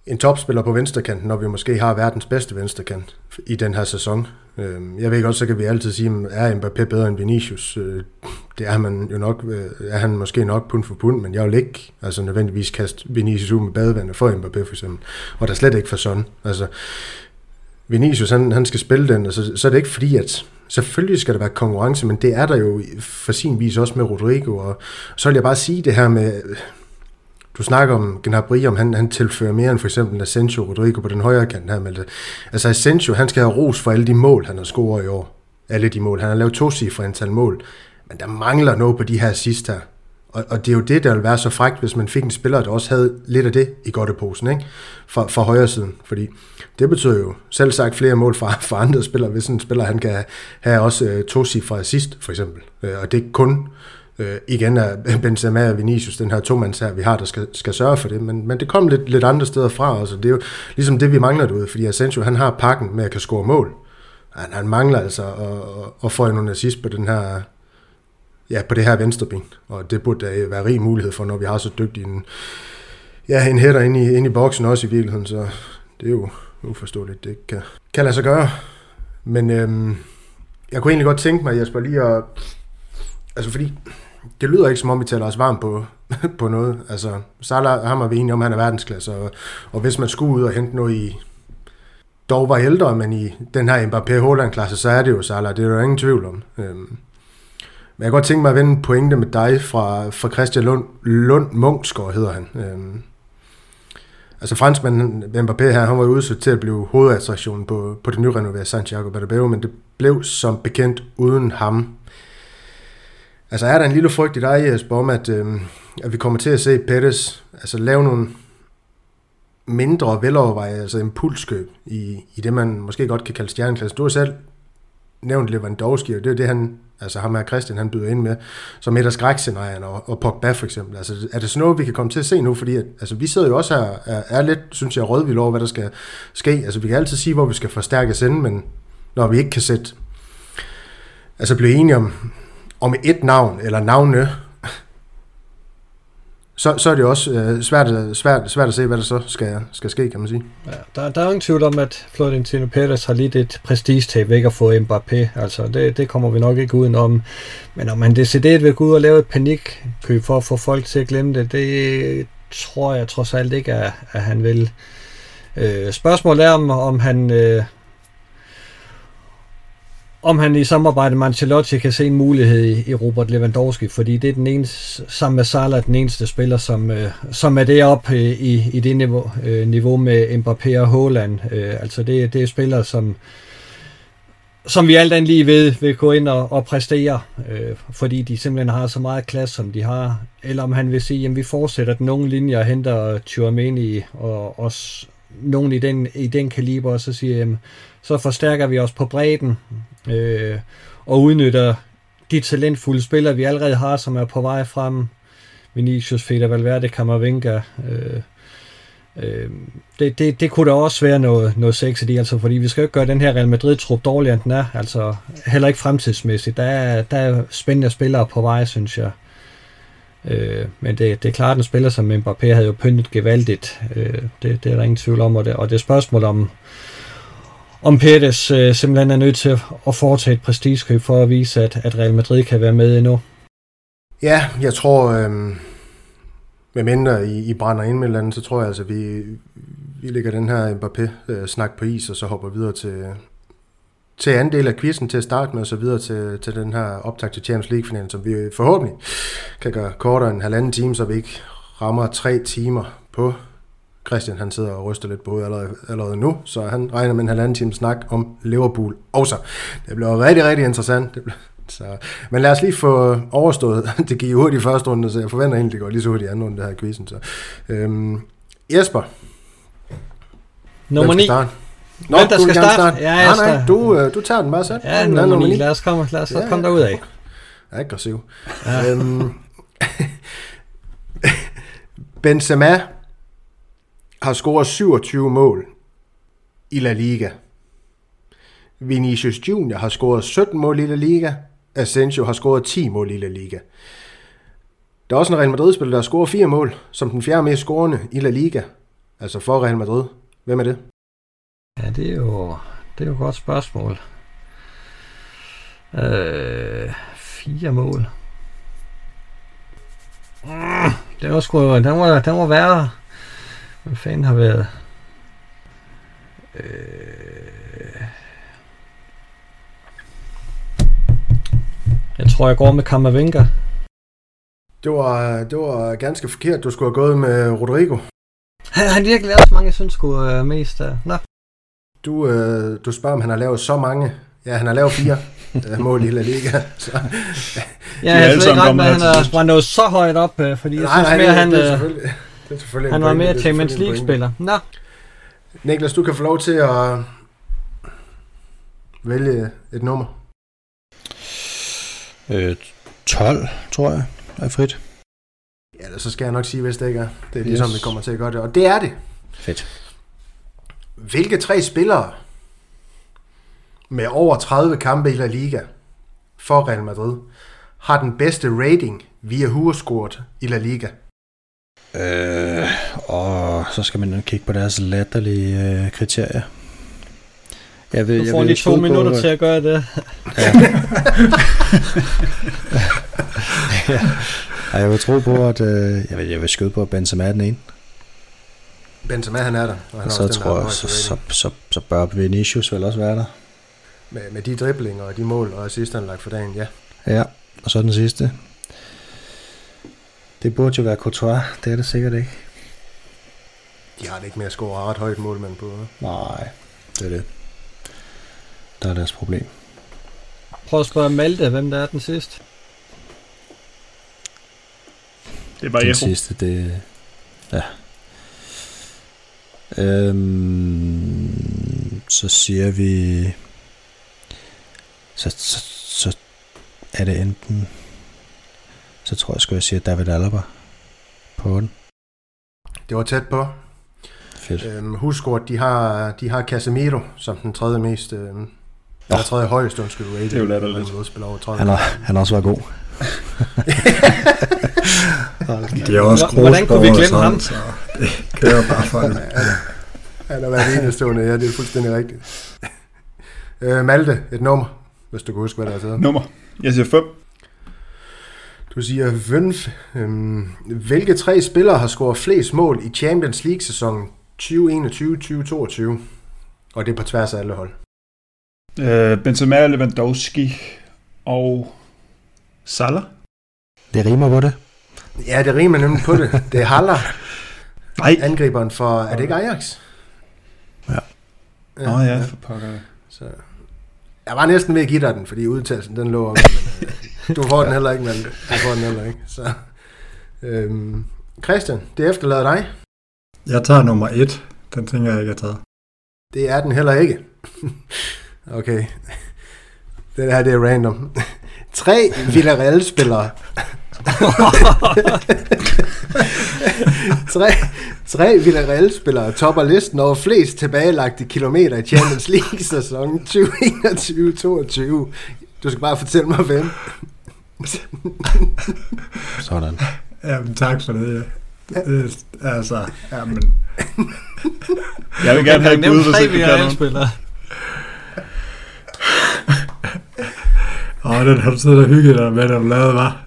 en topspiller på venstrekanten, når vi måske har verdens bedste venstrekant i den her sæson. Øhm, jeg ved godt, så kan vi altid sige, er Mbappé bedre end Vinicius? Øh, det er man jo nok, øh, er han måske nok pund for pund, men jeg vil ikke altså nødvendigvis kaste Vinicius ud med badevandet for Mbappé for eksempel. Og der er slet ikke for sådan. Altså, Vinicius, han, han skal spille den, og så, så er det ikke fordi, at selvfølgelig skal der være konkurrence, men det er der jo for sin vis også med Rodrigo, og så vil jeg bare sige det her med, du snakker om Gnabry, om han, han tilfører mere end for eksempel Asensio Rodrigo på den højre kant her. Men altså Asensio, han skal have ros for alle de mål, han har scoret i år. Alle de mål. Han har lavet to cifre antal mål. Men der mangler noget på de her sidste her. Og, og det er jo det, der vil være så frækt, hvis man fik en spiller, der også havde lidt af det i godteposen, ikke? For, for højre siden. Fordi det betyder jo selv sagt flere mål fra, for andre spillere, hvis en spiller han kan have også øh, to cifre assist, for eksempel. Øh, og det er kun Øh, Øh, igen er Benzema og Vinicius den her tomands her, vi har, der skal, skal sørge for det, men, men det kom lidt, lidt andre steder fra, altså det er jo ligesom det, vi mangler derude, fordi Asensio, han har pakken med at kan score mål. Han, han mangler altså at, at få en assist på den her, ja, på det her venstreben, og det burde da være rig mulighed for, når vi har så dygtig en, ja, en hætter inde i, inde i boksen også i virkeligheden, så det er jo uforståeligt, det kan, kan lade sig gøre. Men øhm, jeg kunne egentlig godt tænke mig, Jesper, lige at, altså fordi det lyder ikke som om, vi taler os varmt på på noget. Altså, Salah, ham er vi enige om, han er verdensklasse, og, og hvis man skulle ud og hente noget i, dog var ældre, men i den her Mbappé Holland klasse så er det jo Salah, det er der ingen tvivl om. Øhm, men jeg kan godt tænke mig at vende en pointe med dig fra, fra Christian Lund, Lund Munchsgaard hedder han. Øhm, altså franskmanden Mbappé her, han var udsat til at blive hovedattraktionen på, på det nyrenoverede Santiago Bernabeu, men det blev som bekendt uden ham. Altså er der en lille frygt i dig, Jesper, om at, øh, at vi kommer til at se Pettis altså lave nogle mindre velovervejede altså impulskøb i, i det, man måske godt kan kalde stjerneklasse. Du har selv nævnt Lewandowski, og det er det, han, altså ham her Christian, han byder ind med, som et af skrækscenarierne, og, og Pogba for eksempel. Altså, er det sådan noget, vi kan komme til at se nu? Fordi at, altså, vi sidder jo også her, er, er lidt, synes jeg, rødvild over, hvad der skal ske. Altså, vi kan altid sige, hvor vi skal forstærke sende, men når vi ikke kan sætte, altså blive enige om, om et navn, eller navne, så, så er det også øh, svært, svært, svært at se, hvad der så skal, skal ske, kan man sige. Ja, der, der er ingen tvivl om, at Florentino Perez har lidt et prestigetab ikke at få Mbappé. Altså, det, det kommer vi nok ikke udenom. Men om han decideret vil gå ud og lave et panikkøb for at få folk til at glemme det, det tror jeg trods alt ikke, at, at han vil. Øh, spørgsmålet er, om, om han... Øh, om han i samarbejde med Ancelotti kan se en mulighed i, Robert Lewandowski, fordi det er den eneste, sammen med Salah, den eneste spiller, som, øh, som er deroppe øh, i, i det niveau, øh, niveau med Mbappé og Haaland. Øh, altså det, det er spillere, som, som vi alt andet lige ved, vil gå ind og, og præstere, øh, fordi de simpelthen har så meget klasse, som de har. Eller om han vil sige, at vi fortsætter den nogle linje og henter Tchouameni og også nogen i den, i den kaliber, og så siger, jamen, så forstærker vi os på bredden, øh, og udnytter de talentfulde spillere, vi allerede har, som er på vej frem. Vinicius, Feder Valverde, Camavinga. Øh, øh, det, det, det kunne da også være noget, noget sex i det, altså, fordi vi skal jo ikke gøre den her Real Madrid-trup dårligere, end den er. Altså, heller ikke fremtidsmæssigt. Der er, der er spændende spillere på vej, synes jeg. Øh, men det, det er klart, at en spiller som Mbappé havde jo pyntet gevaldigt. Øh, det, det er der ingen tvivl om. Og det, og det er spørgsmål om, om Pérez øh, simpelthen er nødt til at foretage et prestigekøb for at vise, at, at Real Madrid kan være med endnu. Ja, jeg tror, øh, med mindre I, I brænder ind med eller andet, så tror jeg altså, vi, vi lægger den her Mbappé-snak på is, og så hopper videre til, til anden del af quizzen til at starte med, og så videre til, til den her optag til Champions League-finalen, som vi forhåbentlig kan gøre kortere end en halvanden time, så vi ikke rammer tre timer på Christian han sidder og ryster lidt på hovedet allerede, allerede nu, så han regner med en halvanden time snak om Liverpool også. Det bliver rigtig, rigtig interessant. Det bliver, så, men lad os lige få overstået. Det gik hurtigt i første runde, så jeg forventer egentlig, det går lige så hurtigt i anden runde, det her quizzen. Så. Øhm, Jesper. Nummer 9. Nå, Hvem der du skal starte? starte? Ja, nej, jeg nej, du, øh, du tager den bare selv. Ja, Den er nummer 9. Lad os komme, lad os Ja, komme derud af. Aggressiv. Ja. Øhm, Benzema har scoret 27 mål i La Liga. Vinicius Junior har scoret 17 mål i La Liga. Asensio har scoret 10 mål i La Liga. Der er også en Real Madrid-spiller, der har scoret 4 mål, som den fjerde mest scorende i La Liga. Altså for Real Madrid. Hvem er det? Ja, det er jo, det er jo et godt spørgsmål. Øh, fire mål. Mm, det var sgu, den var, den var værre. Hvad fanden har været? Øh, jeg tror, jeg går med Kammervenka. Det var, det var ganske forkert. Du skulle have gået med Rodrigo. Han har virkelig lavet så mange, jeg synes skulle uh, mest af. Nå. Du, øh, du spørger, om han har lavet så mange. Ja, han har lavet fire øh, mål i La Liga. Så. Ja, jeg har slet ikke ret med, at han er, var nået så højt op, øh, fordi jeg Nej, synes nej, mere, det, han, er øh, selvfølgelig, det er selvfølgelig han en var mere er Champions. League-spiller. Nå, Niklas, du kan få lov til at vælge et nummer. Øh, 12, tror jeg, er frit. Ja, ellers så skal jeg nok sige, hvis det ikke er. Det er ligesom, Yes. vi kommer til at gøre det. Og det er det. Fedt. Hvilke tre spillere med over 30 kampe i La Liga for Real Madrid har den bedste rating via Hurescoret i La Liga? Øh, og så skal man kigge på deres latterlige øh, kriterier. Jeg vil, du jeg får vil lige to på, minutter øh, til at gøre det. Ja. Ej, jeg vil tro på, at øh, jeg, vil, jeg vil skyde på, at Benzema er den ene. Benzema, han er der. Og han så også tror jeg, så, så, så, så bør Vinicius vel også være der. Med, med de driblinger og de mål og assist, han lagt for dagen, ja. Ja, og så den sidste. Det burde jo være Courtois, det er det sikkert ikke. De har det ikke med at score ret højt målmand på. hva'? Nej, det er det. Der er deres problem. Prøv at spørge Malte, hvem der er den sidste. Det var den Eho. sidste, det... Ja. Øhm, så siger vi... Så, så, så er det enten... Så tror jeg, skulle jeg sige David Alaba på den. Det var tæt på. Fedt. Øhm, husk at de har, de har Casemiro som den tredje mest... Øhm, eller tredje højeste, undskyld, rating. Det er jo latterligt. Han spiller over 30. Han har, han har også været god. Det er også Hvordan kunne vi glemme ham? sådan, Så det kører bare for det. Han har været enestående, ja, det er fuldstændig rigtigt. øh, Malte, et nummer, hvis du kan huske, hvad der er taget. Nummer. Jeg siger 5. Du siger 5. Øhm, hvilke tre spillere har scoret flest mål i Champions League-sæsonen 2021-2022? Og det er på tværs af alle hold. Øh, Benzema, Lewandowski og Salah. Det rimer på det. Ja, det rimer nemlig på det. Det er Haller, Nej. angriberen for... Er det ikke Ajax? Ja. Nå ja, for pokker. Så. Jeg var næsten ved at give dig den, fordi udtalelsen den lå om, men øh, du får den heller ikke, men du får den heller ikke. Så. Øhm, Christian, det efterlader dig. Jeg tager nummer et. Den tænker jeg ikke, jeg taget. Det er den heller ikke. okay. Det her, det er random. Tre Villarreal-spillere. tre, tre Villarreal-spillere topper listen over flest tilbagelagte kilometer i Champions League-sæsonen 2021-2022. Du skal bare fortælle mig, hvem. Sådan. Jamen, tak for det. det altså, jamen, Jeg vil gerne have et bud, hvis ikke du kan nogen. spillere. åh, den har du siddet og hygget dig med, når du lavede, var.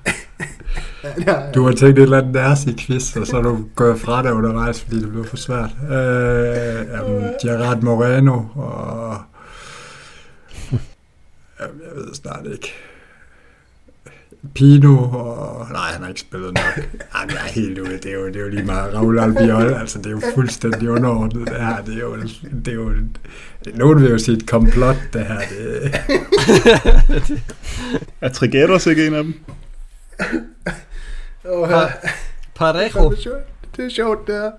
Du har tænkt et eller andet nærs i quiz, og så er du gået fra det undervejs, fordi det blev for svært. Øh, jamen, Gerard Moreno og... Jamen, jeg ved snart ikke. Pino og... Nej, han har ikke spillet nok. Jamen, jeg er helt ude. Det er jo, det er jo lige meget Raul Albiol. Altså, det er jo fuldstændig underordnet, det her. Det er jo... Det er jo nogen vil jo sige et komplot, det her. Det, Er Trigettos ikke en af dem? Oh, Pa- Parejo. det er sjovt, det er sjovt, det er.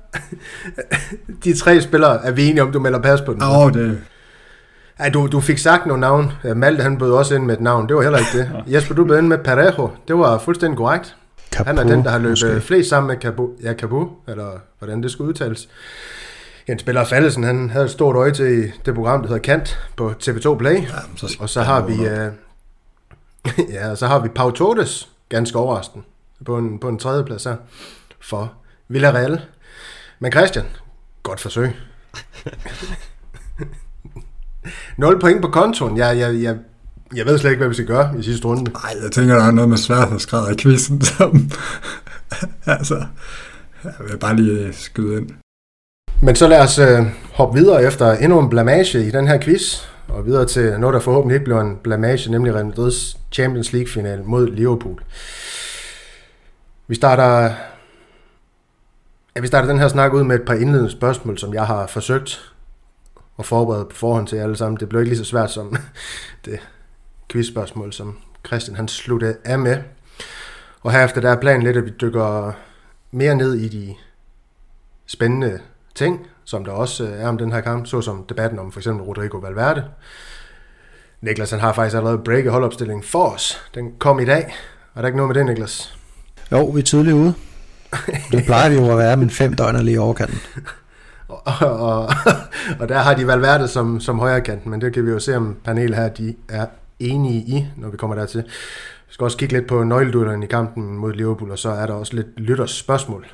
De tre spillere er vi enige om, du melder pas på den. åh, det, Ej, du, du fik sagt nogle navn. Malte, han bød også ind med et navn. Det var heller ikke det. Jesper, du bød ind med Parejo. Det var fuldstændig korrekt. Capo, Han er den, der har løbet måske. flest sammen med Cabu, ja, Cabu, eller hvordan det skal udtales. Jens Spiller Fallesen, han havde et stort øje til i det program, der hedder Kant på TV2 Play. jamen, så, Og så har vi, øh, ja, så har vi Pau Torres, ganske overraskende, på en, på en tredje plads her, for Villarreal. Men Christian, godt forsøg. 0 point på kontoen. Jeg, jeg, jeg, jeg ved slet ikke, hvad vi skal gøre i sidste runde. Nej, jeg tænker, der er noget med sværhedsgrad af quizzen, som... altså, jeg vil bare lige skyde ind. Men så lad os øh, hoppe videre efter endnu en blamage i den her quiz, og videre til noget, der forhåbentlig ikke bliver en blamage, nemlig Real Madrid's Champions League-final mod Liverpool. Vi starter, ja, vi starter den her snak ud med et par indledende spørgsmål, som jeg har forsøgt at forberede på forhånd til jer alle sammen. Det blev ikke lige så svært som det quizspørgsmål, som Christian han sluttede af med. Og herefter der er planen lidt, at vi dykker mere ned i de spændende ting, som der også øh, er om den her kamp, såsom debatten om for eksempel Rodrigo Valverde. Niklas han har faktisk allerede breaket holdopstillingen for os. Den kom i dag. Er der ikke noget med det, Niklas? Jo, vi er tidligt ude. Det plejer vi jo at være, men fem døgn er lige overkanten. Og, og, og der har de Valverde som, som højre kant, men det kan vi jo se, om panelet her de er enige i, når vi kommer dertil. Vi skal også kigge lidt på nøgleduellerne i kampen mod Liverpool, og så er der også lidt lytters spørgsmål.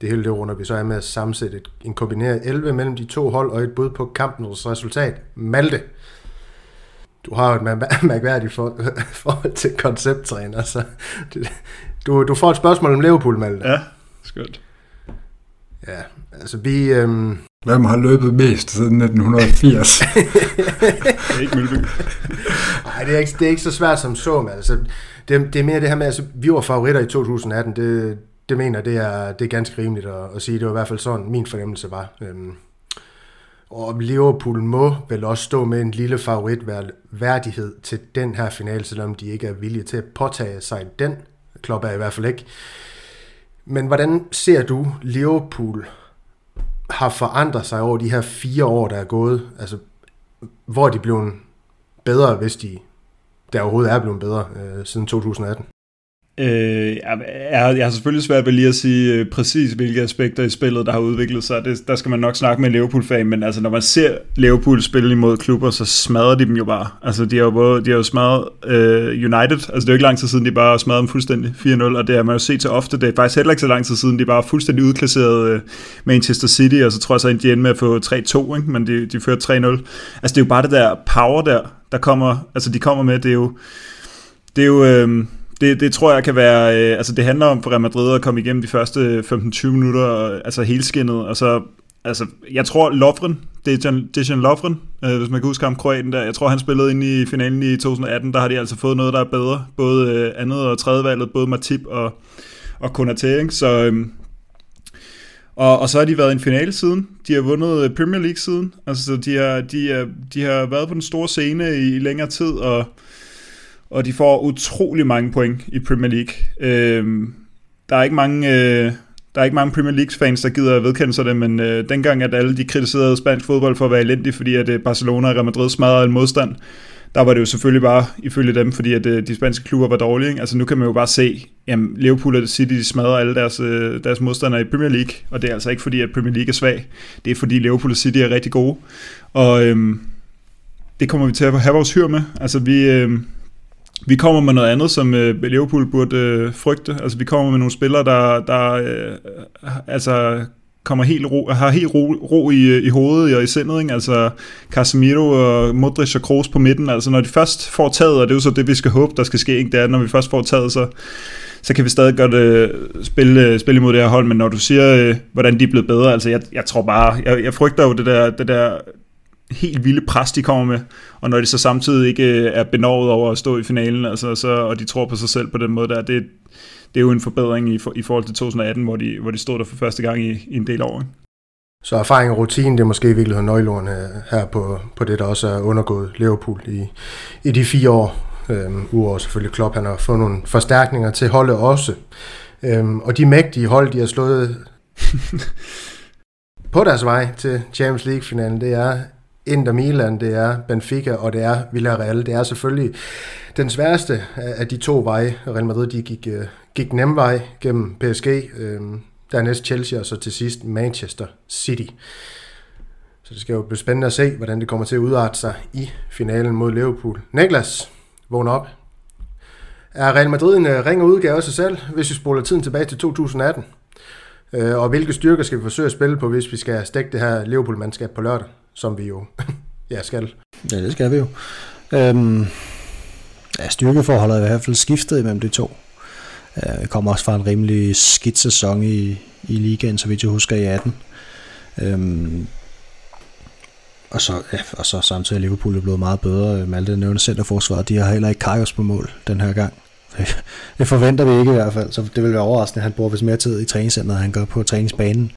Det hele det runder vi så er med at sammensætte en kombineret 11 mellem de to hold og et bud på kampens resultat. Malte, du har jo et mærkværdigt for, forhold til koncepttræner, så det, du, du får et spørgsmål om Liverpool, Malte. Ja, skønt. Ja, altså vi... Øhm... Hvem har løbet mest siden 1980? det er ikke Mølby. Nej, det er ikke, det er ikke så svært som så, men altså, det, det er mere det her med, altså, vi var favoritter i 2018, det, det mener det er, det er ganske rimeligt at, at sige. Det var i hvert fald sådan, min fornemmelse var. Øhm, og Liverpool må vel også stå med en lille favoritværdighed til den her finale, selvom de ikke er villige til at påtage sig den. Klopp er i hvert fald ikke. Men hvordan ser du Liverpool har forandret sig over de her fire år, der er gået? Altså, hvor er de blevet bedre, hvis de der overhovedet er blevet bedre øh, siden 2018? Øh, jeg, jeg har selvfølgelig svært ved lige at sige øh, præcis, hvilke aspekter i spillet, der har udviklet sig. Det, der skal man nok snakke med Liverpool-fan, men altså, når man ser Liverpool spille imod klubber, så smadrer de dem jo bare. Altså, de har jo, både, de har jo smadret øh, United. Altså, det er jo ikke lang tid siden, de bare smadrede dem fuldstændig 4-0, og det har man jo set så ofte. Det er faktisk heller ikke så lang tid siden, de bare fuldstændig udklasseret øh, Manchester City, og så tror jeg så, at de endte med at få 3-2, ikke? men de, de førte 3-0. Altså, det er jo bare det der power der, der kommer, altså de kommer med, det er jo, det er jo, øh, det, det tror jeg kan være, øh, altså det handler om for Real Madrid at komme igennem de første 15-20 minutter, øh, altså helskinnet, og så, altså jeg tror Lovren, Dejan, Dejan Lovren, øh, hvis man kan huske ham, kroaten der, jeg tror han spillede ind i finalen i 2018, der har de altså fået noget, der er bedre, både øh, andet og tredje valget, både Matip og, og Konaté, ikke? så øh, og, og så har de været i en finale siden. De har vundet øh, Premier League siden. Altså, de har, de, har, de har været på den store scene i, i længere tid, og og de får utrolig mange point i Premier League. Øh, der er ikke mange... Øh, der er ikke mange Premier League-fans, der gider at vedkende sig det, men øh, dengang, at alle de kritiserede spansk fodbold for at være elendig, fordi at øh, Barcelona og Real Madrid smadrede en modstand, der var det jo selvfølgelig bare ifølge dem, fordi at øh, de spanske klubber var dårlige. Ikke? Altså nu kan man jo bare se, at Liverpool og City de smadrer alle deres, øh, deres modstandere i Premier League, og det er altså ikke fordi, at Premier League er svag. Det er fordi Liverpool og City er rigtig gode, og øh, det kommer vi til at have vores hyr med. Altså vi... Øh, vi kommer med noget andet, som øh, Liverpool burde øh, frygte. Altså, vi kommer med nogle spillere, der, der øh, altså, kommer helt ro, har helt ro, ro i, øh, i hovedet og i sindet. Ikke? Altså Casemiro og Modric og Kroos på midten. Altså, når de først får taget, og det er jo så det, vi skal håbe, der skal ske, ikke? det er, når vi først får taget, så, så kan vi stadig godt øh, spille, øh, spille imod det her hold, men når du siger, øh, hvordan de er blevet bedre, altså jeg, jeg tror bare, jeg, jeg frygter jo det der, det der helt vilde pres, de kommer med, og når de så samtidig ikke øh, er benovet over at stå i finalen, altså, så, og de tror på sig selv på den måde der, det, det er jo en forbedring i, for, i forhold til 2018, hvor de, hvor de stod der for første gang i, i en del år. Ikke? Så erfaring og rutine, det er måske i virkeligheden nøgleordene her på, på det, der også er undergået Liverpool i, i de fire år. Øhm, Udover selvfølgelig Klopp, han har fået nogle forstærkninger til holdet også. Øhm, og de mægtige hold, de har slået på deres vej til Champions League-finalen, det er Inter Milan, det er Benfica, og det er Villarreal. Det er selvfølgelig den sværeste af de to veje. Real Madrid de gik, øh, gik nem vej gennem PSG, øh, dernæst Chelsea, og så til sidst Manchester City. Så det skal jo blive spændende at se, hvordan det kommer til at udarte sig i finalen mod Liverpool. Niklas, vågn op. Er Real Madrid en øh, ring og udgave af sig selv, hvis vi spoler tiden tilbage til 2018? Øh, og hvilke styrker skal vi forsøge at spille på, hvis vi skal stække det her Liverpool-mandskab på lørdag? Som vi jo ja, skal. Ja, det skal vi jo. Øhm, ja, styrkeforholdet er i hvert fald skiftet imellem de to. Øh, vi kommer også fra en rimelig skidt sæson i, i ligaen, så vidt jeg husker i 18. Øhm, og så, ja, og så samtidig er Liverpool blevet meget bedre. Øh, Malte nævner centerforsvaret, de har heller ikke Kajos på mål den her gang. Det forventer vi ikke i hvert fald, så det vil være overraskende. Han bruger vist mere tid i træningscenteret, han gør på træningsbanen.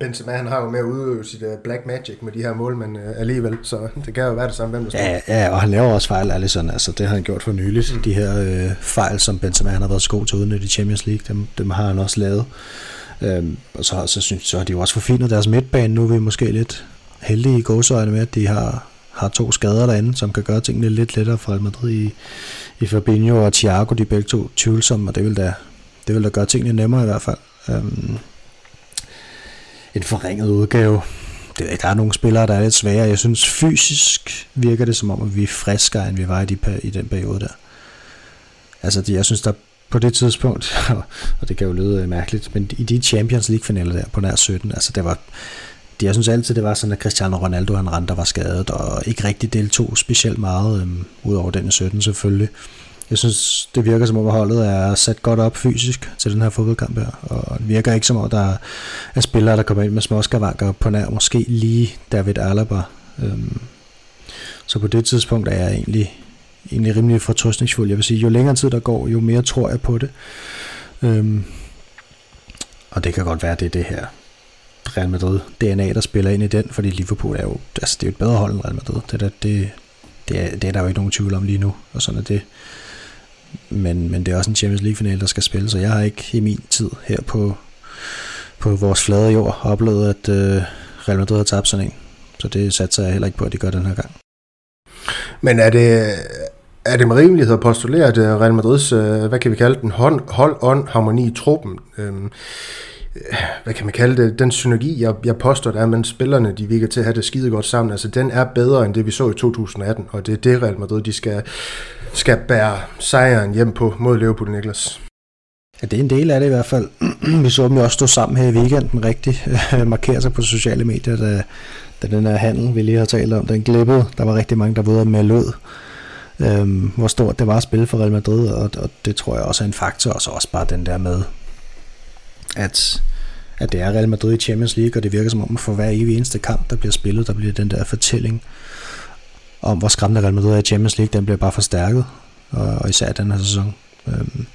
Benzema han har jo med at udøve sit uh, black magic med de her mål, men uh, alligevel, så det kan jo være det samme, hvem der ja, ja, og han laver også fejl, Alisson, altså det har han gjort for nyligt. Mm. De her uh, fejl, som Benzema han har været så god til uden i Champions League, dem, dem har han også lavet. Um, og så, så, synes, så har de jo også forfinet deres midtbane. Nu er vi måske lidt heldige i gåsøjne med, at de har, har to skader derinde, som kan gøre tingene lidt lettere for Real Madrid i, i Fabinho og Thiago, de er begge to tvivlsomme, og det vil da, det vil da gøre tingene nemmere i hvert fald. Um, en forringet udgave. Det, der er nogle spillere, der er lidt svære. Jeg synes fysisk virker det som om, at vi er friskere, end vi var i, de, i den periode der. Altså, det, jeg synes, der på det tidspunkt, og det kan jo lyde øh, mærkeligt, men i de Champions League-finaler der på nær 17, altså det var, det, jeg synes altid, det var sådan, at Cristiano Ronaldo han rendte var skadet, og ikke rigtig deltog specielt meget, øhm, udover den i 17 selvfølgelig jeg synes, det virker som om holdet er sat godt op fysisk til den her fodboldkamp her, og det virker ikke som om, der er spillere, der kommer ind med små skavanker på nær, måske lige David Alaba. Øhm, så på det tidspunkt er jeg egentlig, egentlig rimelig fortrøstningsfuld. Jeg vil sige, jo længere tid der går, jo mere tror jeg på det. Øhm, og det kan godt være, det er det her Real Madrid DNA, der spiller ind i den, fordi Liverpool er jo, altså det er jo et bedre hold end Real Madrid. Det, der, det, det, er, det er der jo ikke nogen tvivl om lige nu, og sådan er det. Men, men det er også en Champions League-final, der skal spilles, så jeg har ikke i min tid her på, på vores flade jord oplevet, at øh, Real Madrid har tabt sådan en. Så det satser jeg heller ikke på, at de gør den her gang. Men er det, er det med rimelighed at postulere, at øh, Real Madrids, øh, hvad kan vi kalde den, hold, hold on, harmoni i truppen, øh, hvad kan man kalde det, den synergi, jeg, jeg påstår, der er mellem spillerne, de virker til at have det skide godt sammen, altså den er bedre end det, vi så i 2018, og det er det Real Madrid, de skal, skal bære sejren hjem på mod Liverpool, Niklas. Ja, det er en del af det i hvert fald. vi så dem jo også stå sammen her i weekenden rigtig, øh, markere sig på sociale medier, da, da den her handel, vi lige har talt om, den glippede. Der var rigtig mange, der var med lød, øhm, hvor stort det var at spille for Real Madrid, og, og det tror jeg også er en faktor, og så også bare den der med, at, at det er Real Madrid i Champions League, og det virker som om, for hver evig eneste kamp, der bliver spillet, der bliver den der fortælling om, hvor skræmmende Real Madrid er i Champions League, den bliver bare forstærket, og, og især den her sæson. Øhm,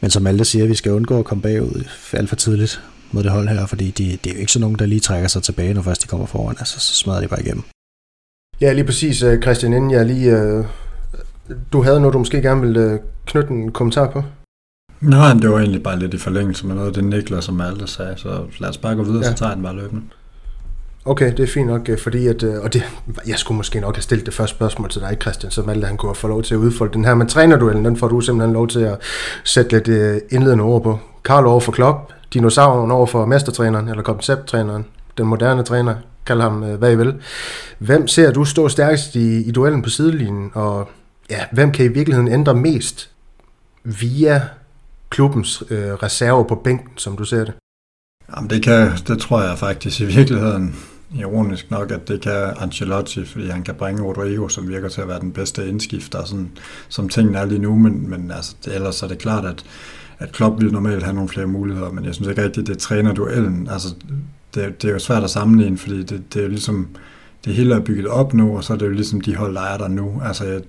men som alle siger, vi skal undgå at komme bagud alt for tidligt mod det hold her, fordi de, det er jo ikke sådan nogen, der lige trækker sig tilbage, når først de kommer foran, altså så smadrer de bare igennem. Ja, lige præcis, øh, Christian, inden jeg lige... Øh, du havde noget, du måske gerne ville øh, knytte en kommentar på? Nej, det var egentlig bare lidt i forlængelse med noget af det Niklas som Malte sagde, så lad os bare gå videre, ja. så tager den bare løbende. Okay, det er fint nok, øh, fordi at, øh, og det, jeg skulle måske nok have stillet det første spørgsmål til dig, Christian, så Malte han kunne få lov til at udfolde den her. Men trænerduellen, den får du simpelthen lov til at sætte lidt øh, indledende ord på. Karl over for Klopp, dinosauren over for mestertræneren, eller koncepttræneren, den moderne træner, kald ham hvad I vil. Hvem ser du stå stærkest i, i duellen på sidelinjen, og ja, hvem kan i virkeligheden ændre mest via klubbens øh, reserver på bænken, som du ser det? Jamen det, kan, det tror jeg faktisk i virkeligheden, ironisk nok, at det kan Ancelotti, fordi han kan bringe Rodrigo, som virker til at være den bedste indskifter, sådan, som tingene er lige nu, men, men altså, det, ellers er det klart, at, at Klopp vil normalt have nogle flere muligheder, men jeg synes ikke rigtigt, det træner duellen. Altså, det, det er jo svært at sammenligne, fordi det, det er jo ligesom, det hele er bygget op nu, og så er det jo ligesom de hold, der er der nu. Altså, jeg,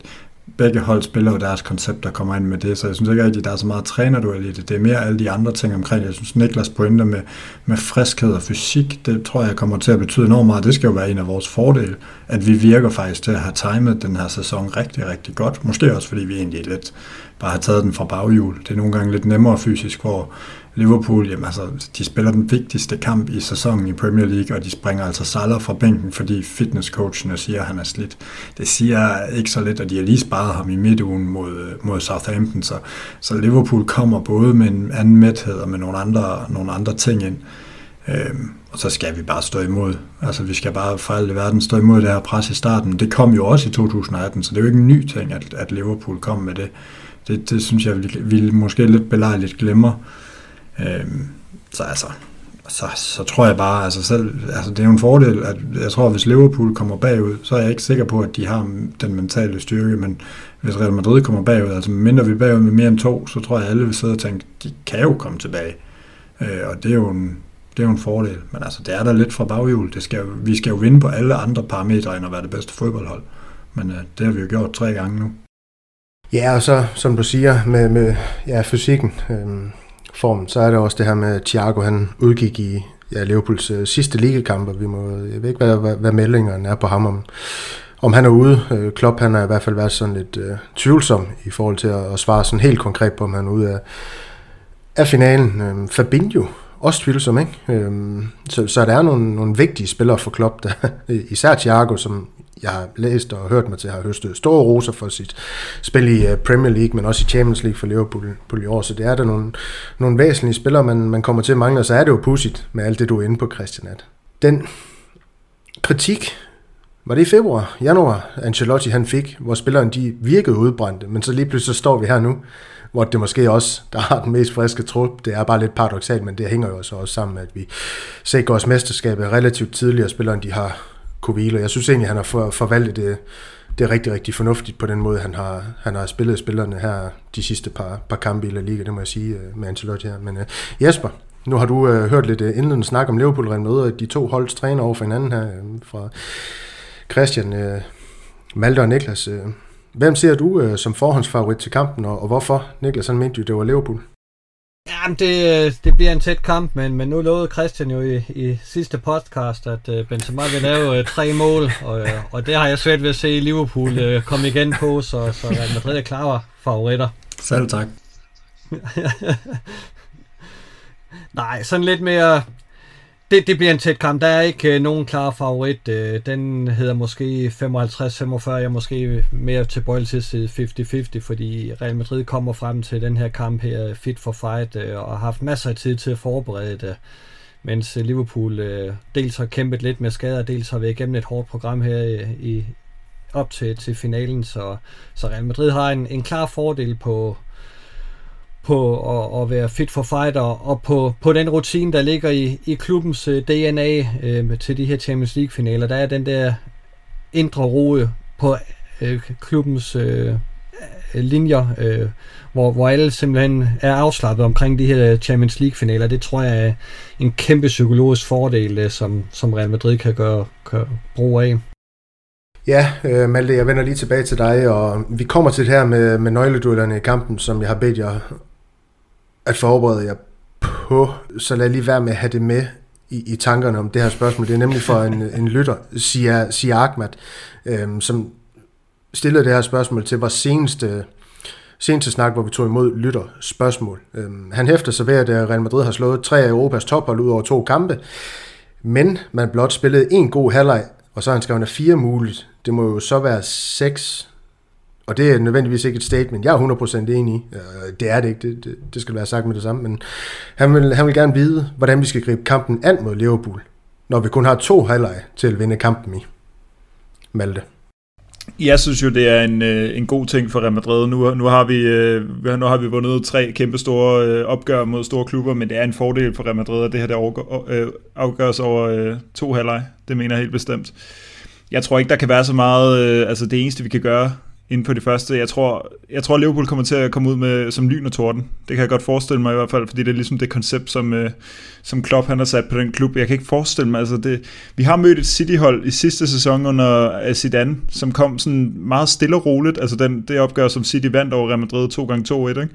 begge hold spiller jo deres koncept, der kommer ind med det, så jeg synes ikke rigtig, at der er så meget trænerduel i det. Det er mere alle de andre ting omkring. Jeg synes, Niklas pointer med, med friskhed og fysik, det tror jeg kommer til at betyde enormt meget. Det skal jo være en af vores fordele, at vi virker faktisk til at have timet den her sæson rigtig, rigtig godt. Måske også, fordi vi egentlig lidt bare har taget den fra baghjul. Det er nogle gange lidt nemmere fysisk, hvor Liverpool, jamen altså, de spiller den vigtigste kamp i sæsonen i Premier League, og de springer altså Salah fra bænken, fordi fitnesscoachene siger, at han er slidt. Det siger ikke så lidt, at de har lige sparet ham i midtugen mod, mod Southampton, så, så Liverpool kommer både med en anden mæthed og med nogle andre, nogle andre ting ind. Øhm, og så skal vi bare stå imod. Altså, vi skal bare for alt i verden stå imod det her pres i starten. Det kom jo også i 2018, så det er jo ikke en ny ting, at, at Liverpool kom med det. Det, det synes jeg, vi, vi måske lidt belejligt glemmer. Øhm, så altså, så, så tror jeg bare, altså selv, altså det er jo en fordel, at jeg tror, at hvis Liverpool kommer bagud, så er jeg ikke sikker på, at de har den mentale styrke, men hvis Real Madrid kommer bagud, altså mindre vi bagud med mere end to, så tror jeg, at alle vil sidde og tænke, de kan jo komme tilbage. Øh, og det er jo en, det er jo en fordel. Men altså, det er der lidt fra baghjul. Det skal, vi skal jo vinde på alle andre parametre, end at være det bedste fodboldhold. Men øh, det har vi jo gjort tre gange nu. Ja, og så, som du siger, med, med ja, fysikken, øh, formen, så er det også det her med, at Thiago han udgik i ja, Liverpools øh, sidste ligekamp, og vi må, jeg ved ikke, hvad, hvad, hvad meldingerne er på ham om, om han er ude. Øh, Klopp han har i hvert fald været sådan lidt øh, tvivlsom i forhold til at, at svare sådan helt konkret på, om han er ude af, af finalen. Øh, Fabinho, også tvivlsom, ikke? Øh, så, så der er nogle, nogle vigtige spillere for Klopp, der, især Thiago, som jeg har læst og hørt mig til, har høstet store roser for sit spil i øh, Premier League, men også i Champions League for Liverpool i år. Så det er der nogle, nogle væsentlige spillere, man, man kommer til at mangle, og så er det jo pudsigt med alt det, du er inde på, Christian. At den kritik, var det i februar, januar, Ancelotti han fik, hvor spilleren de virkede udbrændte, men så lige pludselig så står vi her nu, hvor det måske også, der har den mest friske trup. Det er bare lidt paradoxalt, men det hænger jo også, også sammen med, at vi sikrer os mesterskabet relativt tidligere, spilleren de har kunne. Jeg synes egentlig, han har for, forvaltet det, det er rigtig, rigtig fornuftigt på den måde, han har, han har spillet spillerne her de sidste par, par kampe i La Liga, det må jeg sige øh, med Ancelotti her. Men uh, Jesper, nu har du uh, hørt lidt uh, indledende snak om Liverpool Real Madrid, de to holds træner over for hinanden her uh, fra Christian, uh, Malte og Niklas. Uh, hvem ser du uh, som forhåndsfavorit til kampen, og, og hvorfor? Niklas, han mente jo, det var Liverpool. Jamen, det, det bliver en tæt kamp, men, men nu lovede Christian jo i, i sidste podcast, at uh, Benzema vil lave uh, tre mål, og, uh, og det har jeg svært ved at se Liverpool uh, komme igen på, så, så Real Madrid er klare favoritter. Selv tak. Nej, sådan lidt mere... Det, det bliver en tæt kamp. Der er ikke øh, nogen klar favorit. Øh, den hedder måske 55-45. Jeg er måske mere til at side 50-50, fordi Real Madrid kommer frem til den her kamp her fit for fight øh, og har haft masser af tid til at forberede det. Mens øh, Liverpool øh, dels har kæmpet lidt med skader, dels har været igennem et hårdt program her i, i op til, til finalen. Så, så Real Madrid har en, en klar fordel på, på at, at være fit for fighter og på, på den rutine, der ligger i, i klubbens DNA øh, DNA øh, til de her Champions League-finaler. Der er den der indre ro på øh, klubbens øh, linjer, øh, hvor, hvor alle simpelthen er afslappet omkring de her Champions League-finaler. Det tror jeg er en kæmpe psykologisk fordel, øh, som, som Real Madrid kan gøre, kan brug af. Ja, øh, Malte, jeg vender lige tilbage til dig, og vi kommer til det her med, med nøgleduellerne i kampen, som jeg har bedt jer at forberede jer på, så lad lige være med at have det med i, i tankerne om det her spørgsmål. Det er nemlig for en, en lytter, Sia, Sia Ahmad, øhm, som stillede det her spørgsmål til vores seneste, seneste snak, hvor vi tog imod lytter spørgsmål. Øhm, han hæfter sig ved, at øh, Real Madrid har slået tre af Europas tophold ud over to kampe, men man blot spillede en god halvleg, og så har han skrevet fire muligt. Det må jo så være seks og det er nødvendigvis ikke et statement, jeg er 100% enig i. Øh, det er det ikke, det, det, det skal være sagt med det samme. Men han vil, han vil gerne vide, hvordan vi skal gribe kampen an mod Liverpool, når vi kun har to halvleje til at vinde kampen i. Malte. Jeg synes jo, det er en, øh, en god ting for Real Madrid. Nu, nu, har vi, øh, nu har vi vundet tre kæmpe store opgør mod store klubber, men det er en fordel for Real Madrid, at det her der afgøres over to halvleg. Det mener jeg helt bestemt. Jeg tror ikke, der kan være så meget... Altså det eneste, vi kan gøre, inden på det første. Jeg tror, jeg tror Liverpool kommer til at komme ud med som lyn og torden. Det kan jeg godt forestille mig i hvert fald, fordi det er ligesom det koncept, som, øh, som Klopp han har sat på den klub. Jeg kan ikke forestille mig, altså det, vi har mødt et City-hold i sidste sæson under øh, Zidane, som kom sådan meget stille og roligt. Altså den, det opgør, som City vandt over Real Madrid 2 gange 2 1 ikke?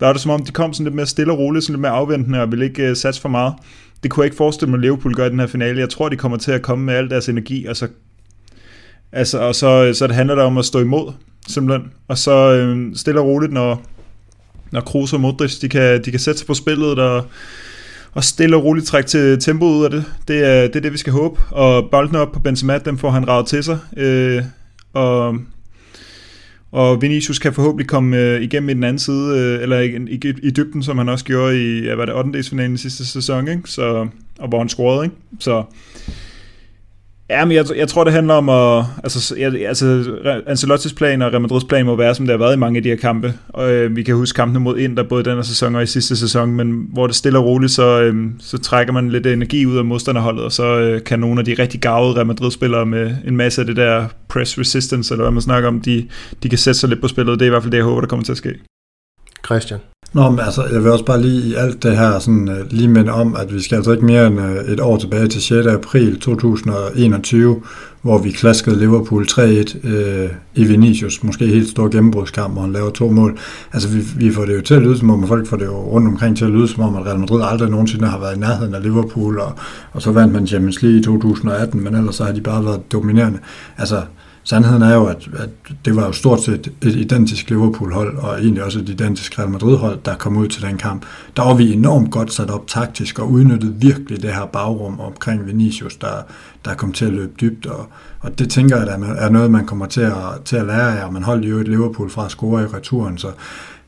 Der er det som om, de kom sådan lidt mere stille og roligt, sådan lidt mere afventende og ville ikke øh, satse for meget. Det kunne jeg ikke forestille mig, at Liverpool gør i den her finale. Jeg tror, de kommer til at komme med al deres energi, og så Altså, og så, så det handler der om at stå imod simpelthen. Og så øh, stille og roligt, når, når Kroos og Modric, de kan, de kan sætte sig på spillet, og, og stille og roligt trække til tempo ud af det. Det er, det er det, vi skal håbe. Og bolden op på Benzema, dem får han ravet til sig. Øh, og, og Vinicius kan forhåbentlig komme øh, igennem i den anden side, øh, eller i, i, i dybden, som han også gjorde i, ja, var det 8. delsfinalen i sidste sæson, ikke? Så, og hvor han scorede, ikke? Så Ja, men jeg, jeg tror, det handler om at... Altså, jeg, altså Ancelottis plan og Real Madrids plan må være, som det har været i mange af de her kampe. Og, øh, vi kan huske kampene mod Inter, både denne sæson og i sidste sæson, men hvor det stille og roligt, så, øh, så trækker man lidt energi ud af modstanderholdet, og så øh, kan nogle af de rigtig gavede Real Madrid-spillere med en masse af det der press resistance, eller hvad man snakker om, de, de kan sætte sig lidt på spillet. Det er i hvert fald det, jeg håber, der kommer til at ske. Christian. Nå, men altså, jeg vil også bare lige i alt det her sådan, uh, lige minde om, at vi skal altså ikke mere end uh, et år tilbage til 6. april 2021, hvor vi klaskede Liverpool 3-1 uh, øh, i Vinicius, måske helt stor gennembrudskamp, hvor han laver to mål. Altså, vi, vi får det jo til at lyde som om, og folk får det jo rundt omkring til at lyde som om, at Real Madrid aldrig nogensinde har været i nærheden af Liverpool, og, og så vandt man Champions League i 2018, men ellers så har de bare været dominerende. Altså, Sandheden er jo, at, at det var jo stort set et identisk Liverpool-hold, og egentlig også et identisk Real Madrid-hold, der kom ud til den kamp. Der var vi enormt godt sat op taktisk, og udnyttede virkelig det her bagrum omkring Vinicius, der, der kom til at løbe dybt, og, og det tænker jeg, er noget, man kommer til at, til at lære af, og man holdt jo et Liverpool fra at score i returen, så,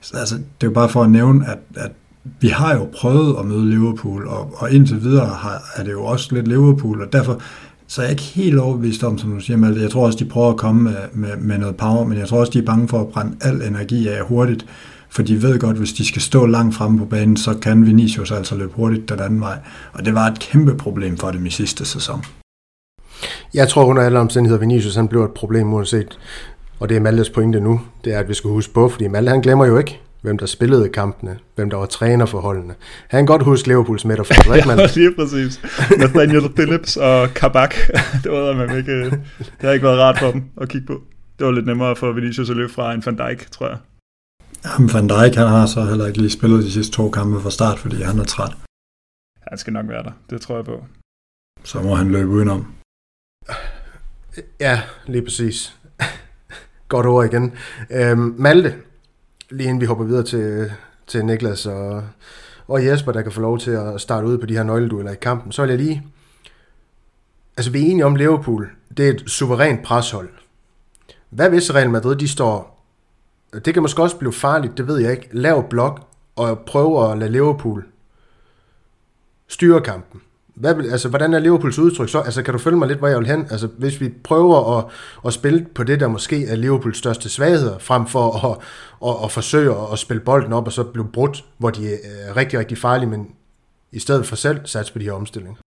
så altså, det er jo bare for at nævne, at, at vi har jo prøvet at møde Liverpool, og, og indtil videre har, er det jo også lidt Liverpool, og derfor så jeg er ikke helt overbevist om, som du siger, Malte. Jeg tror også, de prøver at komme med, med, med noget power, men jeg tror også, de er bange for at brænde al energi af hurtigt, for de ved godt, hvis de skal stå langt fremme på banen, så kan Vinicius altså løbe hurtigt den anden vej. Og det var et kæmpe problem for dem i sidste sæson. Jeg tror under alle omstændigheder, Vinicius han blev et problem, uanset Og det er Maltes pointe nu, det er, at vi skal huske på, fordi Malte han glemmer jo ikke, hvem der spillede kampene, hvem der var træner for holdene. Han kan godt huske Liverpools midterfelt, ikke Ja, lige præcis. Nathaniel Phillips og Kabak, det var man ikke, det har ikke været rart for dem at kigge på. Det var lidt nemmere for Vinicius at løbe fra en Van Dijk, tror jeg. Jamen, Van Dijk, han har så heller ikke lige spillet de sidste to kampe fra start, fordi han er træt. Han skal nok være der, det tror jeg på. Så må han løbe udenom. Ja, lige præcis. Godt ord igen. Øhm, Malte, lige inden vi hopper videre til, til Niklas og, og Jesper, der kan få lov til at starte ud på de her nøgledueller i kampen, så vil jeg lige... Altså, vi er enige om Liverpool. Det er et suverænt preshold. Hvad hvis Real Madrid, de står... Det kan måske også blive farligt, det ved jeg ikke. Lav blok og prøve at lade Liverpool styre kampen. Hvad, altså, hvordan er Liverpools udtryk så? Altså, kan du følge mig lidt, hvor jeg vil hen? Altså, hvis vi prøver at, at spille på det, der måske er Liverpools største svagheder, frem for at, at, at forsøge at spille bolden op og så blive brudt, hvor de øh, er rigtig, rigtig farlige, men i stedet for selv satse på de her omstillinger?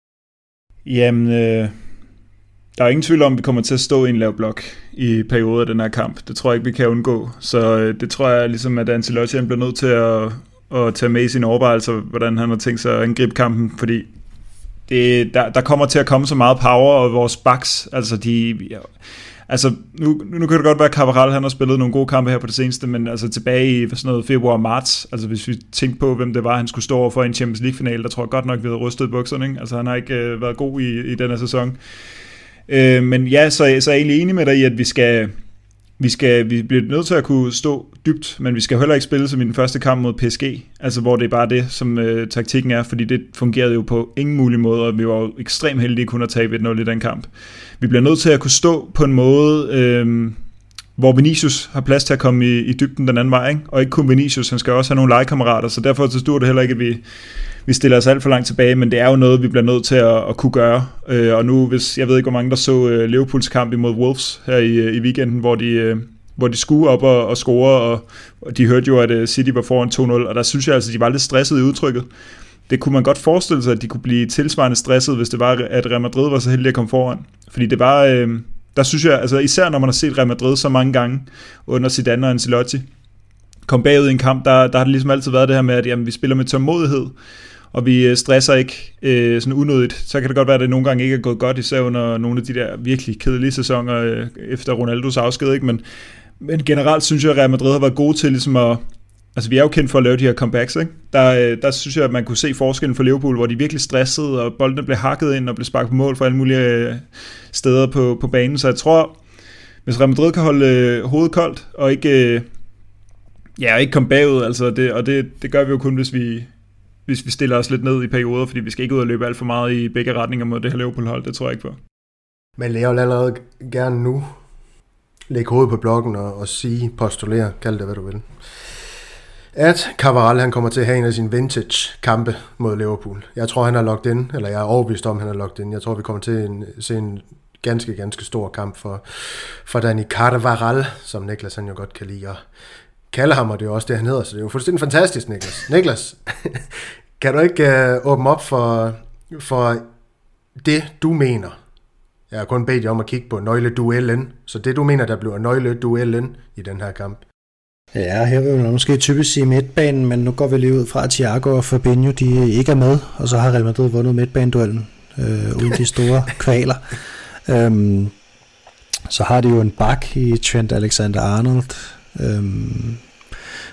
Jamen, øh, der er ingen tvivl om, at vi kommer til at stå i en lav blok i perioder af den her kamp. Det tror jeg ikke, vi kan undgå. Så øh, det tror jeg ligesom, at Ancelotti bliver nødt til at, at tage med i sine overvejelser, hvordan han har tænkt sig at angribe kampen, fordi det, der, der kommer til at komme så meget power, og vores backs, altså de... Ja, altså, nu, nu kan det godt være, at Cabral han har spillet nogle gode kampe her på det seneste, men altså tilbage i sådan noget februar og marts, altså hvis vi tænkte på, hvem det var, han skulle stå over for en Champions League-final, der tror jeg godt nok, vi havde rystet i bukserne, ikke? Altså han har ikke øh, været god i, i den her sæson. Øh, men ja, så, så er jeg egentlig enig med dig i, at vi skal, vi, skal, vi bliver nødt til at kunne stå dybt, men vi skal heller ikke spille som i den første kamp mod PSG, altså hvor det er bare det, som øh, taktikken er, fordi det fungerede jo på ingen mulig måde, og vi var jo ekstremt heldige kun at tabe 1-0 i den kamp. Vi bliver nødt til at kunne stå på en måde, øh, hvor Vinicius har plads til at komme i, i dybden den anden vej, ikke? og ikke kun Vinicius, han skal også have nogle legekammerater, så derfor så det heller ikke, at vi, vi stiller os alt for langt tilbage, men det er jo noget, vi bliver nødt til at, at kunne gøre. Øh, og nu, hvis jeg ved ikke, hvor mange der så øh, Liverpools kamp imod Wolves her i, øh, i weekenden, hvor de, øh, hvor de skulle op og, og score, og, og de hørte jo, at øh, City var foran 2-0, og der synes jeg altså, de var lidt stressede i udtrykket. Det kunne man godt forestille sig, at de kunne blive tilsvarende stresset, hvis det var, at Real Madrid var så heldig at komme foran. Fordi det var, øh, der synes jeg, altså især når man har set Real Madrid så mange gange under Zidane og Ancelotti, kom bagud i en kamp, der, der har det ligesom altid været det her med, at jamen, vi spiller med tålmodighed, og vi øh, stresser ikke øh, sådan unødigt. Så kan det godt være, at det nogle gange ikke er gået godt, især under nogle af de der virkelig kedelige sæsoner øh, efter Ronaldos afsked, ikke? Men, men generelt synes jeg, at Real Madrid har været gode til ligesom at, Altså, vi er jo kendt for at lave de her comebacks, ikke? Der, øh, der synes jeg, at man kunne se forskellen for Liverpool, hvor de virkelig stressede, og boldene blev hakket ind og blev sparket på mål fra alle mulige øh, steder på, på banen. Så jeg tror, hvis Real Madrid kan holde øh, hovedet koldt, og ikke, øh, ja, ikke komme bagud, altså det, og det, det gør vi jo kun, hvis vi, hvis vi stiller os lidt ned i perioder, fordi vi skal ikke ud og løbe alt for meget i begge retninger mod det her Liverpool-hold, det tror jeg ikke på. Men jeg vil allerede gerne nu lægge hovedet på blokken og, og sige, postulere, kald det hvad du vil, at Cavaral han kommer til at have en af sine vintage kampe mod Liverpool. Jeg tror, han har logget ind, eller jeg er overbevist om, han har logget ind. Jeg tror, vi kommer til at se en ganske, ganske stor kamp for, for Dani Carvaral, som Niklas han jo godt kan lide. at kalde ham, og det er jo også det, han hedder, så det er jo fuldstændig fantastisk, Niklas. Niklas, kan du ikke uh, åbne op for, for det, du mener? Jeg har kun bedt jer om at kigge på nøgleduellen, så det, du mener, der bliver nøgleduellen i den her kamp. Ja, her vil man måske typisk sige midtbanen, men nu går vi lige ud fra, at Thiago og Fabinho de ikke er med, og så har Real Madrid vundet midtbaneduellen øh, uden de store kvaler. Øhm, så har de jo en bak i Trent Alexander-Arnold, øhm,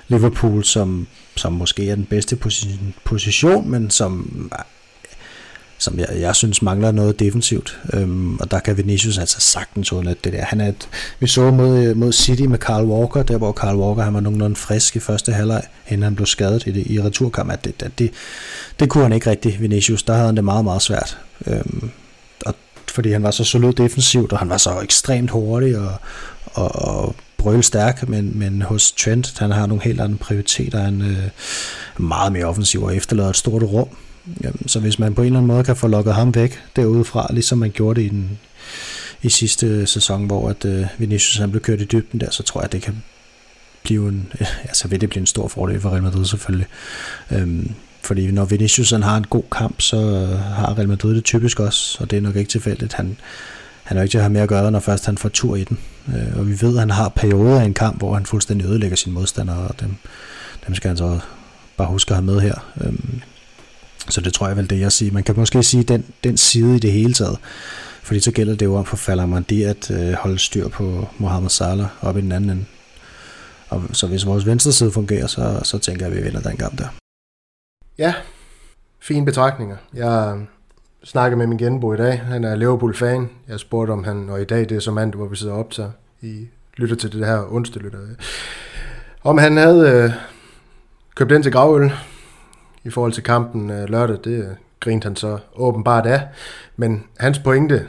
Liverpool, som, som måske er den bedste position, men som som jeg, jeg synes mangler noget defensivt. Øhm, og der kan Vinicius altså sagtens udnytte det der. Han er et, vi så mod, mod City med Carl Walker, der hvor Carl Walker han var nogenlunde frisk i første halvleg, inden han blev skadet i, det, i returkamp. At det, at det, det kunne han ikke rigtig, Vinicius. Der havde han det meget, meget svært. Øhm, og fordi han var så solid defensivt, og han var så ekstremt hurtig og, og, og brøl stærk, men, men hos Trent, han har nogle helt andre prioriteter. Han er øh, meget mere offensiv og efterlader et stort rum. Jamen, så hvis man på en eller anden måde kan få lukket ham væk derudefra, ligesom man gjorde det i, den, i sidste sæson, hvor at, øh, Vinicius han blev kørt i dybden der, så tror jeg, at det kan blive en, altså vil det blive en stor fordel for Real Madrid selvfølgelig. Øhm, fordi når Vinicius han har en god kamp, så øh, har Real Madrid det typisk også, og det er nok ikke tilfældigt. Han, han er jo ikke til at have mere at gøre, når først han får tur i den. Øh, og vi ved, at han har perioder i en kamp, hvor han fuldstændig ødelægger sine modstandere, og dem, dem skal han så bare huske at have med her. Øhm, så det tror jeg vel det, jeg siger. Man kan måske sige den, den side i det hele taget. Fordi så gælder det jo om for Falamandi at øh, holde styr på Mohamed Salah op i den anden ende. Og så hvis vores venstre side fungerer, så, så tænker jeg, at vi vinder den kamp der. Ja, fine betragtninger. Jeg snakkede med min genbo i dag. Han er Liverpool-fan. Jeg spurgte om han, og i dag det er så mandag, hvor vi sidder op til, I lytter til det her onsdag lytter. Om han havde øh, købt ind til gravøl i forhold til kampen øh, lørdag, det øh, grinte han så åbenbart af. Men hans pointe,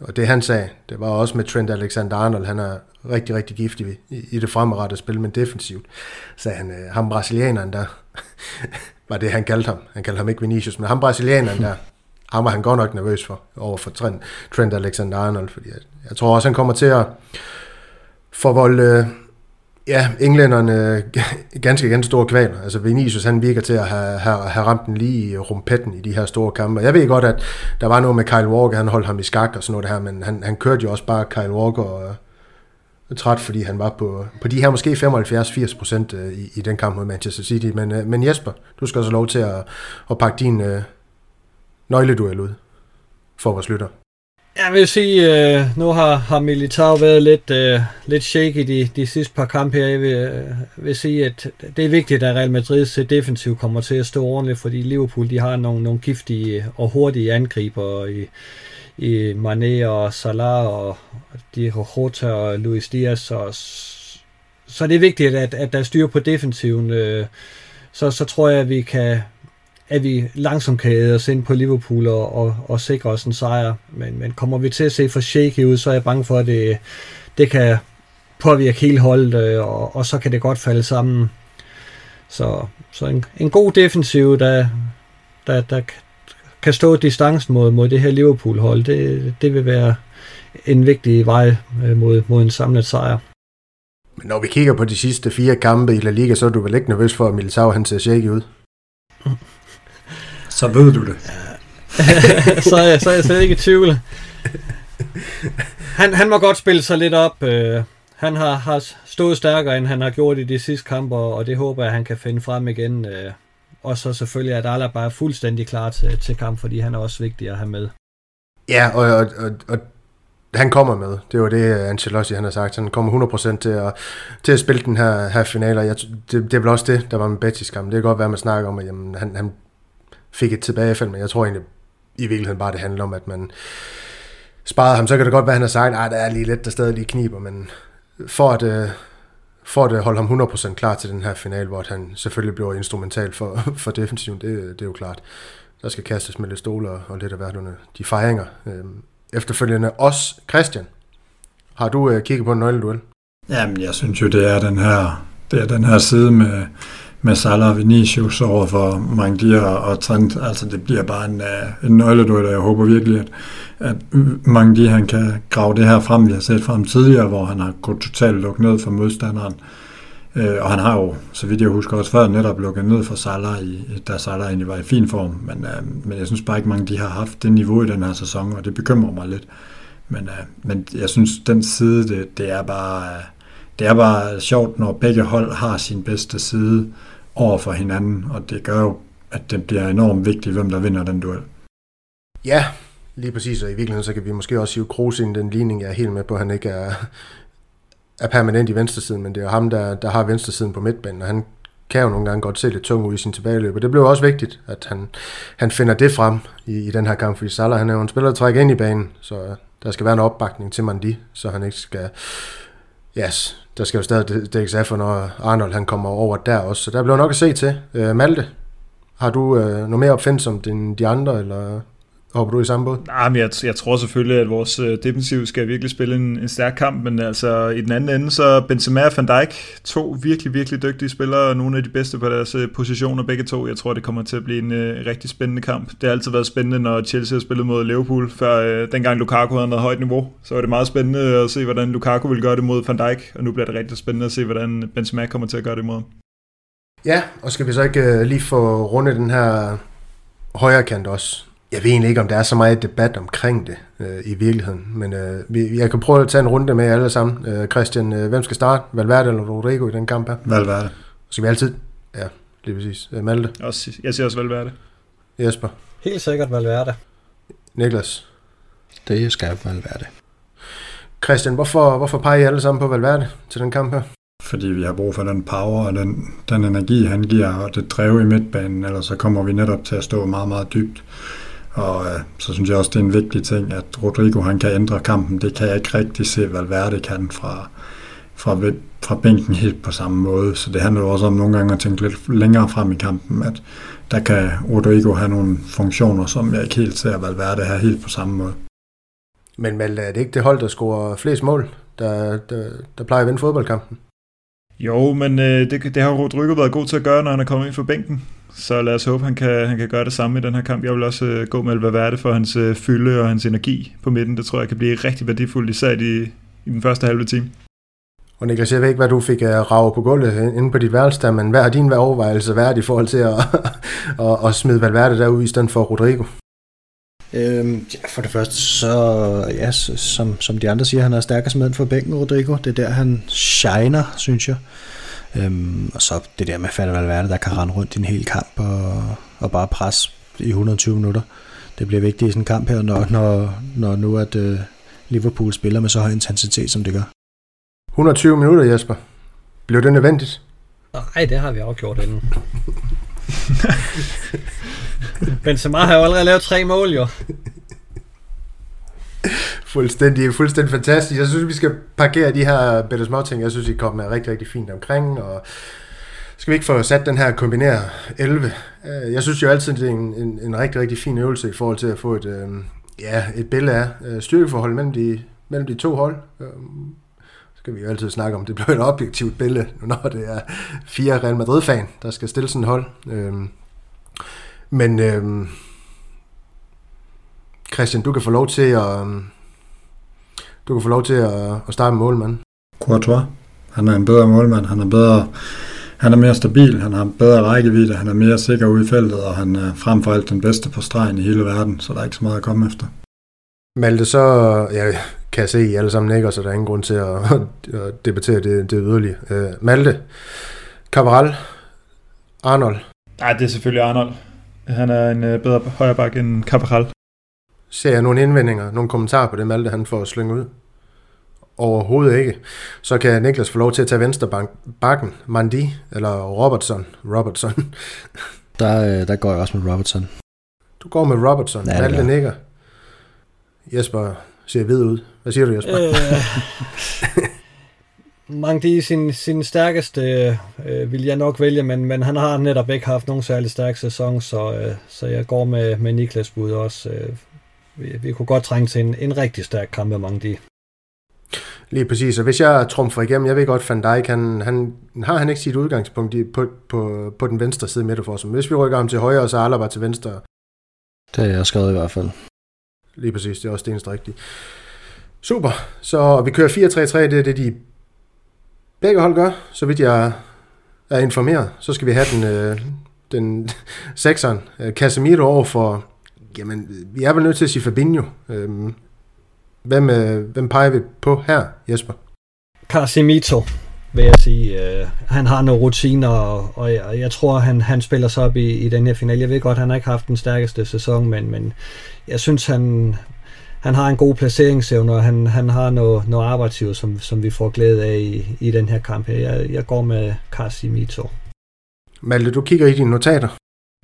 og det han sagde, det var også med Trent Alexander-Arnold, han er rigtig, rigtig giftig i, i det fremadrettede spil, men defensivt, sagde han, øh, ham brasilianeren der, var det han kaldte ham, han kaldte ham ikke Vinicius, men ham brasilianeren der, ham var han godt nok nervøs for, over for Trent, Trent Alexander-Arnold, fordi jeg, jeg tror også, han kommer til at forvolde Ja, englænderne ganske, ganske store kvaler. Altså Vinicius, han virker til at have, have, have ramt den lige i rumpetten i de her store kampe. Jeg ved godt, at der var noget med Kyle Walker, han holdt ham i skak og sådan noget her, men han, han kørte jo også bare Kyle Walker og, og træt, fordi han var på, på de her måske 75-80 procent øh, i, i den kamp mod Manchester City. Men, øh, men Jesper, du skal også have lov til at, at pakke din øh, nøgleduel ud for vores lytter. Jeg vil sige, øh, nu har, har Militao været lidt, øh, lidt shaky de, de sidste par kampe her. Jeg vil, øh, vil sige, at det er vigtigt, at Real Madrids øh, defensiv kommer til at stå ordentligt, fordi Liverpool de har nogle, nogle giftige og hurtige angriber i, i Mané og Salah og de Jota og Luis Diaz. Og, så det er vigtigt, at, at der er styr på defensiven. Øh, så, så tror jeg, at vi kan, at vi langsomt kan æde os ind på Liverpool og, og, og sikre os en sejr. Men, men kommer vi til at se for shaky ud, så er jeg bange for, at det, det kan påvirke hele holdet, øh, og, og så kan det godt falde sammen. Så, så en, en god defensiv, der, der, der kan stå distancen mod, mod det her Liverpool-hold, det, det vil være en vigtig vej øh, mod, mod en samlet sejr. Men når vi kigger på de sidste fire kampe i La Liga, så er du vel ikke nervøs for, at Militao han ser shaky ud? Så ved du det. så, er jeg, så er jeg slet ikke i tvivl. Han, han må godt spille sig lidt op. Øh, han har, har stået stærkere, end han har gjort i de sidste kampe, og det håber jeg, at han kan finde frem igen. Øh, og så selvfølgelig, at Alaba er fuldstændig klar til, til kamp, fordi han er også vigtig at have med. Ja, og, og, og, og han kommer med. Det var det, Ancelotti han har sagt. Han kommer 100% til at, til at spille den her, her finale. Jeg, det, det er vel også det, der var med Betis kamp. Det kan godt være, at man snakker om, at jamen, han, han fik et tilbagefald, men jeg tror egentlig i virkeligheden bare, det handler om, at man sparede ham. Så kan det godt være, at han har sagt, at der er lige lidt, der stadig lige kniber, men for at, øh, for at øh, holde ham 100% klar til den her final, hvor han selvfølgelig bliver instrumental for, for defensiven, det, øh, det er jo klart. Der skal kastes med lidt stole og, og lidt af hvert under de fejringer. Øhm, efterfølgende os, Christian. Har du kigget på en nøgleduel? Jamen, jeg synes jo, det er den her, det er den her side med, med Salah og Vinicius over for Mangdia og Trent. Altså det bliver bare en, øh, en nøgledød, og jeg håber virkelig, at, at Mangdia han kan grave det her frem, vi har set frem tidligere, hvor han har gået totalt lukket ned for modstanderen. Uh, og han har jo, så vidt jeg husker også før, netop lukket ned for Salah, i, da Salah egentlig var i fin form. Men, øh, men jeg synes bare ikke, mange de har haft det niveau i den her sæson, og det bekymrer mig lidt. Men, uh, men jeg synes, den side, det, det er bare... Det er bare sjovt, når begge hold har sin bedste side, over for hinanden, og det gør jo, at det bliver enormt vigtigt, hvem der vinder den duel. Ja, lige præcis, og i virkeligheden så kan vi måske også hive Kroos ind den ligning, jeg er helt med på, at han ikke er, er permanent i venstresiden, men det er jo ham, der, der har venstresiden på midtbanen, og han kan jo nogle gange godt se lidt tung ud i sin tilbageløb, og det blev også vigtigt, at han, han finder det frem i, i den her kamp, fordi Salah han er jo en spiller, der trækker ind i banen, så der skal være en opbakning til Mandi, så han ikke skal yes, der skal jo stadig dækkes af for, når Arnold han kommer over der også. Så der bliver nok at se til. Øh, Malte, har du øh, noget mere opfindsomt end de andre, eller hopper du i samme båd? Nej, men jeg, jeg tror selvfølgelig, at vores øh, defensiv skal virkelig spille en, en stærk kamp, men altså i den anden ende, så Benzema og Van Dijk, to virkelig, virkelig dygtige spillere, og nogle af de bedste på deres øh, positioner begge to. Jeg tror, det kommer til at blive en uh, rigtig spændende kamp. Det har altid været spændende, når Chelsea har spillet mod Liverpool, før uh, dengang Lukaku havde noget højt niveau. Så var det meget spændende at se, hvordan Lukaku vil gøre det mod Van Dijk, og nu bliver det rigtig spændende at se, hvordan Benzema kommer til at gøre det mod Ja, og skal vi så ikke uh, lige få rundet den her højre kant også? Jeg ved egentlig ikke, om der er så meget debat omkring det øh, i virkeligheden, men øh, vi, jeg kan prøve at tage en runde med alle sammen. Øh, Christian, øh, hvem skal starte? Valverde eller Rodrigo i den kamp her? Valverde. Skal vi altid? Ja, lige præcis. Øh, Malte? Også, jeg siger også Valverde. Jesper? Helt sikkert Valverde. Niklas? Det skal Valverde. Christian, hvorfor, hvorfor peger I alle sammen på Valverde til den kamp her? Fordi vi har brug for den power og den, den energi, han giver, og det drev i midtbanen, ellers så kommer vi netop til at stå meget, meget dybt. Og øh, så synes jeg også, det er en vigtig ting, at Rodrigo han kan ændre kampen. Det kan jeg ikke rigtig se, Valverde kan fra, fra, fra bænken helt på samme måde. Så det handler jo også om nogle gange at tænke lidt længere frem i kampen, at der kan Rodrigo have nogle funktioner, som jeg ikke helt ser Valverde have helt på samme måde. Men Malte, er det ikke det hold, der scorer flest mål, der, der, der plejer at vinde fodboldkampen? Jo, men øh, det, det har Rodrigo været god til at gøre, når han er kommet ind for bænken. Så lad os håbe, han kan, han kan gøre det samme i den her kamp. Jeg vil også øh, gå med Valverde for hans øh, fylde og hans energi på midten. Det tror jeg kan blive rigtig værdifuldt, især i, i den første halve time. Og Niklas, jeg ved ikke, hvad du fik uh, rave på gulvet inde på dit værelse der, men hvad har din overvejelse været i forhold til at, at, at smide Valverde derude i stedet for Rodrigo? Øhm, ja, for det første, så ja, som, som de andre siger, han er stærkest med for bænken, Rodrigo. Det er der, han shiner, synes jeg. Øhm, og så det der med Fede Valverde, der kan rende rundt i en hel kamp og, og bare presse i 120 minutter. Det bliver vigtigt i sådan en kamp her, når, når, når nu at uh, Liverpool spiller med så høj intensitet, som det gør. 120 minutter, Jesper. Blev det nødvendigt? Nej, det har vi afgjort inden. Benzema har jo allerede lavet tre mål, jo fuldstændig, fuldstændig fantastisk. Jeg synes, vi skal parkere de her bedre små ting. Jeg synes, I kom med rigtig, rigtig fint omkring, og skal vi ikke få sat den her kombinere 11? Øh, jeg synes jo altid, det er en, en, en rigtig, rigtig fin øvelse i forhold til at få et, øh, ja, et billede af øh, styrkeforhold mellem de, mellem de to hold. Øh, så skal vi jo altid snakke om, det bliver et objektivt billede, når det er fire Real Madrid-fan, der skal stille sådan et hold. Øh, men øh, Christian, du kan få lov til at Øh, du kan få lov til at, at starte med målmand. Courtois. Han er en bedre målmand. Han er bedre han er mere stabil, han har bedre rækkevidde, han er mere sikker ude i feltet, og han er frem for alt den bedste på stregen i hele verden, så der er ikke så meget at komme efter. Malte, så ja, kan jeg se, at I alle sammen nikker, så der er ingen grund til at, at debattere det, det yderligere. Uh, Malte, Cabral, Arnold. Nej, det er selvfølgelig Arnold. Han er en øh, bedre højre bak end Cabral. Ser jeg nogle indvendinger, nogle kommentarer på det, Malte han får slynge ud? Overhovedet ikke. Så kan Niklas få lov til at tage venstre bakken, Mandi eller Robertson. Robertson. der, øh, der går jeg også med Robertson. Du går med Robertson. Ja, Malte nikker. Jesper ser hvid ud. Hvad siger du, Jesper? Øh, Mangdi sin, sin stærkeste øh, vil jeg nok vælge, men, men han har netop ikke haft nogen særlig stærk sæson, så, øh, så jeg går med, med Niklas bud også. Øh, vi, vi kunne godt trænge til en, en rigtig stærk kamp af Mangdi. Lige præcis, og hvis jeg trumfer igennem, jeg ved godt, Van Dijk, han, han, har han ikke sit udgangspunkt i, på, på, på den venstre side midterforsvar. Hvis vi rykker ham til højre, og så Alaba til venstre. Det er jeg skrevet i hvert fald. Lige præcis, det er også det eneste rigtige. Super, så vi kører 4-3-3, det er det, de begge hold gør, så vidt jeg er informeret. Så skal vi have den, øh, den sekseren, øh, Casemiro over for, jamen, vi er vel nødt til at sige Fabinho. Øh, hvem, øh, hvem peger vi på her, Jesper? Casemiro, vil jeg sige. Øh, han har nogle rutiner, og, og jeg, jeg tror, han, han spiller sig op i, i den her finale. Jeg ved godt, han har ikke haft den stærkeste sæson, men, men jeg synes, han, han har en god placeringsevne, og han, han har noget, noget arbejdsgiver, som, som vi får glæde af i, i den her kamp. Jeg, jeg går med Casimito. Malte, du kigger i dine notater.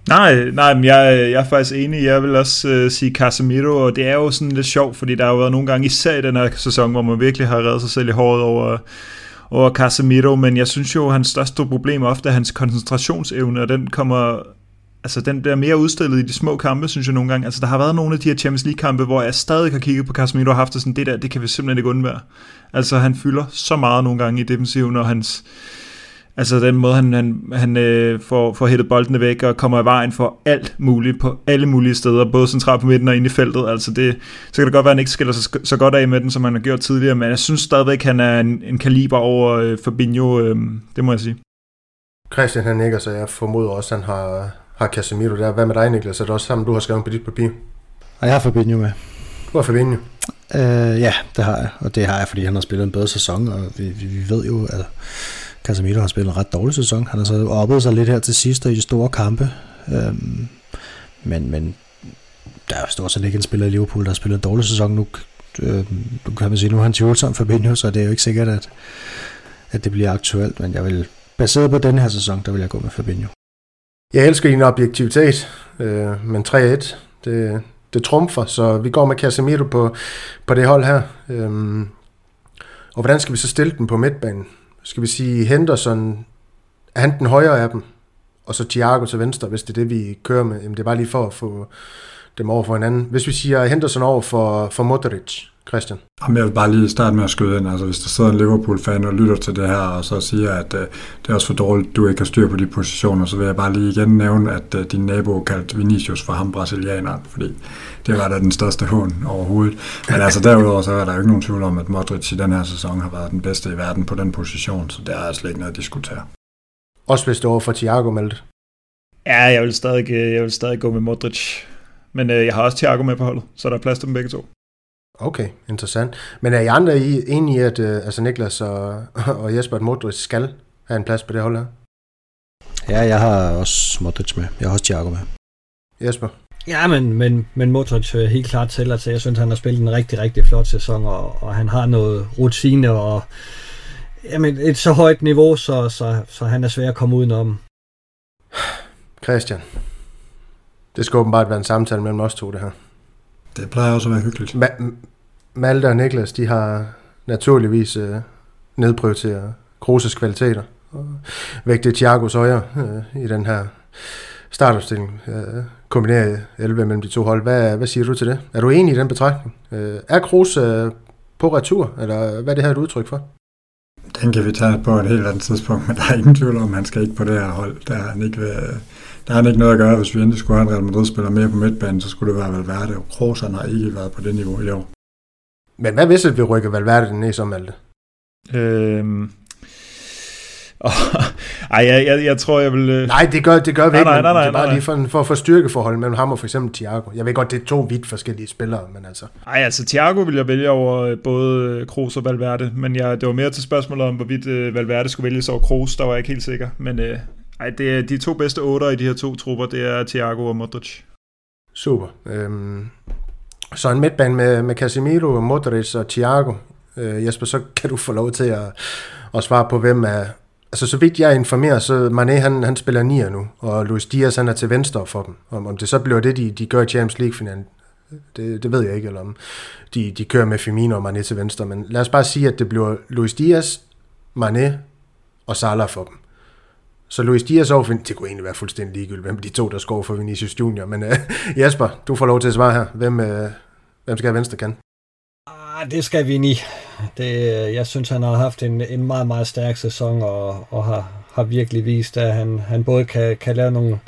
Nej, nej, men jeg, jeg er faktisk enig. Jeg vil også øh, sige Casemiro, og det er jo sådan lidt sjovt, fordi der har jo været nogle gange, især i den her sæson, hvor man virkelig har reddet sig selv i håret over, over Casemiro, men jeg synes jo, at hans største problem ofte er hans koncentrationsevne, og den kommer altså den bliver mere udstillet i de små kampe, synes jeg nogle gange. Altså der har været nogle af de her Champions League kampe, hvor jeg stadig har kigget på Casemiro og haft det sådan, det der, det kan vi simpelthen ikke undvære. Altså han fylder så meget nogle gange i defensiven, og hans, altså den måde, han, han, han øh, får, får hættet boldene væk og kommer i vejen for alt muligt på alle mulige steder, både centralt på midten og inde i feltet. Altså det, så kan det godt være, at han ikke skiller sig så godt af med den, som han har gjort tidligere, men jeg synes stadigvæk, han er en, en kaliber over øh, Fabinho, øh, det må jeg sige. Christian han nikker, så jeg formoder også, at han har har Casemiro der. Hvad med dig, Niklas? Er det også sammen, du har skrevet på dit papir? Og jeg har Fabinho med. Du har Fabinho. Øh, ja, det har jeg. Og det har jeg, fordi han har spillet en bedre sæson, og vi, vi, vi ved jo, at Casemiro har spillet en ret dårlig sæson. Han har så oppet sig lidt her til sidst og i de store kampe. Øhm, men, men der er jo stort set ikke en spiller i Liverpool, der har spillet en dårlig sæson nu. Øh, nu kan man sige, nu har han tvivlsom Fabinho, så det er jo ikke sikkert, at, at det bliver aktuelt. Men jeg vil, baseret på den her sæson, der vil jeg gå med Fabinho. Jeg elsker din objektivitet, øh, men 3-1, det, det trumfer, så vi går med Casemiro på, på det hold her. Øhm, og hvordan skal vi så stille den på midtbanen? Skal vi sige Henderson, er han den højre af dem? Og så Thiago til venstre, hvis det er det, vi kører med. Jamen, det er bare lige for at få dem over for hinanden. Hvis vi siger Henderson over for, for Modric, Christian? Jamen, jeg vil bare lige starte med at skyde ind. Altså, hvis der sidder en Liverpool-fan og lytter til det her, og så siger, at uh, det er også for dårligt, du ikke har styr på de positioner, så vil jeg bare lige igen nævne, at uh, din nabo kaldte Vinicius for ham brasilianeren, fordi det var da den største hån overhovedet. Men altså derudover, så er der jo ikke nogen tvivl om, at Modric i den her sæson har været den bedste i verden på den position, så det er slet ikke noget at diskutere. Også hvis det er over for Thiago meldt. Ja, jeg vil stadig, jeg vil stadig gå med Modric. Men øh, jeg har også Thiago med på holdet, så der er plads til dem begge to. Okay, interessant. Men er I andre I enige i, at uh, altså Niklas og, og Jesper, Modric skal have en plads på det hold her? Ja, jeg har også Modric med. Jeg har også Thiago med. Jesper? Ja, men, men, men Modric er helt klart til, at jeg synes, han har spillet en rigtig, rigtig flot sæson, og, og han har noget rutine, og jamen, et så højt niveau, så, så, så han er svær at komme udenom. Christian, det skal åbenbart være en samtale mellem os to, det her. Det plejer også at være hyggeligt. Ma- Malte og Niklas, de har naturligvis øh, nedprioriteret Krooses kvaliteter og vægtet Thiagos højre øh, i den her startopstilling. Øh, kombineret 11 mellem de to hold. Hvad, hvad siger du til det? Er du enig i den betragtning? Øh, er Kroos øh, på retur, eller hvad er det her et udtryk for? Den kan vi tage på et helt andet tidspunkt, men der er ingen tvivl om, at han skal ikke på det her hold. Der er han ikke, ved, der er han ikke noget at gøre. Hvis vi endelig skulle have en Real Madrid-spiller mere på midtbanen, så skulle det være Valverde. Og Kroos har ikke været på det niveau i år. Men hvad hvis vi rykker Valverde ned som Malte? Øhm, Oh, ej, jeg, jeg, jeg tror, jeg vil... Øh... Nej, det gør, det gør vi nej, ikke, nej, nej, nej, det er bare nej. lige for, for at få styrkeforhold mellem ham og for eksempel Thiago. Jeg ved godt, det er to vidt forskellige spillere, men altså... Ej, altså Thiago vil jeg vælge over øh, både Kroos og Valverde, men jeg, det var mere til spørgsmålet om, hvorvidt uh, Valverde skulle vælges over Kroos, der var jeg ikke helt sikker. Men uh, ej, det er de to bedste otter i de her to trupper, det er Thiago og Modric. Super. Øhm, så en midtbane med, med Casemiro, Modric og Thiago. Øh, Jesper, så kan du få lov til at, at svare på, hvem er... Altså, så vidt jeg informerer, så Mané, han, han spiller nier nu, og Luis Diaz, han er til venstre for dem. Om, om det så bliver det, de, de gør i Champions League-finalen, det, det ved jeg ikke, eller om de, de kører med Firmino og Mané til venstre. Men lad os bare sige, at det bliver Luis Diaz, Mané og Salah for dem. Så Luis Diaz over, det kunne egentlig være fuldstændig ligegyldigt, hvem de to, der scorer for Vinicius Junior. Men uh, Jesper, du får lov til at svare her. Hvem, uh, hvem skal have venstre kan? Ah, det skal vi i. Det, jeg synes, han har haft en, en meget, meget stærk sæson, og, og har, har virkelig vist, at han, han både kan, kan lave nogle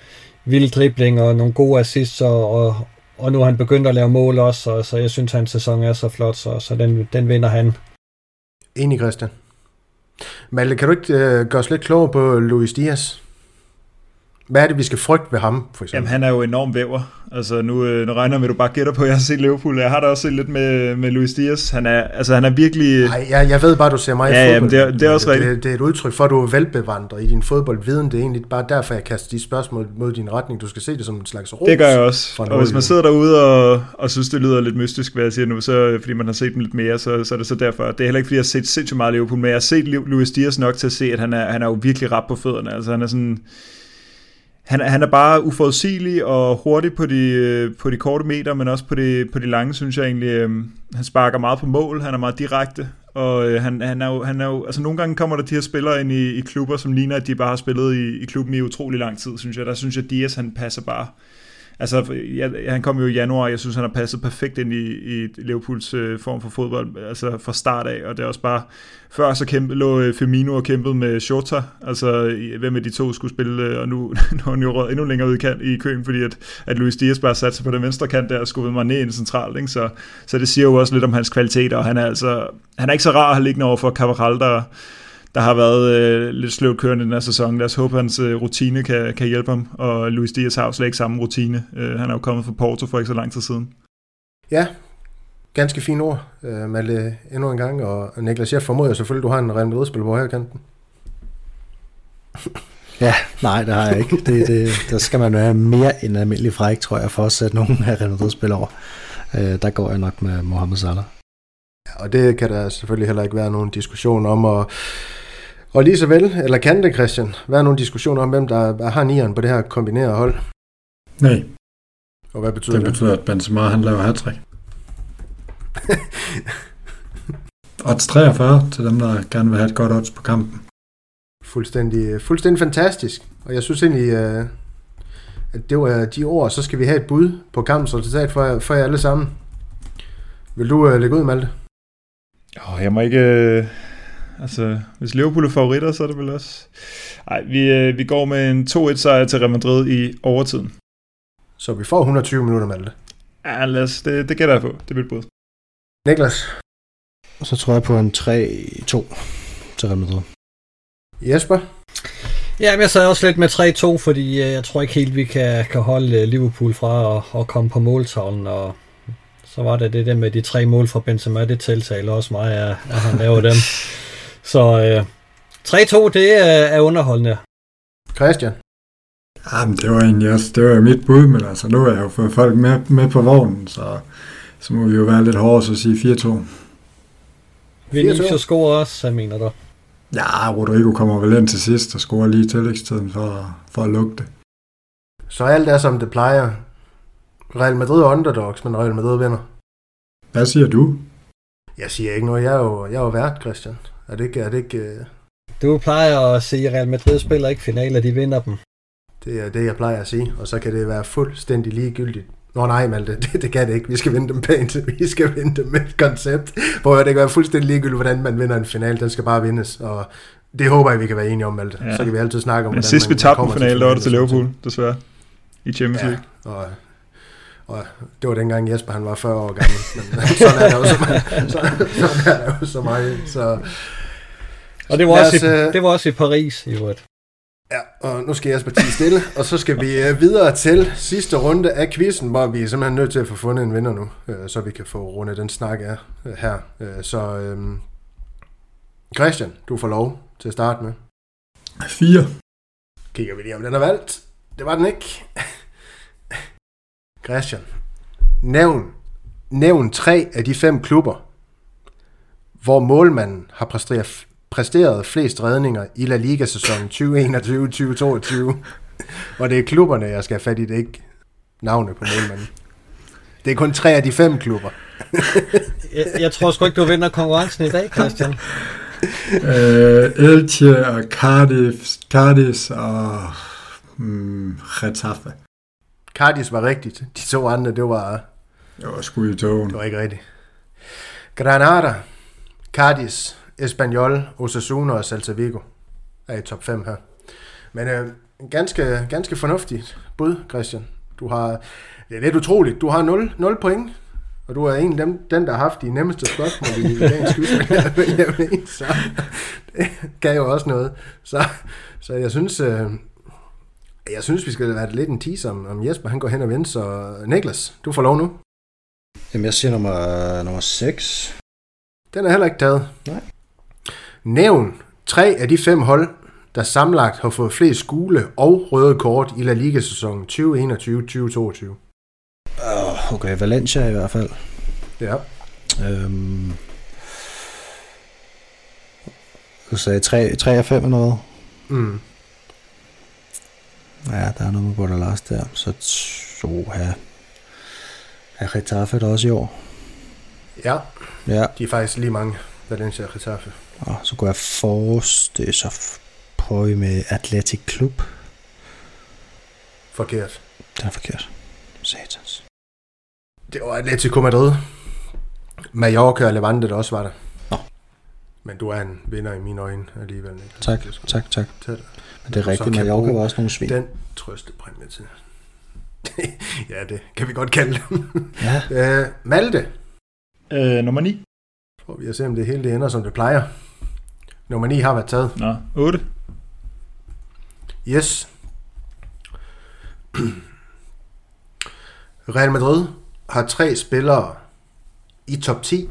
vilde driblinger og nogle gode assists, og, og, og nu er han begyndt at lave mål også, så, så jeg synes, hans sæson er så flot, så, så den, den vinder han. Enig, Christian. Malte, kan du ikke øh, gøre os lidt klogere på Luis Dias? Hvad er det, vi skal frygte ved ham, for eksempel? Jamen, han er jo enorm væver. Altså, nu, øh, nu regner jeg med, at du bare gætter på, at jeg har set Liverpool. Jeg har da også set lidt med, med Luis Diaz. Han er, altså, han er virkelig... Nej, jeg, jeg ved bare, du ser mig Ja, i ja, fodbold. men det er- det er også rigtigt. det, det er et udtryk for, at du er velbevandret i din fodboldviden. Det er egentlig bare derfor, jeg kaster de spørgsmål mod din retning. Du skal se det som en slags ros. Det gør jeg også. Og hvis man sidder derude og, og synes, det lyder lidt mystisk, hvad jeg siger nu, så fordi man har set dem lidt mere, så, så er det så derfor. Det er heller ikke, fordi jeg har set sindssygt meget Liverpool, men jeg har set Lu- Luis Diaz nok til at se, at han er, han er jo virkelig rap på fødderne. Altså, han er sådan... Han, han er bare uforudsigelig og hurtig på de, øh, på de korte meter, men også på de, på de lange, synes jeg egentlig. Øhm, han sparker meget på mål, han er meget direkte, og øh, han, han, er jo, han er jo, altså nogle gange kommer der de her spillere ind i, i klubber, som ligner, at de bare har spillet i, i klubben i utrolig lang tid, synes jeg. Der synes jeg, at han passer bare Altså, jeg, han kom jo i januar, jeg synes, han har passet perfekt ind i, i Liverpools øh, form for fodbold, altså fra start af, og det er også bare, før så kæmpe, lå øh, Firmino og kæmpede med Shota, altså hvem af de to skulle spille, øh, og nu, nu er han jo røget endnu længere ud i, kant, i køen, fordi at, at Luis Diaz bare satte sig på den venstre kant der og skubbede mig ned ind centralt, ikke? Så, så det siger jo også lidt om hans kvaliteter, og han er altså, han er ikke så rar at have liggende over for Cavaral, der, der har været øh, lidt sløvt kørende den her sæson. Lad os håbe, at hans øh, rutine kan, kan hjælpe ham, og Luis Diaz har jo slet ikke samme rutine. Øh, han er jo kommet fra Porto for ikke så lang tid siden. Ja, ganske fine ord, øh, Malte, endnu en gang. Og Niklas, jeg formoder selvfølgelig, du har en Real Madrid-spiller på kanten. Ja, nej, det har jeg ikke. Det, det, der skal man være mere end almindelig fræk, tror jeg, for at sætte nogen af Real Madrid-spillere over. Øh, der går jeg nok med Mohamed Salah. Ja, og det kan der selvfølgelig heller ikke være nogen diskussion om. Og, og lige så vel, eller kan det, Christian, være nogen diskussion om, hvem der har nieren på det her kombinerede hold? Nej. Og hvad betyder det? Det betyder, at Benzema han laver hat odds 43 til dem, der gerne vil have et godt odds på kampen. Fuldstændig, fuldstændig fantastisk. Og jeg synes egentlig, øh, at det var de ord, så skal vi have et bud på kampens resultat for, for jer alle sammen. Vil du uh, lægge ud, Malte? Oh, jeg må ikke... Altså, hvis Liverpool er favoritter, så er det vel også... Nej, vi, uh, vi går med en 2-1 sejr til Real Madrid i overtiden. Så vi får 120 minutter, Malte? Ja, lad os, det, det gætter jeg på. Det er mit bud. Niklas? Så tror jeg på en 3-2 til Real Madrid. Jesper? Ja, men jeg sad også lidt med 3-2, fordi jeg tror ikke helt, vi kan, kan holde Liverpool fra at, at komme på måltavlen, og så var det det der med de tre mål fra Benzema, det tiltaler også mig, at, at han laver dem. Så øh, 3-2, det er, er underholdende. Christian? Jamen, det var egentlig også, det var mit bud, men altså, nu har jeg jo fået folk med, med på vognen, så, så må vi jo være lidt hårde og sige 4-2. Vinicius scorer også, jeg mener du? Ja, Rodrigo kommer vel ind til sidst og scorer lige tillægstiden for, for at lukke det. Så alt er som det plejer. Real Madrid er underdogs, men Real Madrid vinder. Hvad siger du? Jeg siger ikke noget. Jeg er jo, jeg er jo vært, Christian. Er det ikke... Er det ikke uh... Du plejer at sige, at Real Madrid spiller ikke finaler, de vinder dem. Det er det, jeg plejer at sige. Og så kan det være fuldstændig ligegyldigt. Nå nej, Malte, det, det kan det ikke. Vi skal vinde dem pænt. Vi skal vinde dem med et koncept, hvor det kan være fuldstændig ligegyldigt, hvordan man vinder en final. Den skal bare vindes. Og det håber jeg, vi kan være enige om, Malte. Ja. Så kan vi altid snakke om, Men sidst vi tabte en finale, der var det til Liverpool, desværre. I Champions League. Ja, og og det var dengang Jesper han var 40 år gammel, men sådan er der jo så meget. Sådan, sådan er der jo så meget så, og det var, også os, i, øh, det var også i Paris i øvrigt. Ja, og nu skal Jesper tige stille, og så skal vi øh, videre til sidste runde af quizzen, hvor vi er simpelthen nødt til at få fundet en vinder nu, øh, så vi kan få rundet den snak af her. Så øhm, Christian, du får lov til at starte med. 4. Kigger vi lige, om den er valgt. Det var den ikke. Christian, nævn, nævn tre af de fem klubber, hvor målmanden har præsteret, præsteret flest redninger i La Liga-sæsonen 2021-2022. Og det er klubberne, jeg skal have fat i, det ikke navnet på målmanden. Det er kun tre af de fem klubber. jeg, jeg tror sgu ikke, du vinder konkurrencen i dag, Christian. uh, Elche og Cardiff, Cardis og mm, Getafe. Cardis var rigtigt. De to andre, det var... Det var sgu i togen. Det var ikke rigtigt. Granada, Cardis, Espanyol, Osasuna og Celta Vigo er i top 5 her. Men øh, ganske, ganske fornuftigt bud, Christian. Du har, det er lidt utroligt, du har 0, 0 point, og du er en af dem, den, der har haft de nemmeste spørgsmål i dagens quiz, så det gav jo også noget. Så, så jeg synes, øh, jeg synes, vi skal være lidt en teaser om, om Jesper, han går hen og vinder, så Niklas, du får lov nu. Jamen, jeg siger nummer, nummer 6. Den er heller ikke taget. Nej. Nævn tre af de fem hold, der samlet har fået flest gule og røde kort i La Liga-sæsonen 2021-2022. Uh, okay, Valencia i hvert fald. Ja. Øhm, du sagde 3, 3 af 5 eller noget? Mm. Ja, der er noget med Bordalas der. Så to her. Er Getafe der også i år? Ja. ja. De er faktisk lige mange, Valencia og Getafe. Og så går jeg forrest, så prøver vi med Athletic Club. Forkert. Den er forkert. Satans. Det var Atletico Madrid. Mallorca og Levante, der også var der. Nå. Men du er en vinder i mine øjne alligevel. Ikke? Tak, tak, tak. Tæt. Men det er rigtigt, Mallorca var også nogle svin. Den trøstepræmie til. ja, det kan vi godt kalde dem. ja. øh, Malte. Øh, nummer 9. Får vi at se, om det hele det ender, som det plejer. Nummer 9 har været taget. Nå, 8. Yes. Real Madrid har tre spillere i top 10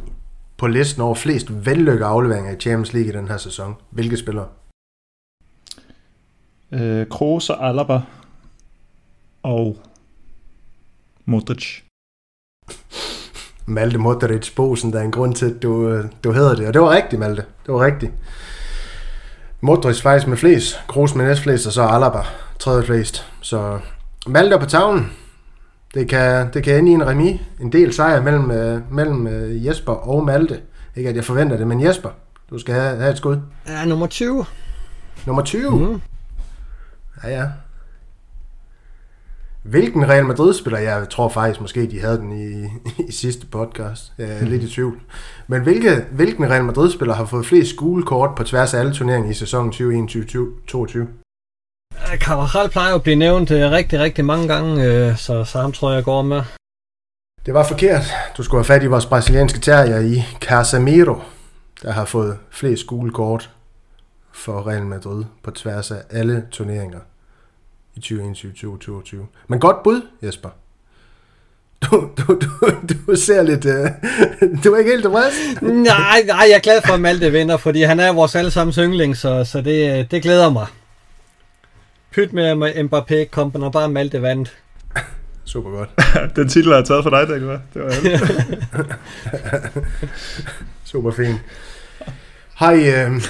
på listen over flest vellykkede afleveringer i Champions League i den her sæson. Hvilke spillere? Øh, Kroos og Alaba. Og Modric. Malte Modric Bosen, der er en grund til, at du, øh, du hedder det. Og det var rigtigt, Malte. Det var rigtigt. Modric faktisk med flest, Kroos med næst flest, og så Alaba tredje flest. Så Malte på tavlen. Det kan, det kan ende i en remis. En del sejr mellem, øh, mellem øh, Jesper og Malte. Ikke at jeg forventer det, men Jesper, du skal have, have et skud. Ja, nummer 20. Nummer 20. Mm. Ja, ja. Hvilken Real Madrid-spiller, jeg tror faktisk måske, de havde den i, i sidste podcast. Jeg er lidt i tvivl. Men hvilke, hvilken Real Madrid-spiller har fået flest skolekort på tværs af alle turneringer i sæsonen 2021-2022? Øh, Carvajal plejer at blive nævnt øh, rigtig, rigtig mange gange, øh, så, så ham tror jeg, jeg går med. Det var forkert. Du skulle have fat i vores brasilianske terrier i Casemiro, der har fået flest skolekort for Real Madrid på tværs af alle turneringer i 2021-2022. Men godt bud, Jesper. Du, du, du, du ser lidt... Uh, du er ikke helt tilfreds? nej, nej, jeg er glad for, at Malte vinder, fordi han er vores allesammens yndling, så, så det, øh, det glæder mig. Pyt med, Mbappé kom, når bare Malte vandt. Super godt. Den titel har jeg taget for dig, Daniel. Det var alt. Super fint. Hej, øh,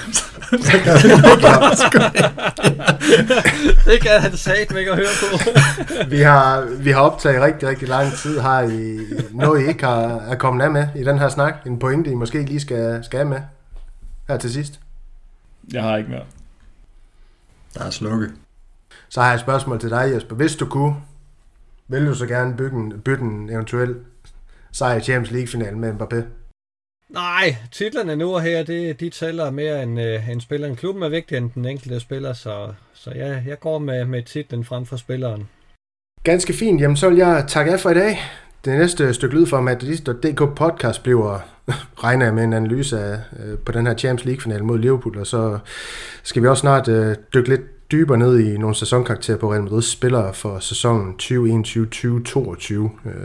det kan han sagt ikke at høre på. vi, har, vi har optaget rigtig, rigtig lang tid. Har I noget, I ikke har, er kommet af med i den her snak? En pointe, I måske lige skal, skal af med her til sidst? Jeg har ikke mere. Der er slukket. Så har jeg et spørgsmål til dig, Jesper. Hvis du kunne, vil du så gerne bygge en, bytte en eventuel sejr i Champions League-finalen med Mbappé? Nej, titlerne nu og her, det, de tæller mere end øh, en spiller. En klubben er vigtigere end den enkelte spiller, så, så jeg, jeg går med, med titlen frem for spilleren. Ganske fint. Jamen, så vil jeg takke af for i dag. Det næste stykke lyd fra Madridist.dk podcast bliver, regner jeg med en analyse af, øh, på den her Champions League-final mod Liverpool, og så skal vi også snart øh, dykke lidt dybere ned i nogle sæsonkarakterer på Real Madrid's spillere for sæsonen 2021-2022. Øh,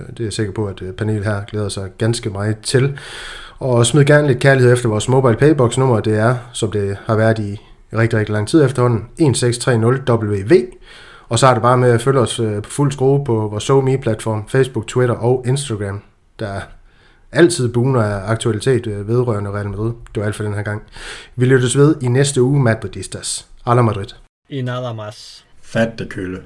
det er jeg sikker på, at øh, panelet her glæder sig ganske meget til. Og smid gerne lidt kærlighed efter vores mobile paybox nummer. Det er, som det har været i rigtig, rigtig lang tid efterhånden, 1630WV. Og så er det bare med at følge os øh, på fuld skrue på vores SoMe-platform, Facebook, Twitter og Instagram, der altid buner af aktualitet øh, vedrørende Real Madrid. Det var alt for den her gang. Vi lyttes ved i næste uge, Madridistas. Alla Madrid. I nada más. Fat det kølle.